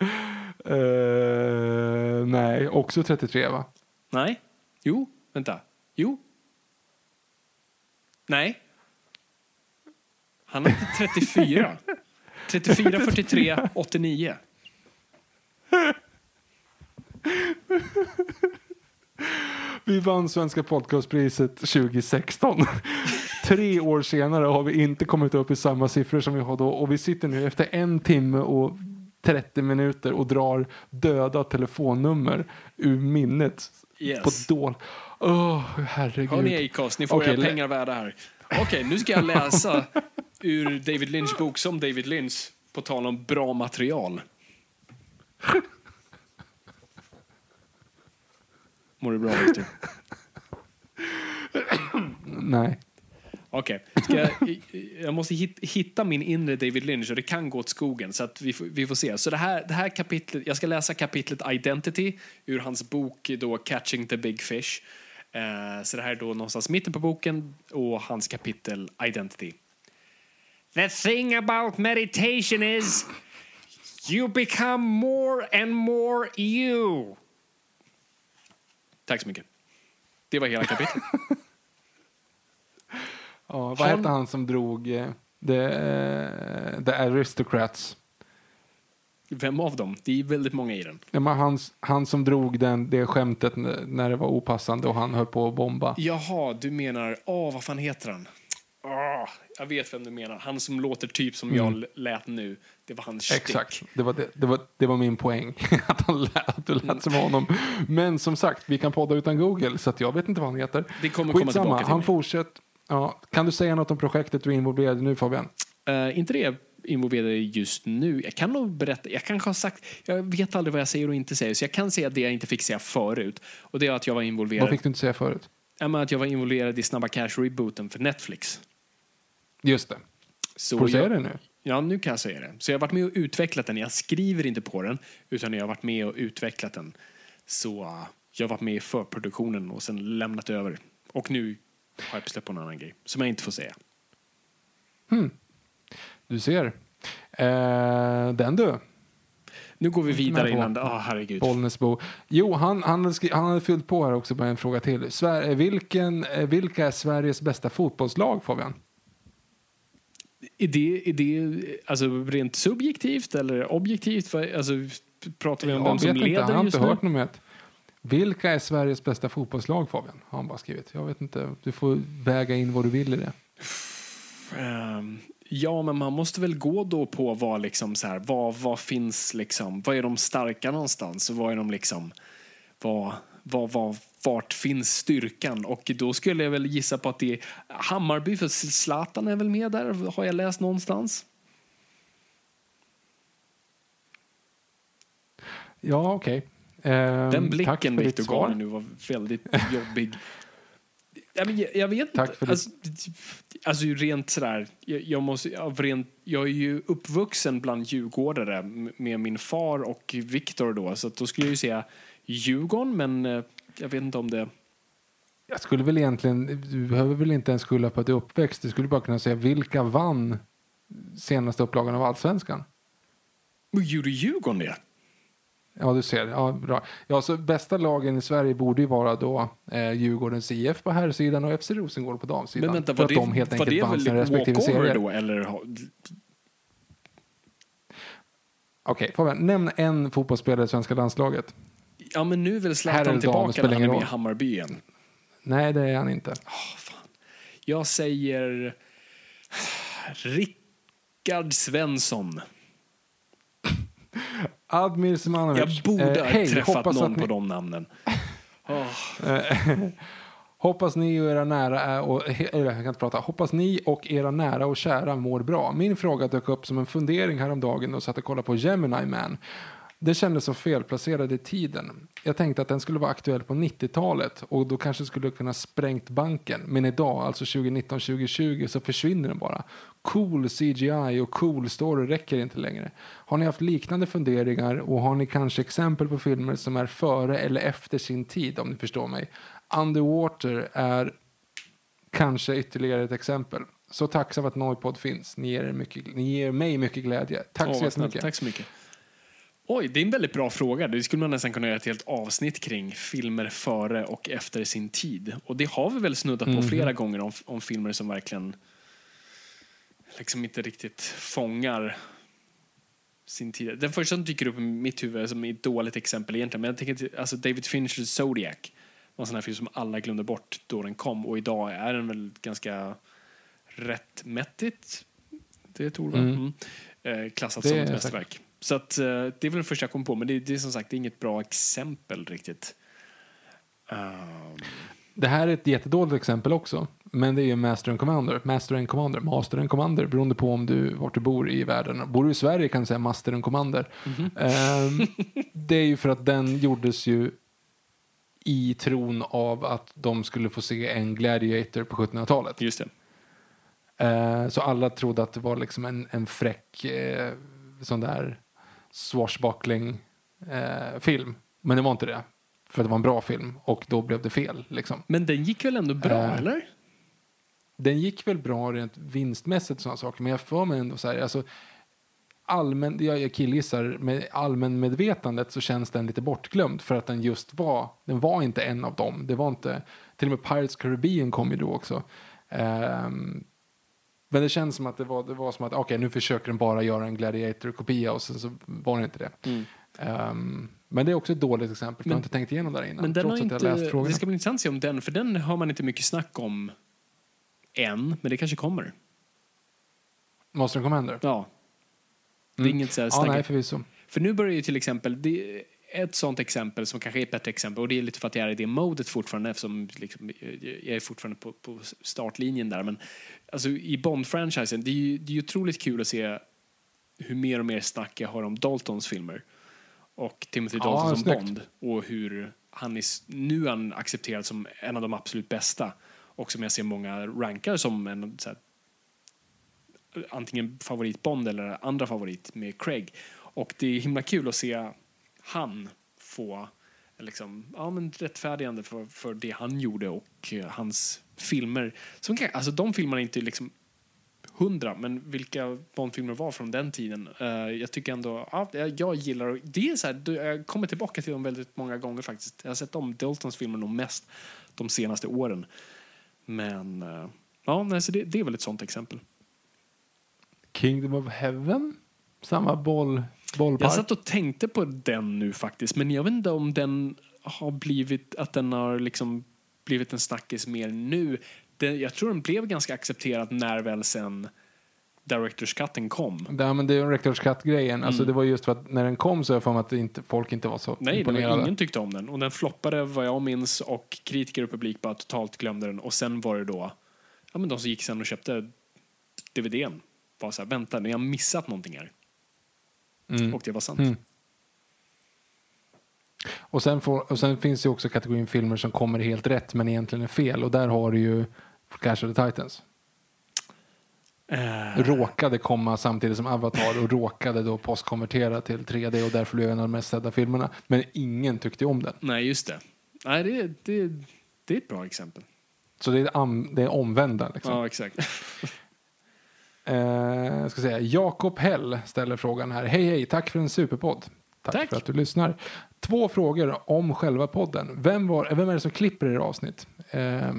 Eh, nej, också 33 va? Nej? Jo? Vänta. Jo? Nej? Han hade 34. 34, 43, 89. Vi vann Svenska podcastpriset 2016. Tre år senare har vi inte kommit upp i samma siffror som vi har då och vi sitter nu efter en timme och 30 minuter och drar döda telefonnummer ur minnet Yes. på dål. Åh, herregud. Hör ni Acast, ni får Okej, era pengar värda här. Okej, nu ska jag läsa ur David Lynch bok som David Lynch, på tal om bra material. Mår du bra, Victor? Nej. Okej, Okay. jag, jag måste hitta min inre David Lynch och det kan gå åt skogen så att vi, får- vi får se. Så det här, det här kapitlet, jag ska läsa kapitlet Identity ur hans bok då Catching the Big Fish. Eh, så det här är då någonstans mitten på boken och hans kapitel Identity. The thing about meditation is you become more and more you. Tack så mycket. Det var hela kapitlet. Ja, vad Han- hette han som drog eh, the, eh, the Aristocrats? Vem av dem? Det är väldigt många i den. Ja, men han, han som drog den, det skämtet när det var opassande och han höll på att bomba. Jaha, du menar... Åh, vad fan heter han? Åh, jag vet vem du menar. Han som låter typ som jag l- lät nu. Det var hans. Exakt, det var, det, det, var, det var min poäng. att, han lät, att du lät som honom. Men som sagt, vi kan podda utan Google, så att jag vet inte vad han heter. Det kommer komma Skitsamma, tillbaka till han fortsätter. Ja, kan du säga något om projektet du är involverad i nu Fabian? Eh, inte det jag är involverad i just nu. Jag kan nog berätta. Jag kanske har sagt... Jag vet aldrig vad jag säger och inte säger. Så jag kan säga det jag inte fick säga förut. Och det är att jag var involverad... Vad fick du inte säga förut? Ja, att jag var involverad i Snabba Cash-rebooten för Netflix. Just det. Så Får du säga det nu? Ja, nu kan jag säga det. Så jag har varit med och utvecklat den. Jag skriver inte på den, utan jag har varit med och utvecklat den. Så uh, jag har varit med i förproduktionen och sen lämnat över. Och nu har jag släppt på en annan grej som jag inte får säga. Du ser. Eh, den du. Nu går vi vidare med innan... Åh, herregud. Bollnäsbo. Jo, han, han, han hade fyllt på här också med en fråga till. Sver- eh, vilken, eh, vilka är Sveriges bästa fotbollslag, Fabian? Är det, är det alltså, rent subjektivt eller objektivt? Alltså, pratar vi om Jag de som inte, leder han har just inte nu? hört något mer. Vilka är Sveriges bästa fotbollslag, Fabian? Har han bara skrivit. Jag vet inte, du får väga in vad du vill i det. Ehm, ja, men man måste väl gå då på vad liksom så här, vad, vad finns liksom, vad är de starka någonstans? Och vad är de liksom, vad, vad, vad, vart finns styrkan? Och då skulle jag väl gissa på att det är Hammarby, för Zlatan är väl med där, har jag läst någonstans. Ja, okej. Ehm, Den tack blicken Victor gav nu var väldigt jobbig. Jag, jag vet Tack inte. Alltså, alltså rent sådär, jag, jag, måste, av rent, jag är ju uppvuxen bland djurgårdare med min far och Viktor då, så då skulle jag ju säga Djurgården, men eh, jag vet inte om det... Jag skulle väl egentligen, du behöver väl inte ens skylla på att du är uppväxt. Du skulle bara kunna säga vilka vann senaste upplagan av Allsvenskan? Gjorde Djurgården det? Ja, du ser. Ja, bra. Ja, så bästa lagen i Sverige borde ju vara då eh, Djurgårdens IF på herrsidan och FC Rosengård på damsidan. Men vänta, för var att det, de helt var enkelt vann väl sina respektive serier. då? Eller, Okej, Fabian, nämn en fotbollsspelare i svenska landslaget. ja, men nu är väl Zlatan tillbaka när han är med i. Hammarby igen. Nej, det är han inte. Jag säger Rickard Svensson. Admir Semanovic. Jag borde Eh, ha hej, träffat någon att på ni, de namnen. Hoppas ni och era nära är, och, he- eller jag kan inte prata. Hoppas ni och era nära och kära mår bra. Min fråga dök upp som en fundering häromdagen och satt och kollade på Gemini Man. Det kändes så felplacerad i tiden. Jag tänkte att den skulle vara aktuell på 90-talet och då kanske skulle kunna sprängt banken. Men idag, alltså 2019-2020, så försvinner den bara. Cool CGI och cool story räcker inte längre. Har ni haft liknande funderingar och har ni kanske exempel på filmer som är före eller efter sin tid om ni förstår mig? Underwater är kanske ytterligare ett exempel. Så tacksam att Noipod finns. Ni ger, er mycket, ni ger mig mycket glädje. Tack Åh, så jättemycket. Tack så mycket. Oj, det är en väldigt bra fråga. Det skulle man nästan kunna göra ett helt avsnitt kring filmer före och efter sin tid. Och det har vi väl snuddat på flera gånger om, om filmer som verkligen liksom inte riktigt fångar sin tid. Den första som dyker upp i mitt huvud som är ett dåligt exempel egentligen, men jag tänker alltså David Finchers Zodiac var en sån här film som alla glömde bort då den kom och idag är den väl ganska rättmätigt, det är ett ord va? Mm. Eh, klassat Det som ett mästerverk. Så att, eh, det är väl det första jag kom på, men det, det är som sagt är inget bra exempel riktigt. Ehm, Det här är ett jättedåligt exempel också. Men det är ju Master and Commander. Master and Commander. Master and Commander. Beroende på om du, vart du bor i världen. Bor du i Sverige kan du säga Master and Commander. Ehm, det är ju för att den gjordes ju i tron av att de skulle få se en Gladiator på 1700-talet. just det. Eh, så alla trodde att det var liksom en, en fräck eh, sån där swashbuckling eh, film. Men det var inte det. För det var en bra film och då blev det fel. Liksom. Men den gick väl ändå bra, Eh, eller? Den gick väl bra rent vinstmässigt sådana saker. Men jag får mig ändå så här, alltså, allmän, jag, jag killgissar, med allmänmedvetandet så känns den lite bortglömd för att den just var, den var inte en av dem. Det var inte, till och med Pirates Caribbean kom ju då också. Ehm, men det känns som att det var, det var som att okej nu försöker den bara göra en Gladiator-kopia och sen så var det inte det. Mm. Ehm, men det är också ett dåligt exempel för jag har inte tänkt igenom det här innan. Men den trots har att jag inte, läst frågorna. det ska bli intressant att se om den, för den har man inte mycket snack om än, men det kanske kommer. Monster Commander? Ja. Det är Mm. inget så här Ja, snack. nej förvisso. För nu börjar ju till exempel, det ett sånt exempel som kanske är ett bättre exempel och det är lite för att jag är i det modet fortfarande eftersom liksom, jag är fortfarande på, på startlinjen där. Men alltså, i Bond-franchisen, det är ju det är otroligt kul att se hur mer och mer snack jag har om Daltons filmer. Och Timothy Ja, Dalton som snyggt. Bond och hur han är, nu är han accepterad som en av de absolut bästa och som jag ser många rankar som en här, antingen favorit Bond eller andra favorit med Craig. Och det är himla kul att se han få liksom, ja, men rättfärdigande för, för det han gjorde och eh, hans filmer. Som kan, alltså de filmerna är inte liksom hundra, men vilka Bondfilmer var från den tiden. Eh, jag tycker ändå, ja, jag- jag gillar, det är så här, jag kommer tillbaka till dem väldigt många gånger faktiskt. Jag har sett om Daltons filmer nog mest de senaste åren. Men, eh, ja, nej, så det, det är väl ett sånt exempel. Kingdom of Heaven? Samma boll, bollpark? Jag satt och tänkte på den nu faktiskt, men jag vet inte om den har blivit, att den har liksom blivit en snackis mer nu. Det, jag tror den blev ganska accepterad när väl sen Directors Cutten kom. Ja, men det är en Rectors Cut-grejen. Alltså, det var just för att när den kom så jag för mig att inte, folk inte var så Nej, imponerade. var ingen tyckte om den. Och den floppade vad jag minns och kritiker och publik bara totalt glömde den. Och sen var det då, ja men de som gick sen och köpte DVDn var så här, vänta, ni har missat någonting här. Mm. Och det var sant. Mm. Och, sen får, och sen finns det också kategorin filmer som kommer helt rätt men egentligen är fel. Och där har du ju Clash of the Titans. Eh, Råkade komma samtidigt som Avatar och råkade då postkonvertera till 3D och därför blev en av de mest sedda filmerna. Men ingen tyckte om den. nej, just det. Nej, det, det, det är ett bra exempel. Så det är, det är omvända. Liksom. Ja, exakt. Eh, ska säga, Jakob Hell ställer frågan här. Hej hej, tack för en superpodd. Tack, Tack. för att du lyssnar. Två frågor om själva podden. Vem, var, vem är det som klipper er avsnitt? Eh,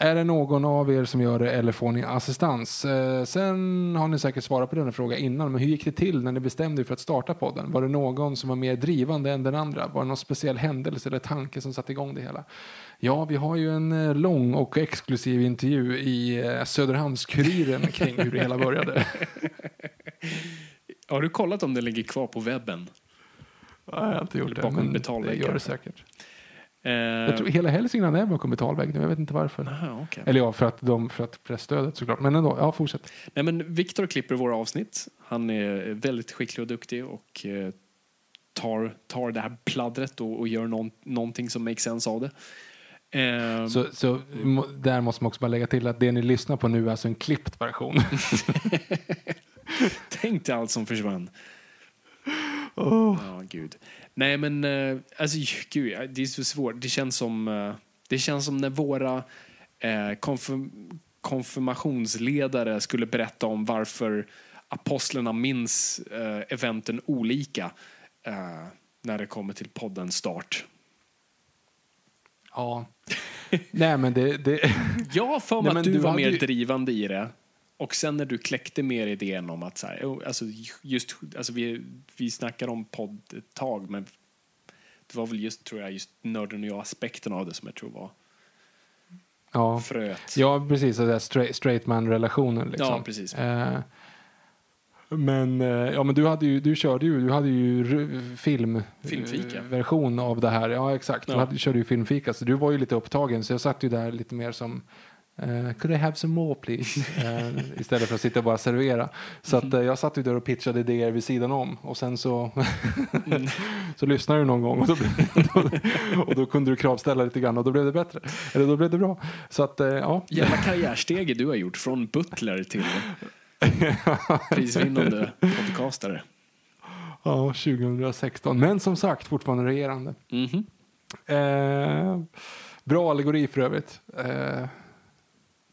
är det någon av er som gör det eller får ni assistans? Eh, sen har ni säkert svarat på denna fråga innan, men hur gick det till när ni bestämde er för att starta podden? Var det någon som var mer drivande än den andra? Var det någon speciell händelse eller tanke som satte igång det hela? Ja, vi har ju en eh, lång och exklusiv intervju i eh, Söderhamns-Kuriren kring hur det hela började. Har du kollat om den ligger kvar på webben? Nej, jag har inte gjort det, men det gör det säkert. Eh, Jag tror hela Hälsingland är bakom betalvägg nu, jag vet inte varför. aha, okej. Eller ja, för att, de, för att pressstödet såklart. Men ändå, ja fortsätt. Nej, men Viktor klipper våra avsnitt. Han är väldigt skicklig och duktig och eh, tar, tar det här pladdret och, och gör någon, någonting som makes sense av det. Eh, Så, så där måste man också bara lägga till att det ni lyssnar på nu är alltså en klippt version. Tänk dig allt som försvann. Ja, gud. Nej, men eh, alltså, gud, det är så svårt. Det känns som, eh, det känns som när våra eh, konfirm konfirmationsledare skulle berätta om varför apostlarna minns eh, eventen olika eh, när det kommer till podden start. ja. Nej men det, det Jag har för mig att du, du var mer ju- drivande i det. Och sen när du kläckte mer idén om att så här, oh, alltså just, alltså vi, vi snackar om podd ett tag, men det var väl just, tror jag, just nörden och jag aspekten av det som jag tror var ja. fröet. ja, precis. Så där straight, straight man-relationen liksom. Ja, precis. Eh, men, eh, ja, men du, hade ju, du körde ju, du hade ju film eh, version av det här. Ja, exakt. Du Ja. hade, körde ju filmfika, så du var ju lite upptagen. Så jag satt ju där lite mer som Eh, could I have some more please? Eh, istället för att sitta och bara servera. Så att, eh, jag satt ju där och pitchade idéer vid sidan om. Och sen så, så lyssnade du någon gång och då, och då kunde du kravställa lite grann och då blev det bättre. Eller då blev det bra. Så att, ja. Jävla karriärstege du har gjort från butler till prisvinnande podcastare. Ja, 2016. Men som sagt, fortfarande regerande. Mhm. Eh, bra allegori för övrigt.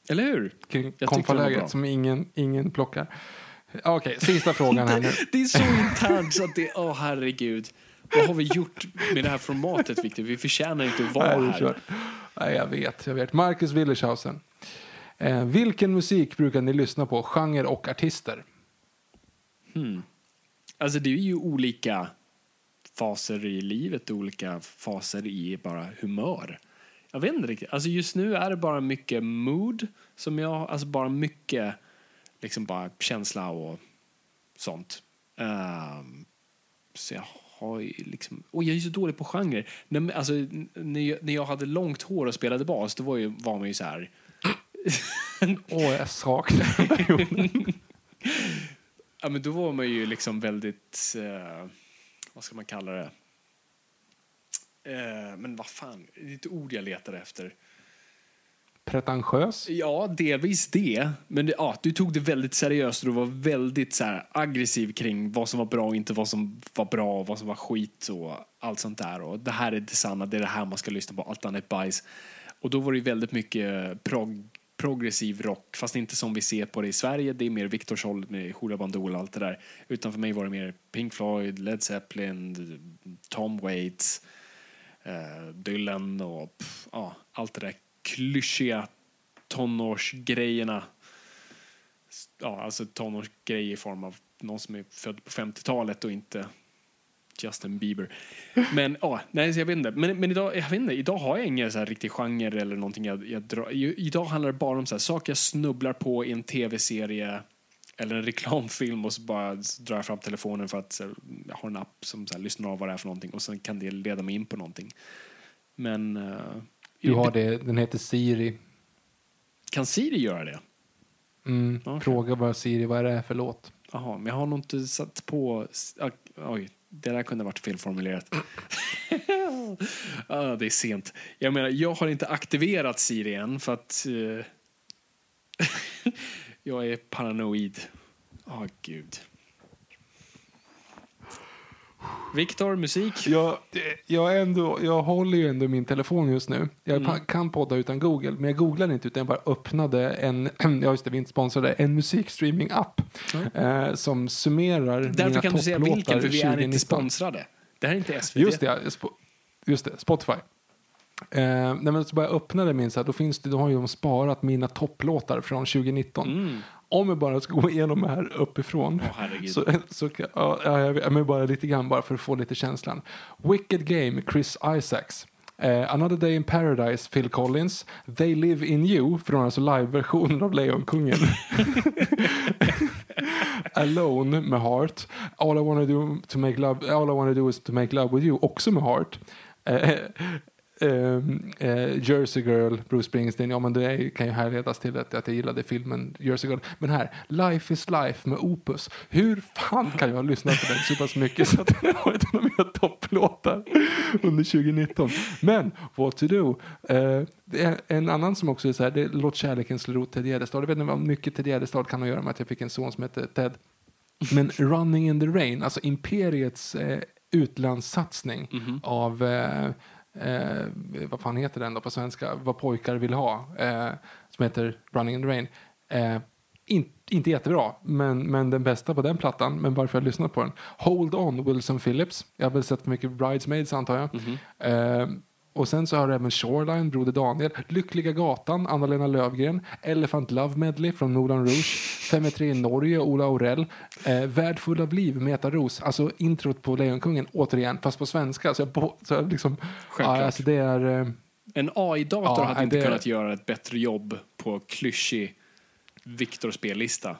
Eh, Eller hur? kring Jag konfaläget som ingen, ingen plockar. Okej, sista frågan här nu. Det är så internt så att det, åh herregud. Vad har vi gjort med det här formatet Victor? Vi förtjänar inte att vara Nej, här. Nej, jag vet, jag vet. Marcus Willershausen. Eh, vilken musik brukar ni lyssna på, genre och artister? Alltså det är ju olika faser i livet, olika faser i bara humör. Jag vet inte riktigt. Alltså just nu är det bara mycket mood som jag, alltså bara mycket liksom bara känsla och sånt. Ehm, så jag har ju liksom, och jag är så dålig på genre. När, alltså, när, jag, när jag hade långt hår och spelade bas, då var, ju, var man ju så här. Åh, jag saknar Ja, men då var man ju liksom väldigt, eh, vad ska man kalla det? Eh, men vad fan, det är ett ord jag letar efter. Pretentiös? Ja, delvis det. Men det, ja, du tog det väldigt seriöst och du var väldigt så här, aggressiv kring vad som var bra och inte vad som var bra och vad som var skit och allt sånt där. Och det här är det sanna, det är det här man ska lyssna på, allt annat bajs. Och då var det väldigt mycket prog progressiv rock, fast inte som vi ser på det i Sverige. Det är mer Victors håll med Hoola Bandol och allt det där. Utan för mig var det mer Pink Floyd, Led Zeppelin, Tom Waits, eh, Dylan och pff, ja, allt det där klyschiga tonårsgrejerna. Ja, alltså tonårsgrejer i form av någon som är född på 50-talet och inte Justin Bieber. Men ja, nej, så jag vet inte. Men, men idag, jag vet inte, idag har jag ingen så här riktig genre eller någonting jag, jag drar. Idag handlar det bara om så här, saker jag snubblar på i en tv-serie eller en reklamfilm och så bara drar jag fram telefonen för att här, jag har en app som så här, lyssnar av vad det är för någonting och sen kan det leda mig in på någonting. Men eh, Du har det, den heter Siri. kan Siri göra det? Mm, Okej. Fråga bara Siri vad är det är för låt. Jaha, men jag har nog inte satt på... ah, Oj, det där kunde ha varit felformulerat. ah, det är sent. Jag menar, jag har inte aktiverat Siri än för att eh, jag är paranoid. Ja, gud. Viktor, musik? Jag, jag, ändå, jag håller ju ändå min telefon just nu. Jag Mm. kan podda utan Google, men jag googlade inte utan jag bara öppnade en, ja just det, vi inte sponsrade, en musikstreaming-app eh, som summerar Därför mina kan du säga vilken, för vi är inte 2019. sponsrade. Det här är inte SVT. Just det, just det Spotify. Eh, nej, men så bara jag öppnade min så här, då, finns det, då har ju de sparat mina topplåtar från 2019. Om jag bara ska gå igenom det här uppifrån. Mm. Herregud. så, så, ja, ja, jag men bara lite grann bara för att få lite känslan. Wicked Game, Chris Isaacs. Eh, Another Day in Paradise, Phil Collins. They Live in You, från alltså live-versionen av Lejonkungen. Alone med Heart. All I wanna do to make love, all I wanna do is to make love with you, också med Heart. Eh, eh, Jersey Girl, Bruce Springsteen, ja men det kan ju härledas till att, att jag gillade filmen Jersey Girl. Men här, Life is Life med Opus. Hur fan kan jag lyssna på den så pass mycket så att den har ett av mina topplåtar under 2019. Men, What to do? Eh, en annan som också är så här, det är Låt kärleken slå rot Ted Gärdestad. Jag vet inte vad mycket Ted Gärdestad kan ha att göra med att jag fick en son som heter Ted. Men Running in the Rain, alltså Imperiets eh, utlandssatsning av, eh, eh, vad fan heter den då på svenska, vad pojkar vill ha, eh, som heter Running in the Rain. Eh, in, inte jättebra, men, men den bästa på den plattan, men varför jag lyssnat på den. Hold On, Wilson Phillips. Jag har väl sett för mycket Bridesmaids antar jag. Eh, och sen så har du även Shoreline, Broder Daniel, Lyckliga Gatan, Anna-Lena Lövgren, Elephant Love Medley från Moulin Rouge, 5 3 i Norge, Ola Aurell, eh, Värld full av liv, Meta Ros, alltså introt på Lejonkungen, återigen, fast på svenska. Så jag, på, så jag liksom, Självklart. ja, alltså det är... Eh, En AI-dator Ja, hade inte det- kunnat göra ett bättre jobb på klyschig Victor-spellista.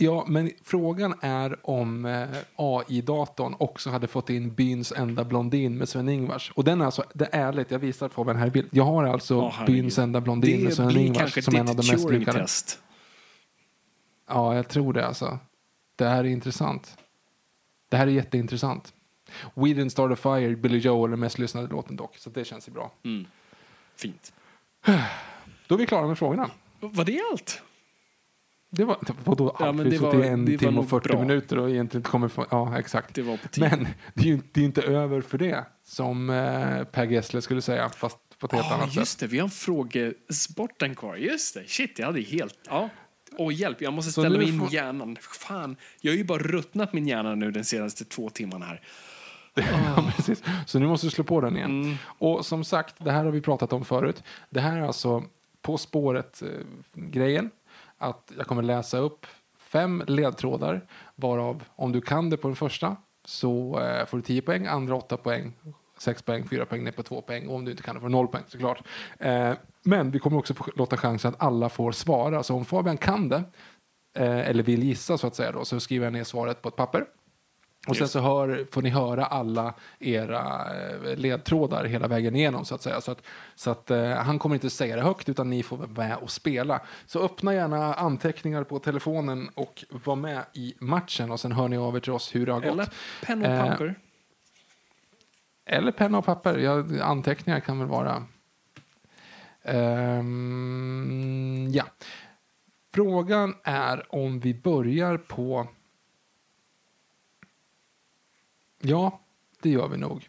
Ja, men frågan är om eh, AI-datorn också hade fått in byns enda blondin med Sven-Ingvars. Och den är alltså, det är ärligt, jag visar Fabian här i bild. Jag har alltså herregud. byns enda blondin med Det Sven-Ingvars som en av de mest lyckade. Turing-test. Ja, jag tror det alltså. Det här är intressant. Det här är jätteintressant. We didn't start a fire, Billy Joe är den mest lyssnade låten dock, så det känns ju bra. Fint. Då är vi klara med frågorna. Var det allt? Det var, vadå Ja, allt? vi suttit i en timme och 40 bra. minuter och egentligen inte kommer få, ja exakt. Det. Men det är ju det är inte över för det, som eh, Per Gessle skulle säga, fast på ett helt Ja, annat just sätt. det. Vi har frågesporten kvar. Just det. Shit, jag hade helt... Ja. Åh, hjälp. Jag måste ställa mig in får- hjärnan. Fan. Jag har ju bara ruttnat min hjärna nu den senaste två timmarna här. Ja, precis. Så nu måste du slå på den igen. Mm. Och som sagt, det här har vi pratat om förut. Det här är alltså På spåret-grejen att jag kommer läsa upp fem ledtrådar, varav om du kan det på den första så eh, får du 10 poäng, andra 8 poäng, 6 poäng, 4 poäng ner på 2 poäng och om du inte kan det får du 0 poäng såklart. Eh, men vi kommer också få låta chansen att alla får svara. Så om Fabian kan det, eh, eller vill gissa så att säga då, så skriver jag ner svaret på ett papper. Och sen så hör, får ni höra alla era eh, ledtrådar hela vägen igenom så att säga. Så att, så att eh, han kommer inte säga det högt utan ni får vara med och spela. Så öppna gärna anteckningar på telefonen och var med i matchen och sen hör ni av er till oss hur det har gått. Eller penna och Eh, papper. Eller penna och papper. Ja, anteckningar kan väl vara. Ehm, ja. Frågan är om vi börjar på... Ja, det gör vi nog.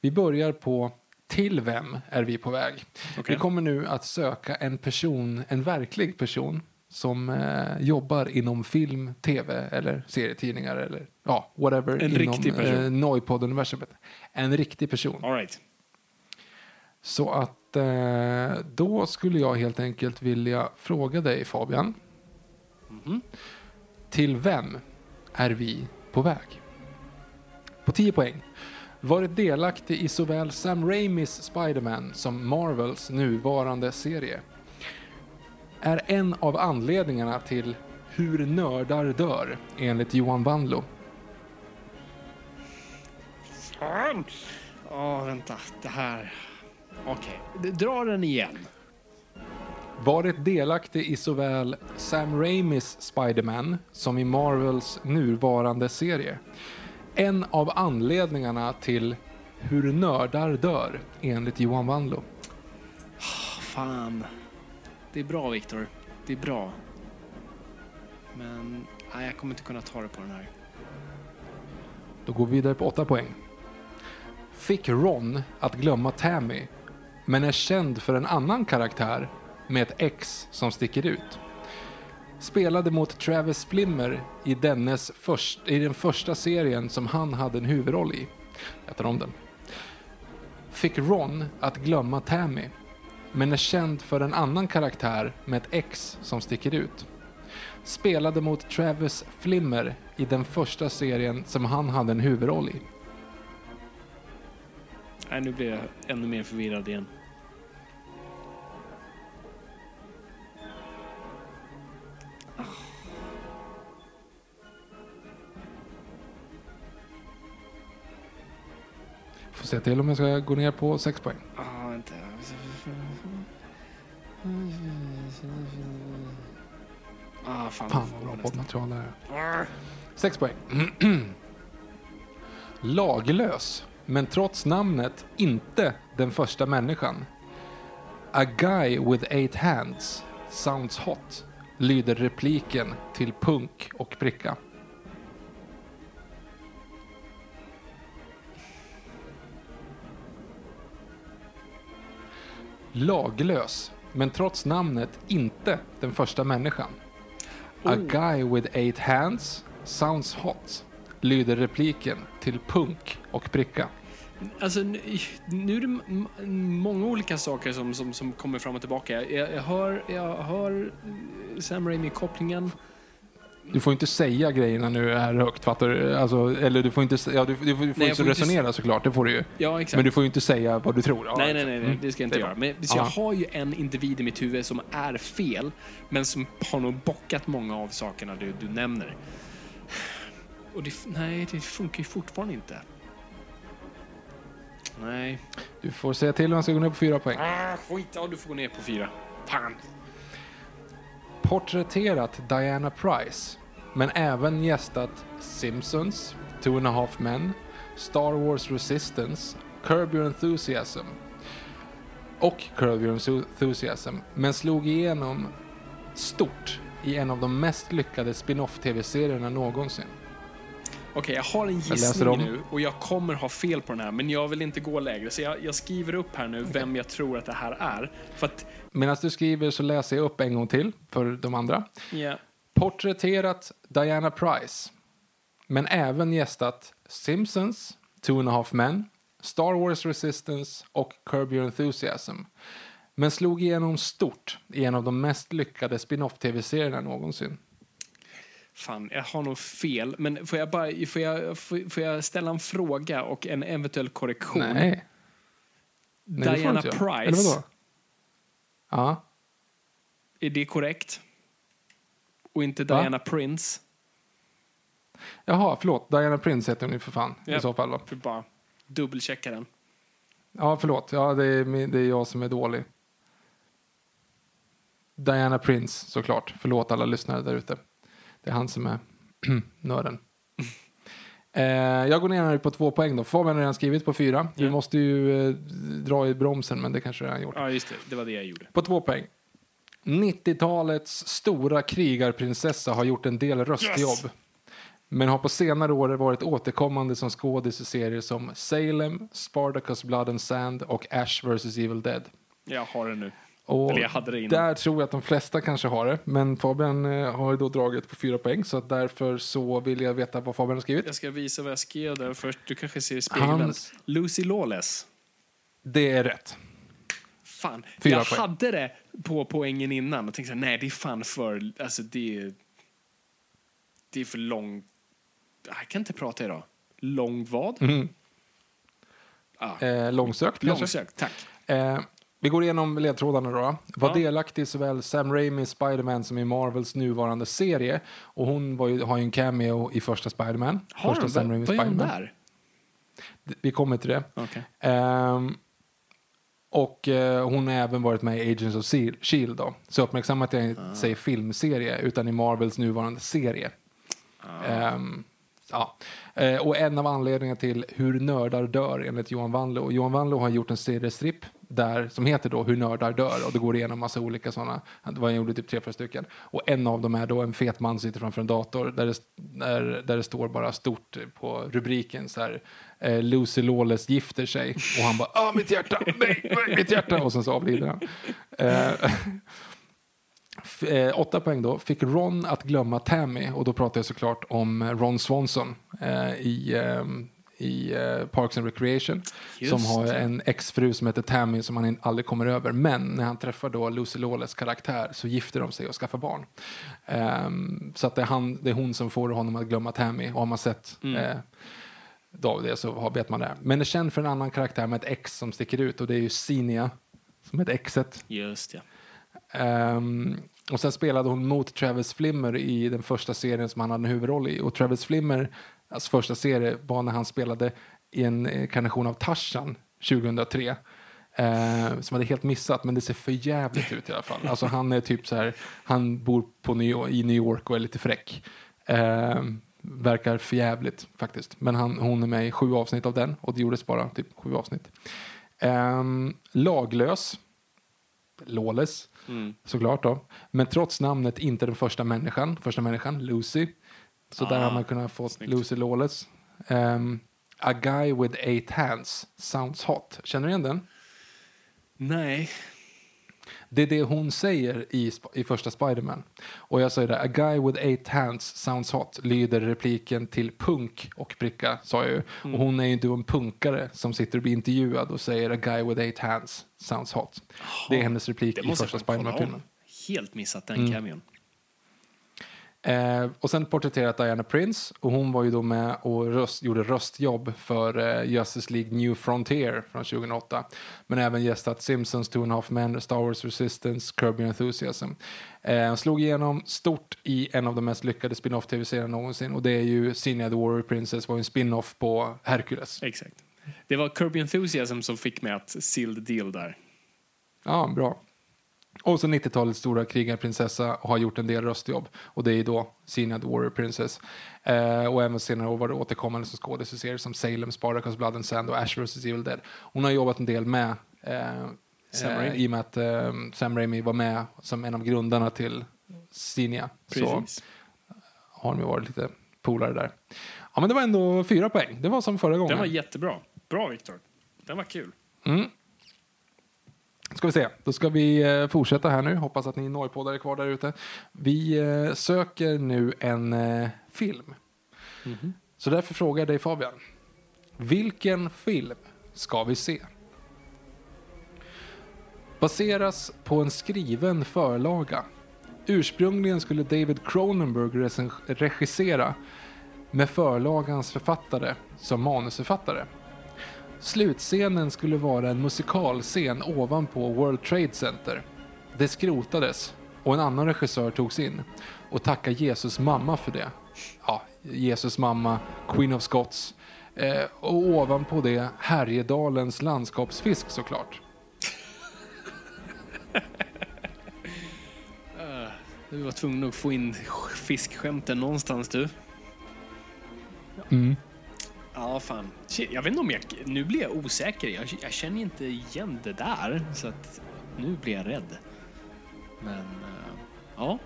Vi börjar på till vem är vi på väg? Okej. Vi kommer nu att söka en person, en verklig person som eh, jobbar inom film, tv eller serietidningar eller ja, whatever. En inom, riktig person. Eh, Noipod-universumet. En riktig person. All right. Så att eh, då skulle jag helt enkelt vilja fråga dig Fabian. Till vem är vi på väg? På 10 poäng. Varit delaktig i såväl Sam Raimis Spider-Man som Marvels nuvarande serie. Är en av anledningarna till Hur nördar dör enligt Johan Wanlo. Fan! Åh, vänta. Det här... Okej. Okay. Dra den igen. Varit delaktig i såväl Sam Raimis Spider-Man som i Marvels nuvarande serie. En av anledningarna till Hur nördar dör enligt Johan Wanlo. Fan. Det är bra, Viktor. Det är bra. Men nej, jag kommer inte kunna ta det på den här. Då går vi vidare på 8 poäng. Fick Ron att glömma Tammy, men är känd för en annan karaktär med ett X som sticker ut. Spelade mot Travis Flimmer i, dennes först, i den första serien som han hade en huvudroll i. Jag tar om den. Fick Ron att glömma Tammy, men är känd för en annan karaktär med ett X som sticker ut spelade mot Travis Flimmer i den första serien som han hade en huvudroll i. Nej, nu blir jag ännu mer förvirrad igen. Se till om jag ska gå ner på 6 poäng. Ah, vänta. Ah, fan. Fan vad bra poddmaterial det här är. 6 poäng. Laglös, men trots namnet inte den första människan. A guy with eight hands sounds hot, lyder repliken till punk och pricka. Laglös, men trots namnet inte den första människan. A Oh. guy with eight hands sounds hot, lyder repliken till punk och pricka. Alltså, nu, är det många olika saker som, som, som kommer fram och tillbaka. Jag, jag, hör, jag hör Sam Raimi-kopplingen. Du får inte säga grejerna nu är högt, fattar du? Alltså, eller du får inte, ja, du, du, får- du får jag inte får inte resonera såklart, det får du ju. Ja, exakt. Men du får ju inte säga vad du tror. Ja, Nej, nej, nej, nej, Mm. det ska jag inte göra. Men, så jag Ja. har ju en individ i mitt huvud som är fel, men som har nog bockat många av sakerna du, du nämner. Och det, nej, det funkar ju fortfarande inte. Nej. Du får säga till om han ska gå ner på fyra poäng. Ah, skit, ja, du får gå ner på fyra. Fan. Porträtterat Diana Price, men även gästat Simpsons, Two and a Half Men, Star Wars Resistance, Curb Your Enthusiasm och Curb Your Enthusiasm, men slog igenom stort i en av de mest lyckade spin-off-tv-serierna någonsin. Okej, jag har en gissning nu och jag kommer ha fel på den här, men jag vill inte gå lägre. Så jag, jag skriver upp här nu vem jag tror att det här är. För att, Medan du skriver så läser jag upp en gång till för de andra. ja, Porträtterat Diana Price, men även gästat Simpsons, Two and a Half Men, Star Wars Resistance och Curb Your Enthusiasm. Men slog igenom stort i en av de mest lyckade spin-off-tv-serierna någonsin. Fan, jag har nog fel. Men får jag, bara, får jag, får, jag ställa en fråga och en eventuell korrektion? Nej. Nej, Diana göra. Eller Price, vadå? Ja. är det korrekt? Och inte Va? Diana Prince? Jaha, förlåt. Diana Prince heter hon ju för fan Ja. i så fall då. För bara dubbelchecka den. Ja, förlåt. Ja, det är, det är jag som är dålig. Diana Prince, såklart. Förlåt alla lyssnare där ute. Det är han som är nörden. Eh, jag går ner på två poäng då. Fabian har redan skrivit på fyra. Du Ja. måste ju eh, dra i bromsen, men det kanske du redan gjort. Ja, just det. Det var det jag gjorde. På två poäng. 90-talets stora krigarprinsessa har gjort en del röstjobb. Men har på senare år varit återkommande som skådis i serier som Salem, Spartacus Blood and Sand och Ash vs Evil Dead. Jag har det nu. Och Eller jag hade det innan. där tror jag att de flesta kanske har det. Men Fabian eh, har ju då dragit på fyra poäng. Så att därför så vill jag veta vad Fabian har skrivit. Jag ska visa vad jag skrev där först. Du kanske ser i spegeln. Hans- Lucy Lawless. Det är rätt. Fan, Fyra jag poäng. hade det på poängen innan och tänkte så här, nej det är fan för, alltså det är, det är för lång, jag kan inte prata idag. Lång vad? Mm. Ah, Eh, långsökt kanske? långsökt, tack. Eh, vi går igenom ledtrådarna då. Var Ja. delaktig i såväl Sam Raimis Spider-Man som i Marvels nuvarande serie. Och hon ju, har ju en cameo i första Spider-Man. Har första de, Sam vad, Raimis vad är hon där? Vi kommer till det. Okej. Ehm, och eh, hon har även varit med i Agents of Shield då. Så uppmärksamma att jag inte Ah. säger filmserie utan i Marvels nuvarande serie. Ah. Ehm, ja. Eh, och en av anledningarna till Hur nördar dör enligt Johan Wanlo. Johan Wanlo har gjort en seriestripp där som heter då Hur nördar dör och det går igenom massa olika sådana. Han gjorde typ tre, fyra stycken. Och en av dem är då en fet man sitter framför en dator där det, där, där det står bara stort på rubriken så här eh, Lucy Lawless gifter sig och han bara ah mitt hjärta, nej, nej, mitt hjärta och sen så avlider han. Eh, eh, åtta poäng då. Fick Ron att glömma Tammy. Och då pratar jag såklart om eh, Ron Swanson eh, i, eh, i eh, Parks and Recreation. Just som har en exfru som heter Tammy som han aldrig kommer över. Men när han träffar då Lucy Lawless karaktär så gifter de sig och skaffar barn. Ehm, så att det är, han, det är hon som får honom att glömma Tammy. Och har man sett eh, då det så vet man det. Men är känd för en annan karaktär med ett X som sticker ut och det är ju Sinia som heter Xet. Just ja. Um, och sen spelade hon mot Travis Flimmer i den första serien som han hade en huvudroll i. Och Travis Flimmer, alltså första serie var när han spelade i en eh, inkarnation av Tarzan 2003. Eh, som hade helt missat, men det ser för jävligt ut i alla fall. Alltså han är typ så här, han bor på New York, i New York och är lite fräck. Eh, verkar för jävligt faktiskt. Men han, hon är med i sju avsnitt av den och det gjordes bara typ sju avsnitt. Eh, laglös. Lawless, såklart då. Men trots namnet inte den första människan, första människan, Lucy. Så där har man kunnat få Lucy Lawless. Ehm, A guy with eight hands sounds hot. Känner du igen den? Nej. Det är det hon säger i, i första Spiderman. Och jag säger det, a guy with eight hands sounds hot, lyder repliken till punk och pricka, sa jag ju. Mm. Och hon är ju då en punkare som sitter och blir intervjuad och säger a guy with eight hands sounds hot. Det är hennes replik i första Spiderman-filmen. Helt missat den Mm. cameon. Eh, och sen porträtterat Diana Prince och hon var ju då med och röst, gjorde röstjobb för eh, Justice League New Frontier från 2008. Men även gästat Simpsons, Two and a Half Men, Star Wars Resistance, Kirby Enthusiasm. Eh, slog igenom stort i en av de mest lyckade spin-off tv-serierna någonsin och det är ju Sinja the Warrior Princess var en spin-off på Hercules. Exakt. Det var Kirby Enthusiasm som fick mig att seal the deal där. Ja, bra. Och så 90-talets stora krigarprinsessa och har gjort en del röstjobb. Och det är då the Warrior Princess. Eh, och även senare år var det återkommande som skådis i serier som Salem, Spartacus, Blood and Sand och Ash vs. Evil Dead. Hon har jobbat en del med eh, Sam eh, Raimi. i och med att eh, Sam Raimi var med som en av grundarna till Sinia. Så Precis. har de ju varit lite polare där. Ja, men det var ändå fyra poäng. Det var som förra gången. Den var jättebra. Bra, Viktor. Den var kul. Ska vi se, då ska vi eh, fortsätta här nu. Hoppas att ni norrpoddare är kvar där ute. Vi eh, söker nu en eh, film. Så därför frågar jag dig Fabian. Vilken film ska vi se? Baseras på en skriven förlaga. Ursprungligen skulle David Cronenberg regissera med förlagans författare som manusförfattare. Slutscenen skulle vara en musikalscen ovanpå World Trade Center. Det skrotades och en annan regissör togs in. Och tacka Jesus mamma för det. Ja, Jesus mamma, Queen of Scots. Eh, och ovanpå det Härjedalens landskapsfisk såklart. Du var tvungen att få in fiskskämten någonstans du. Mm. Ja, fan. Shit, Jag vet inte om jag... Nu blir jag osäker. Jag, jag känner inte igen det där. Så att nu blir jag rädd. Men, eh, ja.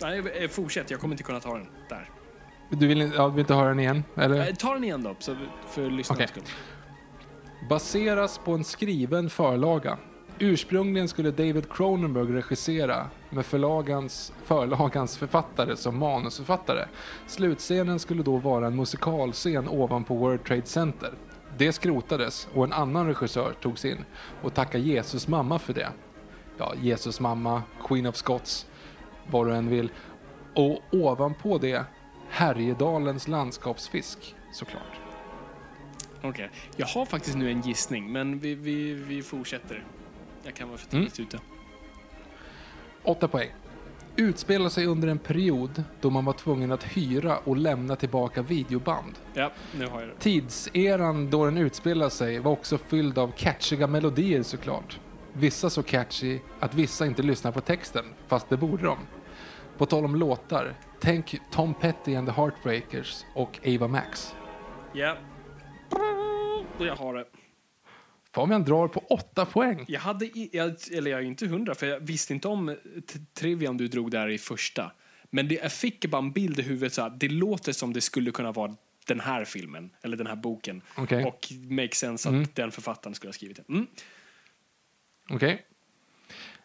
Nej, eh, fortsätt. Jag kommer inte kunna ta den där. Du vill, ja, vill inte höra den igen? Eller? Eh, Ta den igen då, så för lyssnarnas Okej. skull. Baseras på en skriven förlaga. Ursprungligen skulle David Cronenberg regissera med förlagans, förlagans författare som manusförfattare. Slutscenen skulle då vara en musikalscen ovanpå World Trade Center. Det skrotades och en annan regissör togs in och tacka Jesus mamma för det. Ja, Jesus mamma, Queen of Scots, vad du än vill. Och ovanpå det Härjedalens landskapsfisk, såklart. Okej. Jag har faktiskt nu en gissning, men vi, vi, vi fortsätter. Jag kan vara för Mm. tidigt ute. 8 poäng. Utspelar sig under en period då man var tvungen att hyra och lämna tillbaka videoband. Ja, nu har jag det. Tidseran då den utspelar sig var också fylld av catchiga melodier såklart. Vissa så catchy att vissa inte lyssnar på texten, fast det borde de. På tal om låtar, tänk Tom Petty and the Heartbreakers och Ava Max. Ja. Jag har det. Fabian drar på 8 poäng. Jag hade, i, jag, eller jag är inte hundra, för jag visste inte om trivian du drog där i första. Men det, jag fick bara en bild i huvudet så att det låter som det skulle kunna vara den här filmen, eller den här boken. Okej. Och make sense att den författaren skulle ha skrivit det. Mm. Okej.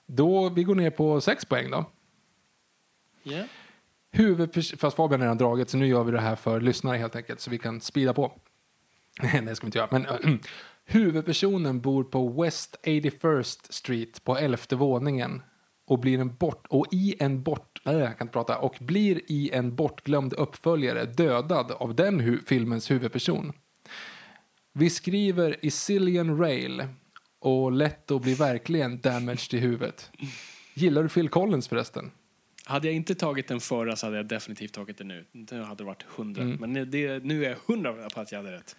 Då, vi går ner på 6 poäng då. Yeah. Huvudpers- fast Fabian har redan dragit så nu gör vi det här för lyssnare helt enkelt så vi kan speeda på. Nej, det ska vi inte göra. Men huvudpersonen bor på West 81st Street på elfte våningen och blir en bort och i en bort nej, jag kan inte prata och blir i en bortglömd uppföljare dödad av den hu- filmens huvudperson. Vi skriver i Cillian Rail och Letto blir verkligen damaged i huvudet. Gillar du Phil Collins förresten? Hade jag inte tagit den förra så hade jag definitivt tagit den nu. Det hade varit hundra. Men det, nu är jag hundra på att jag hade rätt.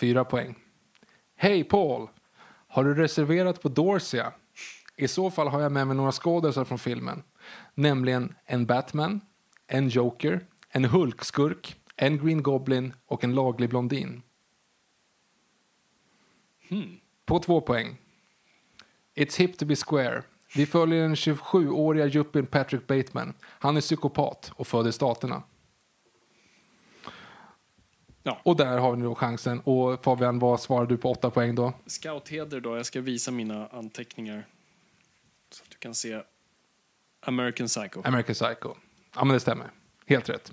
4 poäng. Hej Paul! Har du reserverat på Dorsia? I så fall har jag med mig några skådisar från filmen. Nämligen en Batman, en Joker, en Hulkskurk, en Green Goblin och en laglig blondin. Hmm. På två poäng. It's hip to be square. Vi följer den 27-åriga yuppien Patrick Bateman. Han är psykopat och född i Staterna. Ja. Och där har vi nu då chansen. Och Fabian, vad svarar du på åtta poäng då? Scoutheder då. Jag ska visa mina anteckningar. Så att du kan se American Psycho. American Psycho. Ja, men det stämmer. Helt rätt.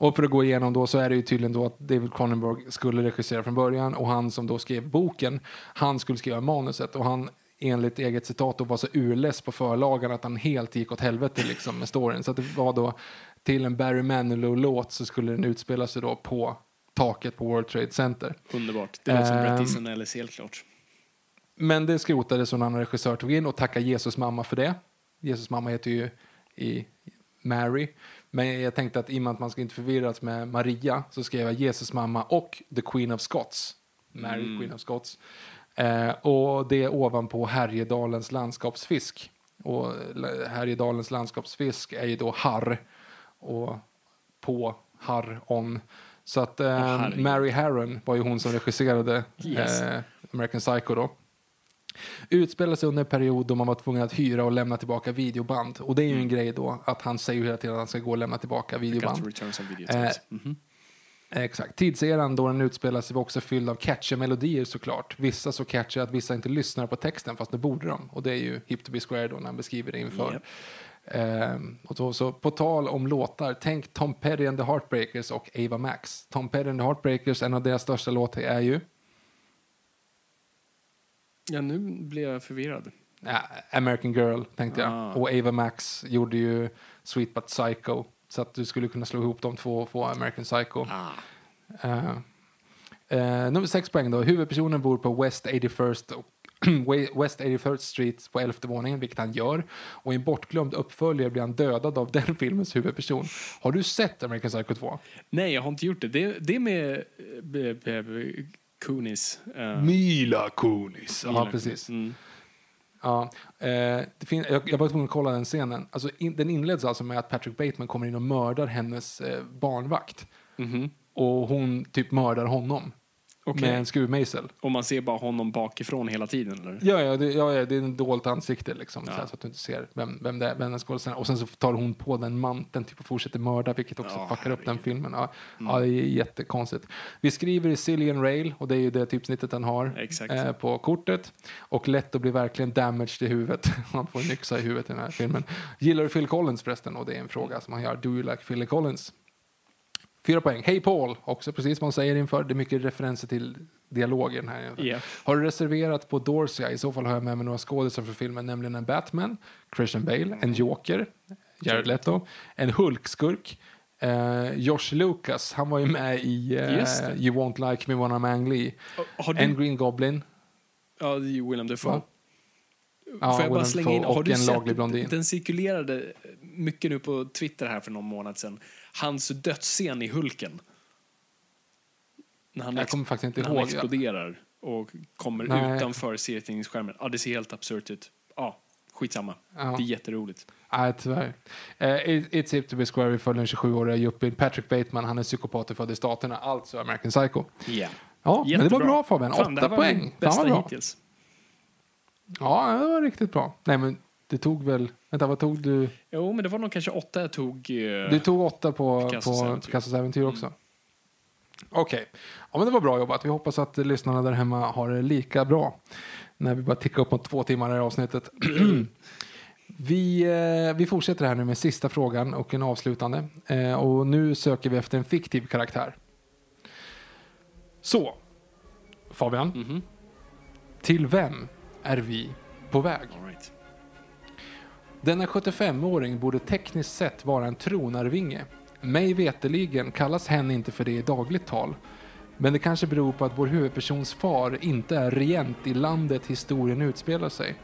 Och för att gå igenom då så är det ju tydligen då att David Cronenberg skulle regissera från början och han som då skrev boken, han skulle skriva manuset och han enligt eget citat då var så urless på förlagan att han helt gick åt helvete liksom med storyn. Så det var då till en Barry Manilow-låt så skulle den utspela sig då på taket på World Trade Center. Underbart. Det låter som Ehm. Bret Easton Ellis helt klart. Men det skrotades och en annan regissör tog in och tackade Jesus mamma för det. Jesus mamma heter ju i Mary. Men jag tänkte att i och med att man ska inte förvirras med Maria så skrev jag Jesus mamma och The Queen of Scots. Mary Queen of Scots. Eh, och det är ovanpå Härjedalens landskapsfisk. Och Härjedalens landskapsfisk är ju då harr. Och på harr on. Så att eh. Mary Harron var ju hon som regisserade Yes. eh, American Psycho då. Utspelar sig under en period då man var tvungen att hyra och lämna tillbaka videoband. Och det är ju Mm. en grej då att han säger hela tiden att han ska gå och lämna tillbaka videoband. Eh, Mhm. Exakt. Tidseran då den utspelar sig var också fylld av catchiga melodier såklart. Vissa så catchiga att vissa inte lyssnar på texten fast det borde de. Och det är ju Hip to be square då när han beskriver det inför. Japp. Ehm, och då, så på tal om låtar, tänk Tom Petty and the Heartbreakers och Ava Max. Tom Petty and the Heartbreakers, en av deras största låtar är ju Ja, nu blir jag förvirrad. Ja, American Girl tänkte jag. Ah. Och Ava Max gjorde ju Sweet But Psycho. Så att du skulle kunna slå ihop de två och få American Psycho. Ah. Eh, eh, nummer sex poäng då. Huvudpersonen bor på West 81st, och West 81st Street på elfte våningen, vilket han gör. Och i en bortglömd uppföljare blir han dödad av den filmens huvudperson. Har du sett American Psycho 2? Nej, jag har inte gjort det. Det, det är med Kunis. eh, Mila Kunis. Ja, precis. Mm. Ja, eh, det fin- jag, jag var tvungen att kolla den scenen. Alltså, in, den inleds alltså med att Patrick Bateman kommer in och mördar hennes eh, barnvakt. Mhm. Och hon typ mördar honom Okej. med en skruvmejsel. Och man ser bara honom bakifrån hela tiden, eller? Ja, ja, det, ja, ja, det är en dolt ansikte liksom, Ja. så, här, så att du inte ser vem, vem det är, vem den skådespelaren. Och sen så tar hon på den manteln typ, och fortsätter mörda, vilket också Ja, fuckar upp den herregud. filmen. Ja, Mm. ja, det är jättekonstigt. Vi skriver i Cillian Rail, och det är ju det typsnittet den har Exakt. eh, på kortet. Och lätt att bli verkligen damaged i huvudet. Han får en yxa i huvudet i den här filmen. Gillar du Phil Collins förresten? Och det är en fråga som han gör. Do you like Phil Collins? Fyra poäng. Hej Paul! Också precis som man säger inför. Det är mycket referenser till dialog i den här. Ja. Har du reserverat på Dorsey? I så fall har jag med mig några skådisar för filmen, nämligen en Batman, Christian Bale, en Joker, Jared Leto, en Hulkskurk, eh, Josh Lucas, han var ju med i det. You Won't Like Me When I'm Ang Lee, Har du... en Green Goblin, Ja, det är Willem Dafoe. Va? Ja, Får jag bara slänga in, har du sett, den cirkulerade mycket nu på Twitter här för någon månad sedan. Hans dödsscen i Hulken. När han, Jag kommer faktiskt inte när han ihåg. exploderar och kommer Nej. utanför serietidningsskärmen. Ja, det ser helt absurt ut. Ja, skitsamma. Ja. Det är jätteroligt. Nej, tyvärr. Eh, It- It's Hip to be Square, följer den 27-åriga yuppien Patrick Bateman, han är psykopat född i Staterna, alltså American Psycho. Ja. Ja, men det var bra Fabian, Fan, åtta var poäng. Fan Bästa vad bra. hittills. Ja, det var riktigt bra. Nej, men det tog väl... Vänta, vad tog du? Jo, men det var nog kanske åtta jag tog. eh, Du tog åtta på Picassos på äventyr. Picassos äventyr också. Okej. Ja, men det var bra jobbat. Vi hoppas att lyssnarna där hemma har det lika bra när vi bara tickar upp mot två timmar i det här avsnittet. vi, eh, vi fortsätter här nu med sista frågan och en avslutande. Eh, och nu söker vi efter en fiktiv karaktär. Så, Fabian. Mhm. Till vem är vi på väg? Denna 75-åring borde tekniskt sett vara en tronarvinge. Mig veteligen kallas hen inte för det i dagligt tal. Men det kanske beror på att vår huvudpersons far inte är regent i landet historien utspelar sig.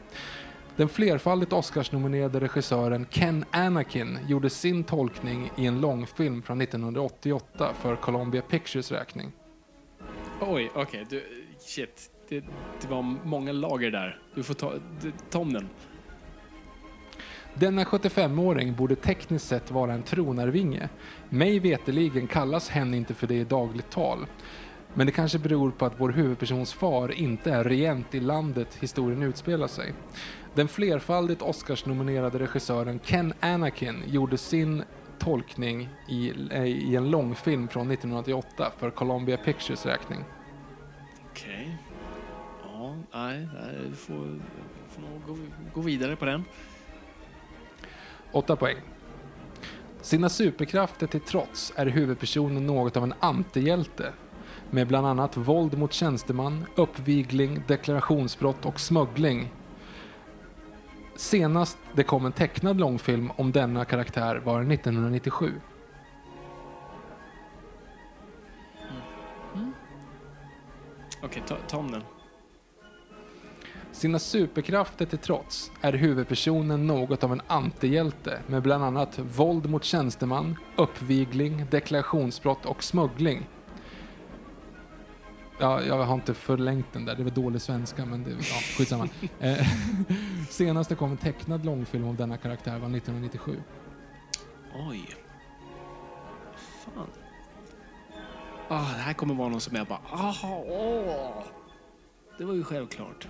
Den flerfaldigt Oscarsnominerade regissören Ken Anakin gjorde sin tolkning i en långfilm från 1988 för Columbia Pictures räkning. Oj, okej. du Shit. Det, det var många lager där. Du får ta, du- ta om den. Denna 75-åring borde tekniskt sett vara en tronarvinge. Mig veteligen kallas hen inte för det i dagligt tal. Men det kanske beror på att vår huvudpersons far inte är regent i landet historien utspelar sig. Den flerfaldigt Oscarsnominerade regissören Ken Anakin gjorde sin tolkning i, eh, i en långfilm från 1988 för Columbia Pictures räkning. Okej. Ja, nej, nej, du får, får nog gå, gå vidare på den. 8 poäng. Sina superkrafter till trots är huvudpersonen något av en antihjälte med bland annat våld mot tjänsteman, uppvigling, deklarationsbrott och smuggling. Senast det kom en tecknad långfilm om denna karaktär var 1997. Mm. Mm. Okej, ta, ta om den. Sina superkrafter till trots är huvudpersonen något av en antihjälte med bland annat våld mot tjänsteman, uppvigling, deklarationsbrott och smuggling. Ja, jag har inte förlängt den där, det var dålig svenska men det, ja, skitsamma. Eh, Senast det kom en tecknad långfilm om denna karaktär var 1997. Oj. Fan. Ah, det här kommer vara någon som jag bara... Aha, åh. Det var ju självklart.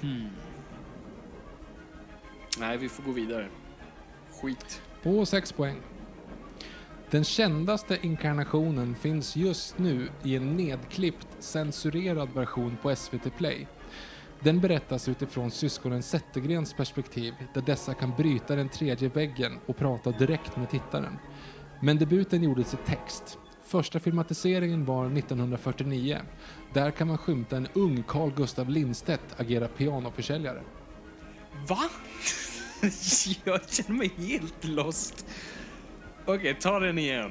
Hmm. Nej, vi får gå vidare. Skit. På 6 poäng. Den kändaste inkarnationen finns just nu i en nedklippt, censurerad version på SVT Play. Den berättas utifrån syskonen Zettergrens perspektiv där dessa kan bryta den tredje väggen och prata direkt med tittaren. Men debuten gjordes i text. Första filmatiseringen var 1949. Där kan man skymta en ung Carl Gustav Lindstedt agera pianoförsäljare. Va? jag känner mig helt lost. Okej, ta den igen.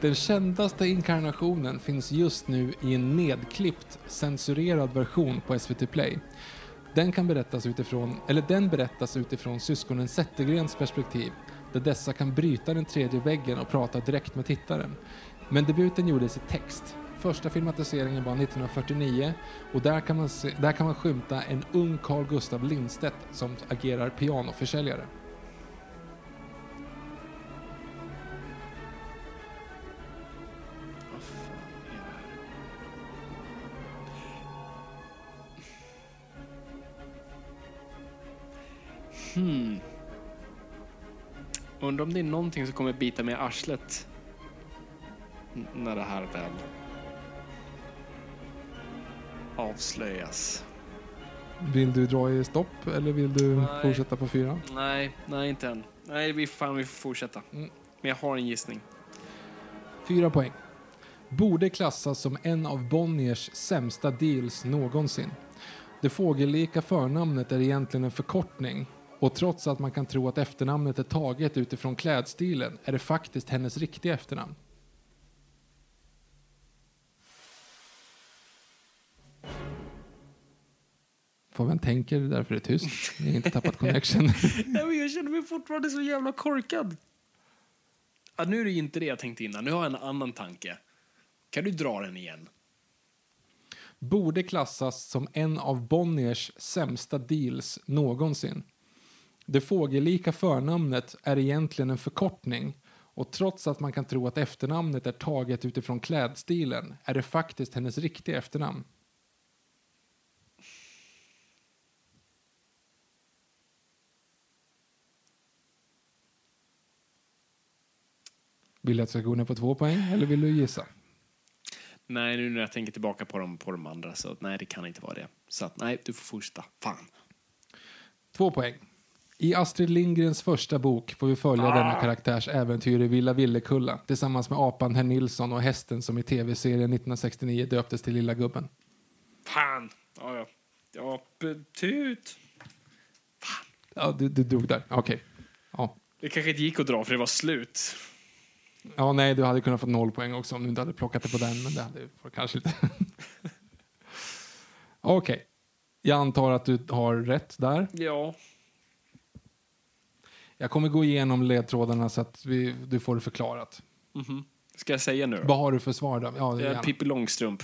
Den kändaste inkarnationen finns just nu i en nedklippt, censurerad version på SVT Play. Den, kan berättas utifrån, eller den berättas utifrån syskonen Zettergrens perspektiv, där dessa kan bryta den tredje väggen och prata direkt med tittaren. Men debuten gjordes i text. Första filmatiseringen var 1949 och där kan man, se, där kan man skymta en ung Carl Gustav Lindstedt som agerar pianoförsäljare. Hmm. Undrar om det är någonting som kommer bita mig i arslet när det här väl avslöjas. Vill du dra i stopp eller vill du Nej. fortsätta på fyra? Nej, nej inte än. Nej, vi, fan, vi får fortsätta. Mm. Men jag har en gissning. Fyra poäng. Borde klassas som en av Bonniers sämsta deals någonsin. Det fågellika förnamnet är egentligen en förkortning och trots att man kan tro att efternamnet är taget utifrån klädstilen är det faktiskt hennes riktiga efternamn. Får man tänker därför är det tyst. Ni har inte tappat connection. Nej, men jag känner mig fortfarande så jävla korkad. Ja, nu är det inte det jag tänkte innan. Nu har jag en annan tanke. Kan du dra den igen? borde klassas som en av Bonniers sämsta deals någonsin. Det fågellika förnamnet är egentligen en förkortning och trots att man kan tro att efternamnet är taget utifrån klädstilen är det faktiskt hennes riktiga efternamn. Vill du att jag ska gå ner på två poäng eller vill du gissa? Nej, nu när jag tänker tillbaka på de, på de andra så nej, det kan inte vara det. Så att, nej, du får fortsätta. Fan. Två poäng. I Astrid Lindgrens första bok får vi följa denna karaktärs äventyr i Villa Villekulla tillsammans med apan Herr Nilsson och hästen som i tv-serien 1969 döptes till Lilla Gubben. Fan. Ja, ja. Ja, betut. Ja, du, du dog där. Okej. Ja. Det kanske inte gick att dra för det var slut. Ja, nej, du hade kunnat få noll poäng också om du inte hade plockat det på den, men det hade du kanske inte. Okej. Jag antar att du har rätt där. Ja. Jag kommer gå igenom ledtrådarna så att vi, du får det förklarat. Mhm. Ska jag säga nu då? Vad har du för svar då? Ja, det, är Eh. Pippi Långstrump.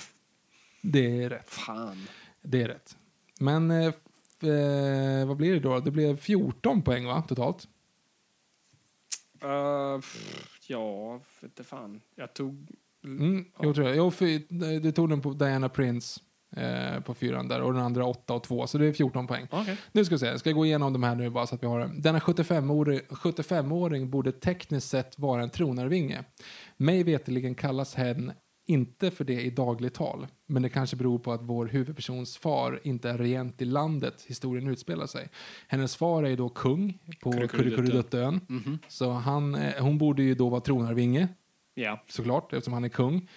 det är rätt. Fan. Det är rätt. Men eh, eh, vad blir det då? Det blev 14 poäng va, totalt? Uh, ja, inte fan. Jag tog... Mm, jag tror jag. Jo, för, du tog den på Diana Prince eh, på fyran där och den andra 8 och 2, så det är 14 poäng. Okej. Nu ska vi se, jag ska gå igenom de här nu bara så att vi har. Denna 75-åring 75 borde tekniskt sett vara en tronarvinge. Mig veterligen kallas hen inte för det i dagligt tal, men det kanske beror på att vår huvudpersons far inte är regent i landet historien utspelar sig. Hennes far är ju då kung på Kurrekurreduttön. Kurrekurreduttön, så han, eh, hon borde ju då vara tronarvinge, Ja. såklart, eftersom han är kung.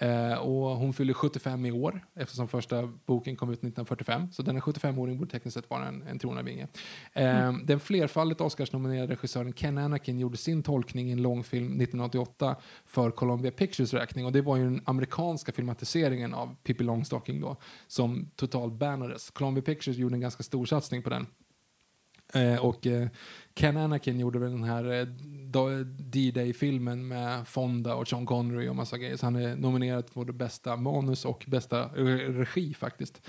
Eh, och hon fyller 75 i år eftersom första boken kom ut 1945. Så den är 75-åring borde tekniskt sett vara en, en tronarvinge. Eh, Den flerfaldigt Oscarsnominerade regissören Ken Anakin gjorde sin tolkning i en långfilm 1988 för Columbia Pictures räkning. Och det var ju den amerikanska filmatiseringen av Pippi Longstocking då som totalt bannades. Columbia Pictures gjorde en ganska stor satsning på den. Eh, och eh, Ken Anakin gjorde väl den här eh, D-Day-filmen med Fonda och Sean Connery och massa grejer. Så han är nominerad för både bästa manus och bästa re- regi faktiskt.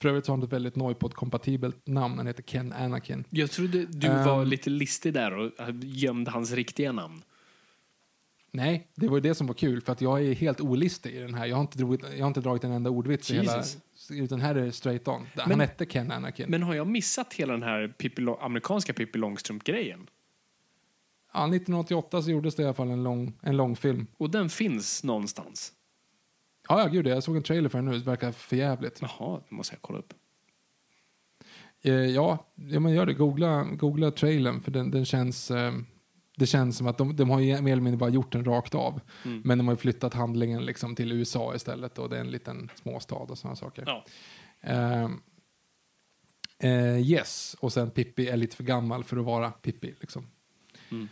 För övrigt har han ett väldigt Noipod-kompatibelt namn. Han heter Ken Anakin. Jag trodde du Ehm. var lite listig där och gömde hans riktiga namn. Nej, det var ju det som var kul för att jag är helt olistig i den här. Jag har inte dragit, jag har inte dragit en enda ordvits i hela... Utan här är det straight on. Han Men- hette Ken Anakin. Men har jag missat hela den här Pippi, amerikanska Pippi Långstrump-grejen? ja, 1988 så gjordes det i alla fall en lång, en lång film. Och den finns någonstans? Ja, ja, gud, jag såg en trailer för den nu. Det verkar för jävligt. Jaha, det måste jag kolla upp. Eh, ja, ja, men gör det. Googla, googla trailern för den, den känns... Eh, det känns som att de, de har ju mer eller mindre bara gjort den rakt av. Mm. Men de har ju flyttat handlingen liksom till USA istället och det är en liten småstad och sådana saker. Ja. Ehm, eh, yes, och sen Pippi är lite för gammal för att vara Pippi. Liksom. Mm.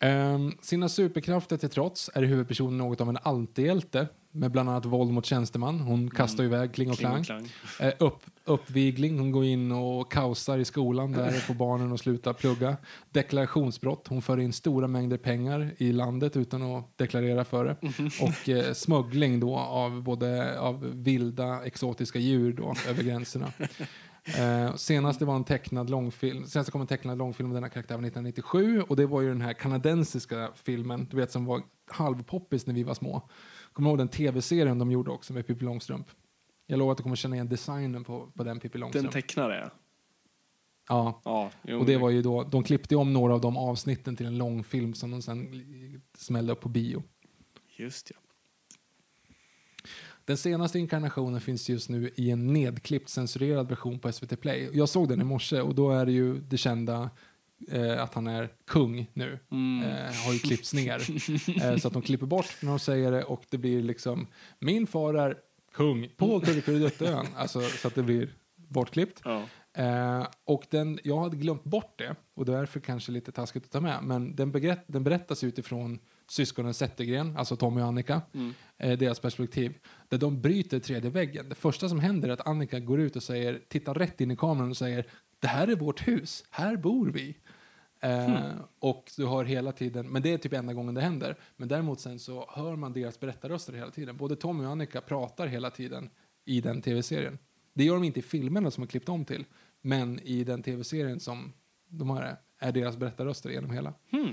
Ehm, sina superkrafter till trots är huvudpersonen något av en antihjälte med bland annat våld mot tjänsteman. Hon kastar iväg Kling och Mm. Kling Klang. och klang. Eh, upp, uppvigling, hon går in och kaosar i skolan där får barnen att sluta plugga. Deklarationsbrott, hon för in stora mängder pengar i landet utan att deklarera för det. Och eh, smuggling då av både av vilda exotiska djur då över gränserna. Eh, senast det var en tecknad långfilm, senast kom en tecknad långfilm med denna karaktär var 1997 och det var ju den här kanadensiska filmen, du vet som var halvpoppis när vi var små. Kommer du ihåg den tv-serien de gjorde också med Pippi Långstrump? Jag lovar att du kommer känna igen designen på, på den Pippi Den Långstrump. tecknade ja. Ja, jo, Och det var ju då, de klippte om några av de avsnitten till en långfilm som de sen smällde upp på bio. Just ja. Den senaste inkarnationen finns just nu i en nedklippt censurerad version på SVT Play. Jag såg den i morse och då är det ju det kända eh, att han är kung nu. Eh, har ju klippts ner. eh, så att de klipper bort när de säger det och det blir liksom min far är kung på Kurrekurreduttön. Alltså så att det blir bortklippt. Ja. Eh, och den, jag hade glömt bort det och därför kanske lite taskigt att ta med. Men den, begrätt, den berättas utifrån syskonen Zettergren, alltså Tommy och Annika, eh, deras perspektiv. Där de bryter tredje väggen. Det första som händer är att Annika går ut och säger, tittar rätt in i kameran och säger det här är vårt hus, här bor vi. Eh, Och du hör hela tiden, men det är typ enda gången det händer. Men däremot sen så hör man deras berättarröster hela tiden. Både Tommy och Annika pratar hela tiden i den tv-serien. Det gör de inte i filmerna som har klippt om till. Men i den tv-serien som de har är deras berättarröster genom hela. Eh,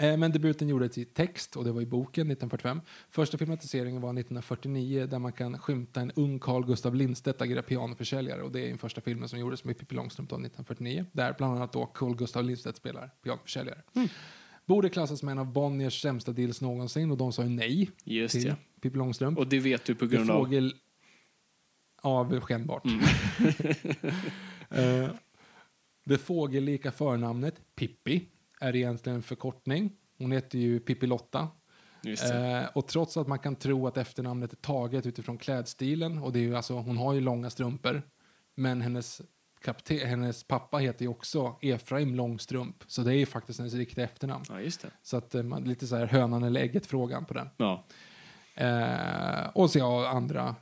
Men debuten gjordes i text och det var i boken 1945. Första filmatiseringen var 1949 där man kan skymta en ung Carl Gustav Lindstedt agera pianoförsäljare och det är den första filmen som gjordes med Pippi Långstrump då, 1949 där bland annat då Carl Gustav Lindstedt spelar pianoförsäljare. Borde klassas som en av Bonniers sämsta deals någonsin och de sa ju nej Just till ja. Pippi Långstrump. Och det vet du på grund av... fågel... Väl skenbart. Eh, det fågellika förnamnet Pippi är egentligen en förkortning. Hon heter ju Pippi Lotta. Eh, och trots att man kan tro att efternamnet är taget utifrån klädstilen och det är ju alltså, hon har ju långa strumpor. Men hennes, kapte- hennes pappa heter ju också Efraim Långstrump. Så det är ju faktiskt hennes riktiga efternamn. Ja. Så att eh, man, lite så här hönan eller ägget frågan på den. Ja. Eh, och så ja, andra eh,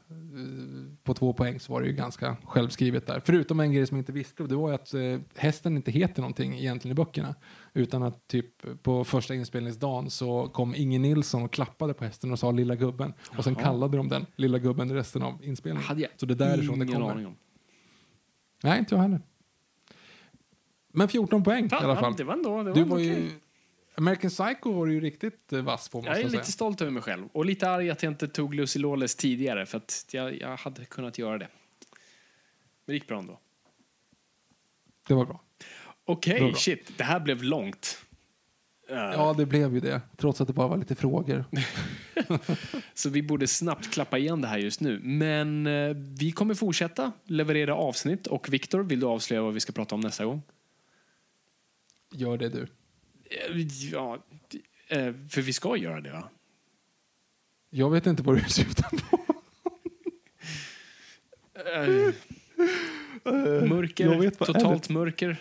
på två poäng så var det ju ganska självskrivet där. Förutom en grej som jag inte visste och det var ju att eh, hästen inte heter någonting egentligen i böckerna. Utan att typ på första inspelningsdagen så kom Inge Nilsson och klappade på hästen och sa lilla gubben. Och sen Jaha. kallade de den lilla gubben resten av inspelningen. Hade jag så det är därifrån det ingen kommer. aning om. Nej, inte jag heller. Men 14 poäng Ja, i alla fall. det var ändå- det var du var ju... okej. American Psycho var du ju riktigt eh, vass på måste Jag jag, är säga. lite stolt över mig själv. Och lite arg att jag inte tog Lucy Lawless tidigare för att jag, jag hade kunnat göra det. Men det gick bra ändå. Det var bra. Okej, bra. shit. Det här blev långt. Eh, Ja, det blev ju det. Trots att det bara var lite frågor. Så vi borde snabbt klappa igen det här just nu. Men eh, vi kommer fortsätta leverera avsnitt. Och Viktor, vill du avslöja vad vi ska prata om nästa gång? Gör det du. Eh, Ja, för vi ska göra det va? Jag vet inte vad du syftar på. Mörker, totalt mörker.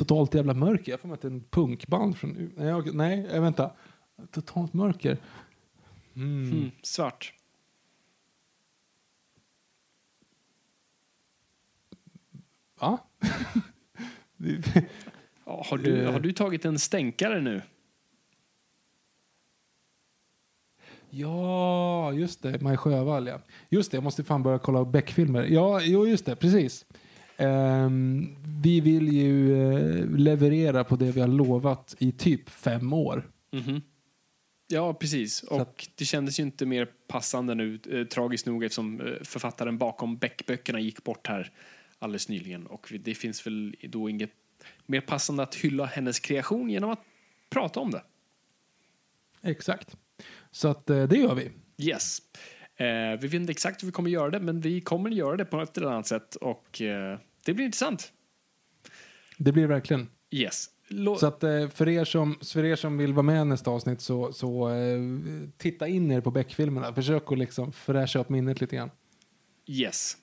Totalt jävla mörker. Jag får att det är en punkband från... Nej, okej, nej vänta. Totalt mörker. Mm, svart. Va? Ja, har, du, har du tagit en stänkare nu? ja, just det. Maj Sjövall, ja. Just det, jag måste fan börja kolla Beck-filmer. Ja, jo, just det. Precis. Ehm, vi vill ju eh, leverera på det vi har lovat i typ fem år. Mhm. Ja, precis. Och att- det kändes ju inte mer passande nu, eh, tragiskt nog, eftersom eh, författaren bakom Beck-böckerna gick bort här alldeles nyligen. Och det finns väl då inget mer passande att hylla hennes kreation genom att prata om det. Exakt. Så att eh, det gör vi. Yes. Eh, vi vet inte exakt hur vi kommer göra det, men vi kommer göra det på ett eller annat sätt och eh, det blir intressant. Det blir verkligen. Yes. Lå- Så att eh, för er som, för er som vill vara med nästa avsnitt så, så eh, titta in er på Beck-filmerna. Försök att liksom fräscha upp minnet lite grann. Yes.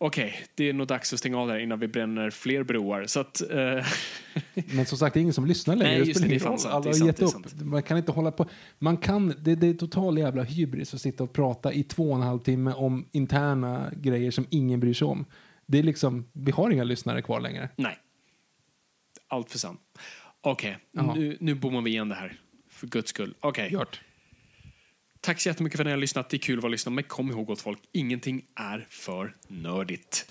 Okej, det är nog dags att stänga av där innan vi bränner fler broar. Så att, eh, Men som sagt, det är ingen som lyssnar längre. Nej, just det, det är sant, Alla har gett upp. Man kan inte hålla på. Man kan, det, det är total jävla hybris att sitta och prata i två och en halv timme om interna grejer som ingen bryr sig om. Det är liksom, vi har inga lyssnare kvar längre. nej. Allt för sant. Okej, Jaha. nu, nu bommar vi igen det här. För guds skull. Okej. Gjort. Tack så jättemycket för att ni har lyssnat. Det är kul att vara lyssnat. Men kom ihåg gott folk, ingenting är för nördigt.